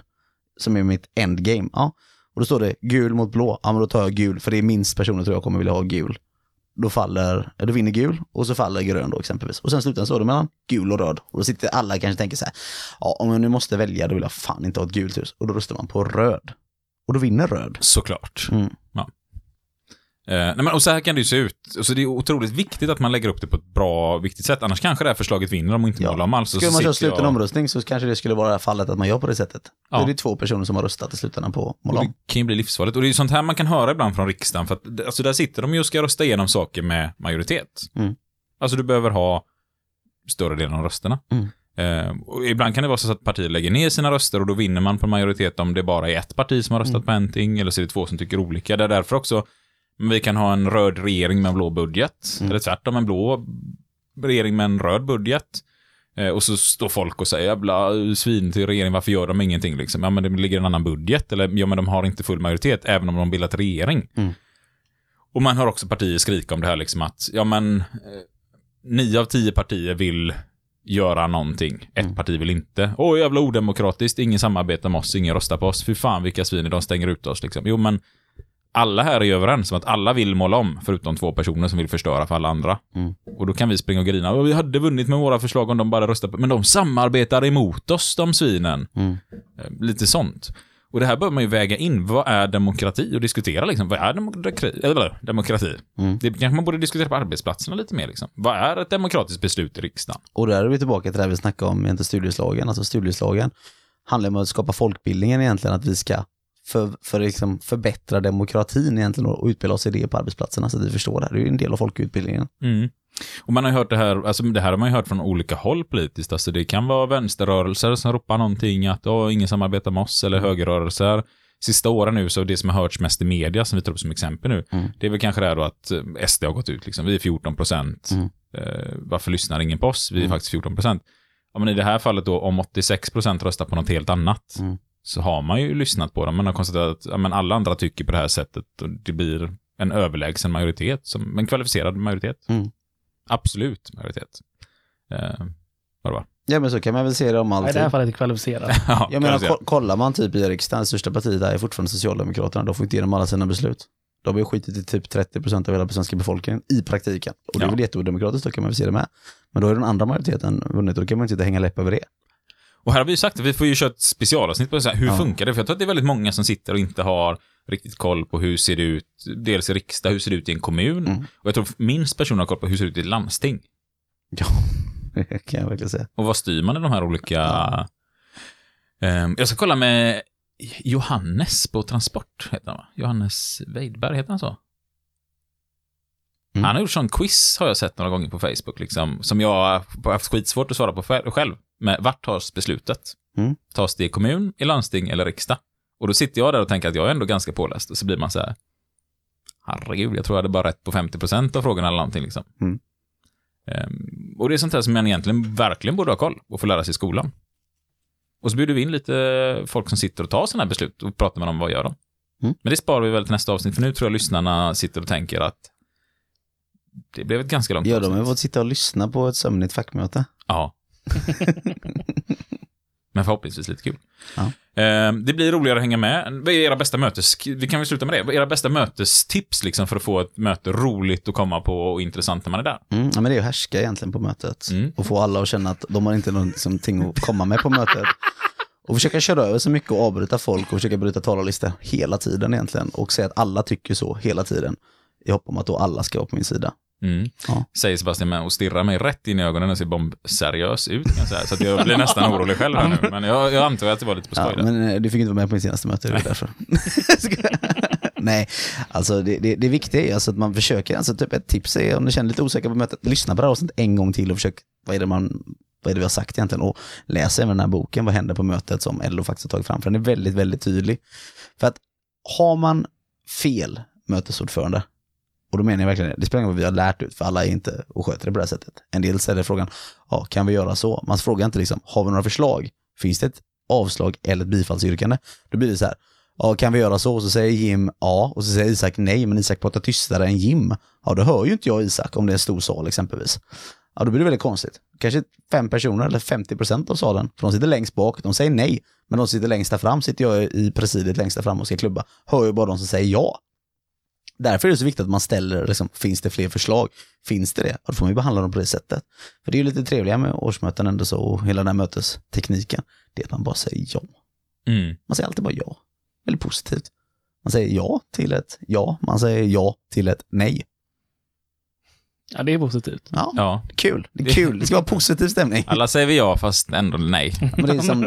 Som är mitt endgame. Ja. Och då står det gul mot blå. Ja, men då tar jag gul, för det är minst personer tror jag kommer vilja ha gul. Då faller, då vinner gul och så faller grön då exempelvis. Och sen slutligen så det mellan gul och röd. Och då sitter alla kanske tänker så här, ja om jag nu måste välja då vill jag fan inte ha ett gult hus. Och då röstar man på röd. Och då vinner röd. Såklart. Mm. Ja. Eh, nej men, och så här kan det ju se ut. Så det är otroligt viktigt att man lägger upp det på ett bra, viktigt sätt. Annars kanske det här förslaget vinner om inte målar om alls. Skulle så man köra sluten jag- omröstning så kanske det skulle vara det fallet att man gör på det sättet. Då Ja. är det två personer som har röstat i slutändan på måla det om. kan ju bli livsfarligt. Och det är ju sånt här man kan höra ibland från riksdagen. För att, alltså där sitter de ju och ska rösta igenom saker med majoritet. Mm. Alltså du behöver ha större delen av rösterna. Mm. Eh, ibland kan det vara så att partier lägger ner sina röster och då vinner man på majoritet om det bara är ett parti som har röstat Mm. på en ting eller så är det två som tycker olika. Det är därför också vi kan ha en röd regering med en blå budget. Mm. Eller tvärtom, en blå regering med en röd budget. Eh, och så står folk och säger jävla svin till regeringen, varför gör de ingenting liksom? Ja men det ligger en annan budget, eller ja men de har inte full majoritet, även om de bildat regering. Mm. Och man hör också partier skrika om det här liksom att, ja men, eh, nio av tio partier vill göra någonting. Ett Mm. parti vill inte. Åh jävla odemokratiskt, ingen samarbetar med oss, ingen röstar på oss. Fy fan vilka svin, de stänger ut oss liksom. Jo men, alla här är ju överens om att alla vill måla om, förutom två personer som vill förstöra för alla andra. Mm. Och då kan vi springa och grina. Vi hade vunnit med våra förslag om de bara röstade på... Men de samarbetar emot oss, de svinen. Mm. Eh, Lite sånt. Och det här bör man ju väga in. Vad är demokrati? Och diskutera liksom. Vad är demokrati? Eller, demokrati? Mm. Det kanske man borde diskutera på arbetsplatserna lite mer liksom. Vad är ett demokratiskt beslut i riksdagen? Och där är vi tillbaka till det vi snackade om, inte studieslagen. Alltså studieslagen handlar om att skapa folkbildningen egentligen, att vi ska för, för liksom förbättra demokratin egentligen och utbilda oss i det på arbetsplatserna så att vi förstår det här. Det är ju en del av folkutbildningen. Mm. Och man har hört det här, alltså det här har man ju hört från olika håll politiskt. Alltså det kan vara vänsterrörelser som ropar någonting att åh, ingen samarbetar med oss, eller högerrörelser. Sista åren nu, så det som har hörts mest i media, som vi tar upp som exempel nu, Mm. det är väl kanske det här då att eh, SD har gått ut, liksom. vi är 14 procent. Mm. Eh, varför lyssnar ingen på oss? Vi är Mm. faktiskt 14 procent. Ja, men i det här fallet då, om 86 procent röstar på något helt annat, Mm. Så har man ju lyssnat på dem. Man har konstaterat att ja, men alla andra tycker på det här sättet och det blir en överlägsen majoritet, som en kvalificerad majoritet. Mm. Absolut majoritet. Eh, vad det var. Ja men så kan man väl se det om Nej, I allting. det här fallet är kvalificerat. ja, Jag menar, ko- kollar man typ i riksdagen, största partiet där är fortfarande Socialdemokraterna, de får inte igenom alla sina beslut. De har ju skitit i typ 30% av hela svenska befolkningen i praktiken. Och det är Ja. väl jätteodemokratiskt, då kan man väl se det med. Men då är den andra majoriteten vunnit och då kan man inte hänga läpp över det. Och här har vi ju sagt att vi får ju köra ett specialavsnitt på så här, hur Ja. funkar det? För jag tror att det är väldigt många som sitter och inte har riktigt koll på hur ser det ut, dels i riksdag, hur ser det ut i en kommun? Mm. Och jag tror minst personer har koll på hur ser det ut i ett landsting. Ja, det kan jag verkligen säga. Och vad styr man i de här olika... Ehm, jag ska kolla med Johannes på Transport, heter han va? Johannes Weidberg, heter han så? Mm. Han har gjort sån quiz, har jag sett några gånger på Facebook, liksom, som jag har haft skitsvårt att svara på själv- Men vart tas beslutet? Mm. Tas det i kommun, i landsting eller riksdag? Och då sitter jag där och tänker att jag är ändå ganska påläst, och så blir man så här, herregud, jag tror jag hade bara rätt på 50% av frågorna eller någonting liksom. Mm. Ehm, och det är sånt här som man egentligen verkligen borde ha koll och få lära sig i skolan. Och så bjuder vi in lite folk som sitter och tar sådana här beslut och pratar med dem, vad gör de? Mm. Men det sparar vi väl till nästa avsnitt, för nu tror jag lyssnarna sitter och tänker att det blev ett ganska långt Ja, de avsnitt. har fått sitta och lyssna på ett sömnigt fackmöte. Ja. Men förhoppningsvis lite kul. Ja. Ehm, det blir roligare att hänga med. Vad är era bästa mötes... Vi kan väl sluta med det. Vad är era bästa mötestips liksom för att få ett möte roligt att komma på och intressant när man är där? Mm, ja, men det är att härska egentligen på mötet. Mm. Och få alla att känna att de har inte någonting att komma med på mötet. Och försöka köra över så mycket och avbryta folk och försöka bryta talarlistor hela tiden egentligen. Och säga att alla tycker så hela tiden. I hopp om att då alla ska vara på min sida. Mm. Ja. Säger Sebastian med och stirrar mig rätt in i ögonen och ser bombseriös ut. Kan jag säga. Så att jag blir nästan orolig själv här nu. Men jag, jag antar att det var lite på skoj Ja, men eh, du fick inte vara med på min senaste möte, det är därför. Nej, alltså det, det, det viktiga är alltså att man försöker, alltså typ ett tips är om du känner dig lite osäker på mötet, lyssna på det här avsnittet en gång till och försök, vad är det man, vad är det vi har sagt egentligen? Och läs även den här boken, Vad händer på mötet, som Ello faktiskt har tagit fram, för den är väldigt, väldigt tydlig. För att har man fel mötesordförande, och då menar jag verkligen det, det spelar ingen roll vad vi har lärt ut, för alla är inte och sköter det på det här sättet. En del ställer frågan, ja, kan vi göra så? Man frågar inte liksom, har vi några förslag? Finns det ett avslag eller ett bifallsyrkande? Då blir det så här, ja, kan vi göra så? Och så säger Jim ja, och så säger Isak nej, men Isak pratar tystare än Jim. Ja, då hör ju inte jag Isak om det är en stor sal exempelvis. Ja, då blir det väldigt konstigt. Kanske fem personer eller 50 procent av salen, för de sitter längst bak, de säger nej, men de sitter längst där fram, sitter jag i presidiet längst där fram och ska klubba, hör ju bara de som säger ja. Därför är det så viktigt att man ställer, liksom, finns det fler förslag? Finns det det? Och då får man ju behandla dem på det sättet. För det är ju lite trevliga med årsmöten ändå så, och hela den här mötestekniken, det är att man bara säger ja. Mm. Man säger alltid bara ja. Väldigt positivt. Man säger ja till ett ja, man säger ja till ett nej. Ja, det är positivt. Ja, Ja. kul. Det är kul. Det ska vara positiv stämning. Alla säger vi ja, fast ändå nej. Men det är som,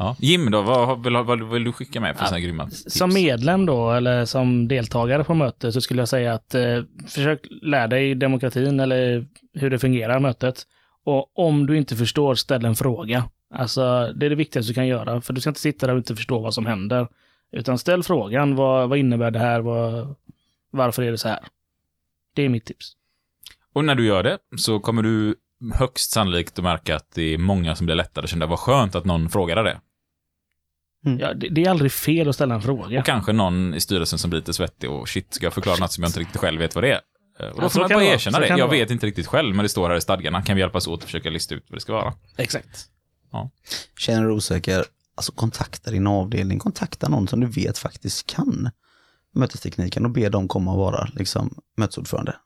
Ja. Jim då, vad, vill, vad vill du skicka med för sådana grymma tips? Som medlem då, eller som deltagare på mötet, så skulle jag säga att eh, försök lära dig demokratin eller hur det fungerar, mötet. Och om du inte förstår, ställ en fråga. Alltså, det är det viktigaste du kan göra, för du ska inte sitta där och inte förstå vad som händer. Utan ställ frågan, vad, vad innebär det här? Vad, varför är det så här? Det är mitt tips. Och när du gör det så kommer du högst sannolikt att märka att det är många som blir lättare kända. Vad skönt att någon frågade det. Ja, det, det är aldrig fel att ställa en fråga. Och kanske någon i styrelsen som blir lite svettig och shit, ska jag förklara något som jag inte riktigt själv vet vad det är? Eh, Och då Ja, får så man kan bara erkänna det. Jag vet inte riktigt själv, men det står här i stadgarna. Kan vi hjälpas åt att försöka lista ut vad det ska vara? Exakt. känner du osäker, alltså kontakta din avdelning, kontakta någon som du vet faktiskt kan mötestekniken och be dem komma och vara liksom, mötesordförande.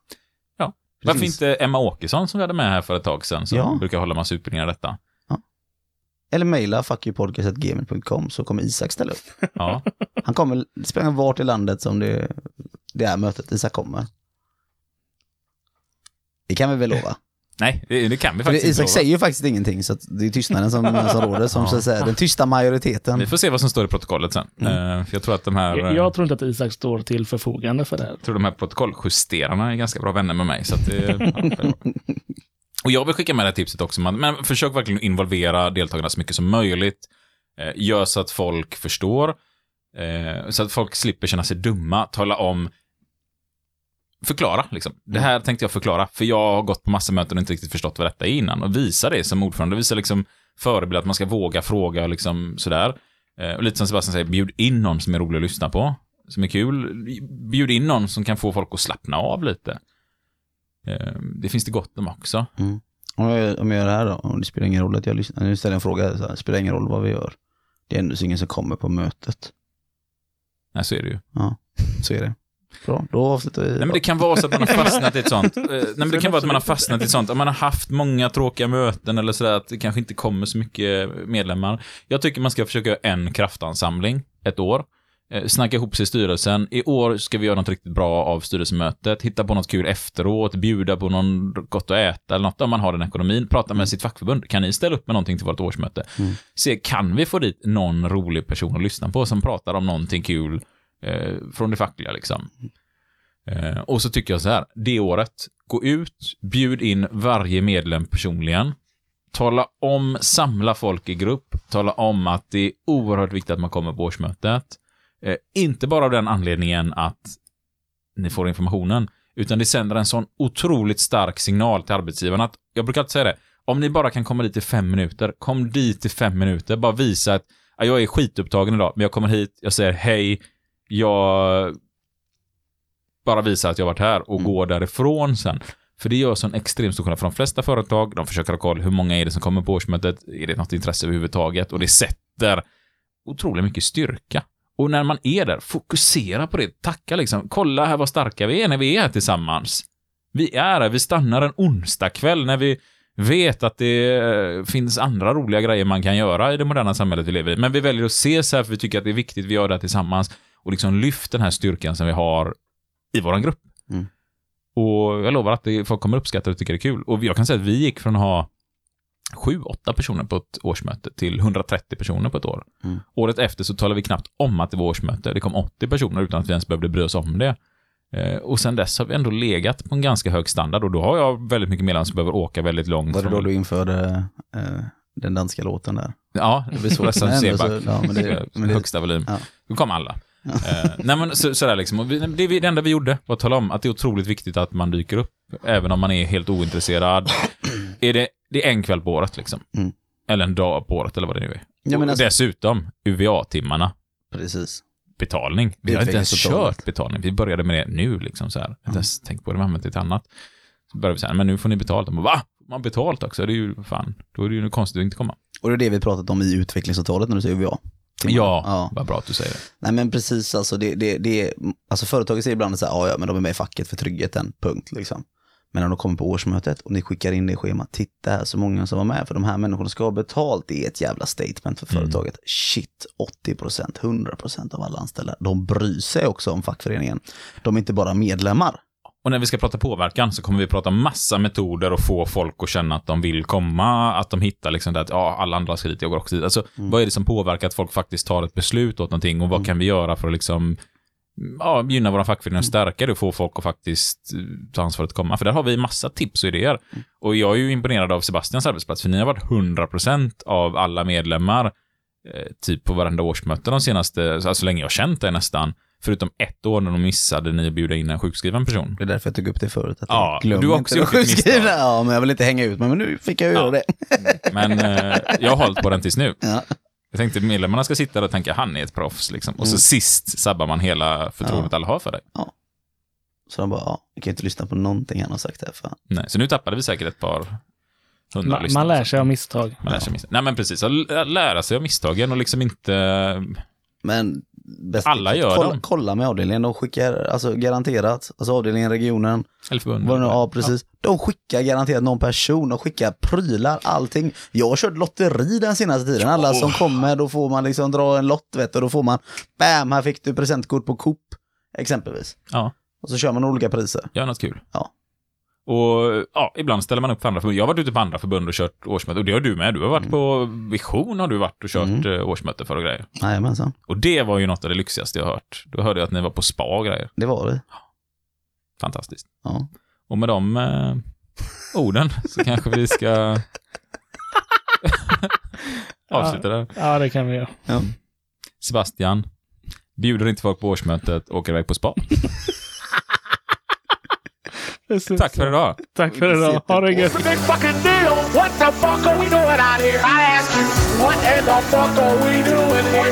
Ja. Varför finns- inte Emma Åkesson som vi hade med här för ett tag sedan, som Ja. brukar hålla massa utbildningar i detta? Eller mejla fuckyoupodcast.gmail.com så kommer Isak ställa upp. Ja. Han kommer, det spelar vart i landet som det, det är mötet Isak kommer. Det kan vi väl lova. Nej, det, det kan vi faktiskt Isak inte säger ju faktiskt ingenting så att det är tystnaden som, som råder, som Ja. säga, den tysta majoriteten. Vi får se vad som står i protokollet sen. Mm. Eh, för jag tror att de här... Jag, jag tror inte att Isak står till förfogande för det här. Jag tror de här protokolljusterarna är ganska bra vänner med mig. Så att det, ja och jag vill skicka med det här tipset också, man, men försök verkligen involvera deltagarna så mycket som möjligt. Eh, gör så att folk förstår, eh, så att folk slipper känna sig dumma. Tala om, förklara liksom. Det här tänkte jag förklara, för jag har gått på massa möten och inte riktigt förstått vad detta är innan. Och visa det som ordförande, visa liksom förebild att man ska våga fråga och liksom sådär. Eh, och lite som Sebastian säger, bjud in någon som är rolig att lyssna på. som är kul. Bjud in någon som kan få folk att slappna av lite. Eh, Det finns det gott om också. Mm. Om, jag, om jag gör det här då, och det spelar ingen roll att jag lyssnar, nu ställer jag en fråga, så här, spelar ingen roll vad vi gör. Det är ändå ingen som kommer på mötet. Nej, så är det ju. Ja, så är det. Bra, då avslutar vi. Nej, men det kan vara så att man har fastnat i ett sånt. eh, Nej, men det kan vara att man har fastnat i ett sånt. Om man har haft många tråkiga möten eller sådär, att det kanske inte kommer så mycket medlemmar. Jag tycker man ska försöka göra en kraftansamling ett år. Eh, Snacka ihop sig i styrelsen. I år ska vi göra något riktigt bra av styrelsemötet. Hitta på något kul efteråt. Bjuda på någon gott att äta eller något om man har den ekonomin. Prata med sitt fackförbund. Kan ni ställa upp med någonting till vårt årsmöte? Mm. Se, kan vi få dit någon rolig person att lyssna på som pratar om någonting kul eh, från det fackliga liksom? Eh, och så tycker jag så här, det året, gå ut, bjud in varje medlem personligen. Tala om, samla folk i grupp, tala om att det är oerhört viktigt att man kommer på årsmötet. Eh, inte bara av den anledningen att ni får informationen, utan det sänder en sån otroligt stark signal till arbetsgivaren att, jag brukar alltid säga det, om ni bara kan komma dit i fem minuter, kom dit i fem minuter, bara visa att ja, jag är skitupptagen idag, men jag kommer hit, jag säger hej, jag bara visa att jag varit här och gå därifrån sen. För det gör sån extremt stor skillnad för de flesta företag. De försöker ha koll, hur många är det som kommer på årsmötet? Är det något intresse överhuvudtaget? Och det sätter otroligt mycket styrka. Och när man är där, fokusera på det. Tacka liksom. Kolla här vad starka vi är när vi är här tillsammans. Vi är här, vi stannar en onsdagkväll när vi vet att det eh, finns andra roliga grejer man kan göra i det moderna samhället vi lever i. Men vi väljer att ses här för vi tycker att det är viktigt, vi gör det här tillsammans. Och liksom lyft den här styrkan som vi har i våran grupp. Mm. Och jag lovar att det, folk kommer uppskatta och tycka det är kul. Och jag kan säga att vi gick från att ha sju, åtta personer på ett årsmöte till 130 personer på ett år. Mm. Året efter så talade vi knappt om att det var årsmöte. Det kom 80 personer utan att vi ens behövde bry oss om det. Eh, och sen dess har vi ändå legat på en ganska hög standard och då har jag väldigt mycket medlemmar som behöver åka väldigt långt. Var det från- då du införde eh, den danska låten där? Ja, det blir ja, men det- men det- Högsta volym. Ja. Då kom alla. Eh, nej men så, sådär liksom. Vi, det, det enda vi gjorde var att tala om att det är otroligt viktigt att man dyker upp, även om man är helt ointresserad. är det, det är en kväll på året liksom. Mm. Eller en dag på året eller vad det nu är. Ja, men alltså- dessutom, UVA-timmarna. Precis. Betalning. Vi har inte ens kört betalning. Vi började med det nu liksom så här. Har inte ens tänkt på det, vi har använt det till annat. Så började vi säga, men nu får ni betalt. De bara, va? Man betalt också? Det är ju fan, då är det ju konstigt att inte komma. Och det är det vi pratat om i utvecklingsavtalet när du säger UVA. Ja, vad bra att du säger det. Nej men precis, alltså, det, det, det, alltså företaget säger ibland så här, ja, ja men de är med i facket för tryggheten, punkt liksom. Men när de kommer på årsmötet och ni skickar in det i schemat, titta här så många som var med, för de här människorna ska ha betalt, det är ett jävla statement för företaget. Shit, 80%, 100% av alla anställda, de bryr sig också om fackföreningen. De är inte bara medlemmar. Och när vi ska prata påverkan så kommer vi prata massa metoder och få folk att känna att de vill komma, att de hittar liksom det att ja, alla andra ska dit, jag går också dit. Alltså, vad är det som påverkar att folk faktiskt tar ett beslut åt någonting och vad kan vi göra för att liksom ja, gynna våra fackföreningar stärka det och få folk att faktiskt eh, ta ansvar att komma. För där har vi massa tips och idéer. Och jag är ju imponerad av Sebastians arbetsplats, för ni har varit 100% av alla medlemmar eh, typ på varenda årsmöte de senaste, alltså så länge jag har känt det nästan. Förutom ett år när de missade ni att bjuda in en sjukskriven person. Det är därför jag tog upp det förut. Att Ja, glömmer du har också gjort sjukskrivna. Ja, men jag vill inte hänga ut mig, men nu fick jag ju göra det. Men eh, jag har hållit på den tills nu. Ja. Jag tänkte att medlemmarna ska sitta där och tänka han är ett proffs. Liksom. Och så Mm. sist sabbar man hela förtroendet alla har för dig. Så de bara, ja, jag kan inte lyssna på någonting han har sagt här. För... Nej, så nu tappade vi säkert ett par hundra Man, lyssnare. man lär sig av misstag. Man lär sig av misstag. Nej men precis, att lära sig av misstagen och liksom inte... Men bäst Alla gör kolla, dem. kolla med avdelningen, de skickar, alltså garanterat, alltså avdelningen, regionen, Eller förbundet. ja precis. De skickar garanterat någon person, de skickar prylar, allting. Jag har kört lotteri den senaste tiden, alla som kommer, då får man liksom dra en lott vet du, då får man, bam, här fick du presentkort på Coop, exempelvis. Ja. Och så kör man olika priser. Gör något kul. Ja. Och ja, ibland ställer man upp för andra förbund. Jag har varit ute på andra förbund och kört årsmöte. Och det har du med. Du har Mm. varit på Vision har du varit och kört eh, årsmöte för och grejer. Jajamensan, Och det var ju något av det lyxigaste jag hört. Då hörde jag att ni var på spa och grejer. det var det. Fantastiskt. Ja. Och med de eh, orden så kanske vi ska avsluta där. Ja, det kan vi göra. Sebastian, bjuder inte folk på årsmötet åker iväg på spa. Tack för idag. Tack för idag. Ha det gött. Big fucking deal. What the fuck are we doing out here? I ask you, what in the fuck are we doing here?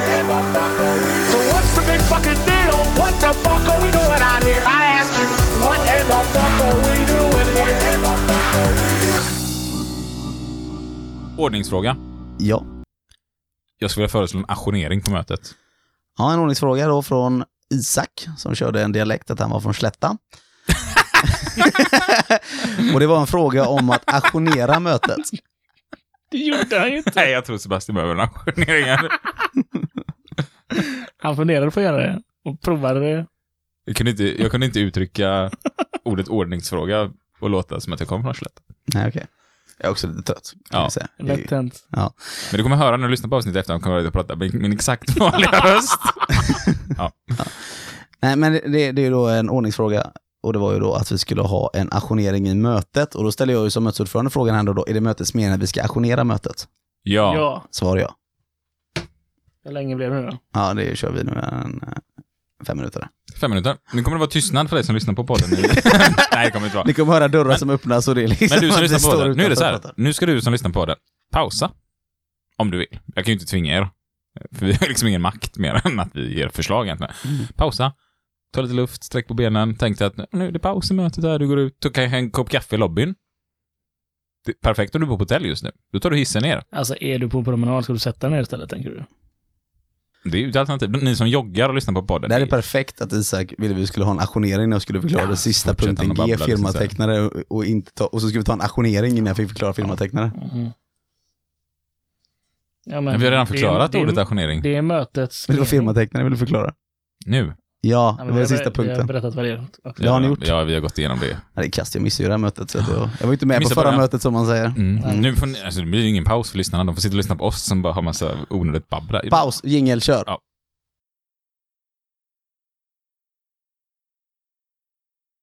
So what's the big fucking deal? What the fuck are we doing out here? I ask you, what in the fuck are we doing here? Ordningsfråga. Ja. Jag skulle vilja föreslå en ajournering på mötet. Ja, en ordningsfråga då från Isak som körde en dialekt att han var från Slätta. och det var en fråga om att ajournera mötet. Det gjorde han ju inte. Nej, jag tror Sebastian behöver en ajournering. Han funderade på att göra det och provade det. Jag kunde inte, jag kunde inte uttrycka ordet ordningsfråga och låta som att jag kom från Arslet. Nej, okej. Jag är också lite trött. Ja. Lätt hänt. Ja. Men du kommer höra när du lyssnar på avsnittet efter att jag prata med min exakt vanliga röst. ja. Nej, men det, det är ju då en ordningsfråga. Och det var ju då att vi skulle ha en ajournering i mötet. Och då ställer jag ju som mötesordförande frågan här då, är det mötets mening att vi ska ajournera mötet? Ja. Ja. Svar ja. Hur länge blev det nu då? Ja, det kör vi nu en, eh, fem minuter. Fem minuter. Nu kommer det vara tystnad för dig som lyssnar på podden. Nej, det kommer inte vara. Ni kommer höra dörrar som öppnas och det är liksom Men du som att vi lyssnar på podden, nu är det så här. Nu ska du som lyssnar på podden pausa. Om du vill. Jag kan ju inte tvinga er. För vi har liksom ingen makt mer än att vi ger förslag egentligen. Pausa. Ta lite luft, sträck på benen. Tänk dig att nu är det paus i mötet här. Du går ut, tog kanske en kopp kaffe i lobbyn. Det är perfekt om du bor på hotell just nu. Då tar du hissen ner. Alltså, är du på promenad ska du sätta dig ner istället, tänker du? Det är ju ett alternativ. Ni som joggar och lyssnar på podden. Det här är perfekt att Isak ville vi skulle ha en ajournering när jag skulle förklara Ja, den sista punkten G, firmatecknare, och, och, inte ta, och så skulle vi ta en ajournering innan jag fick förklara firmatecknare. Ja, Men vi har redan förklarat det är- ordet ajournering. Det är mötets... Men det var firmatecknare vill du förklara? Nu? Ja, det var den sista ber- Vi har punkten. berättat vad det är. också. Det har ni gjort. Ja, vi har gått igenom det. Ja, det är kast, jag missade ju det här mötet. Så jag, jag var inte med på förra början. mötet som man säger. Mm. Nu får ni, alltså, det blir ingen paus för lyssnarna. De får sitta och lyssna på oss som bara har massa onödigt babbla. Paus, jingel, kör. Ja.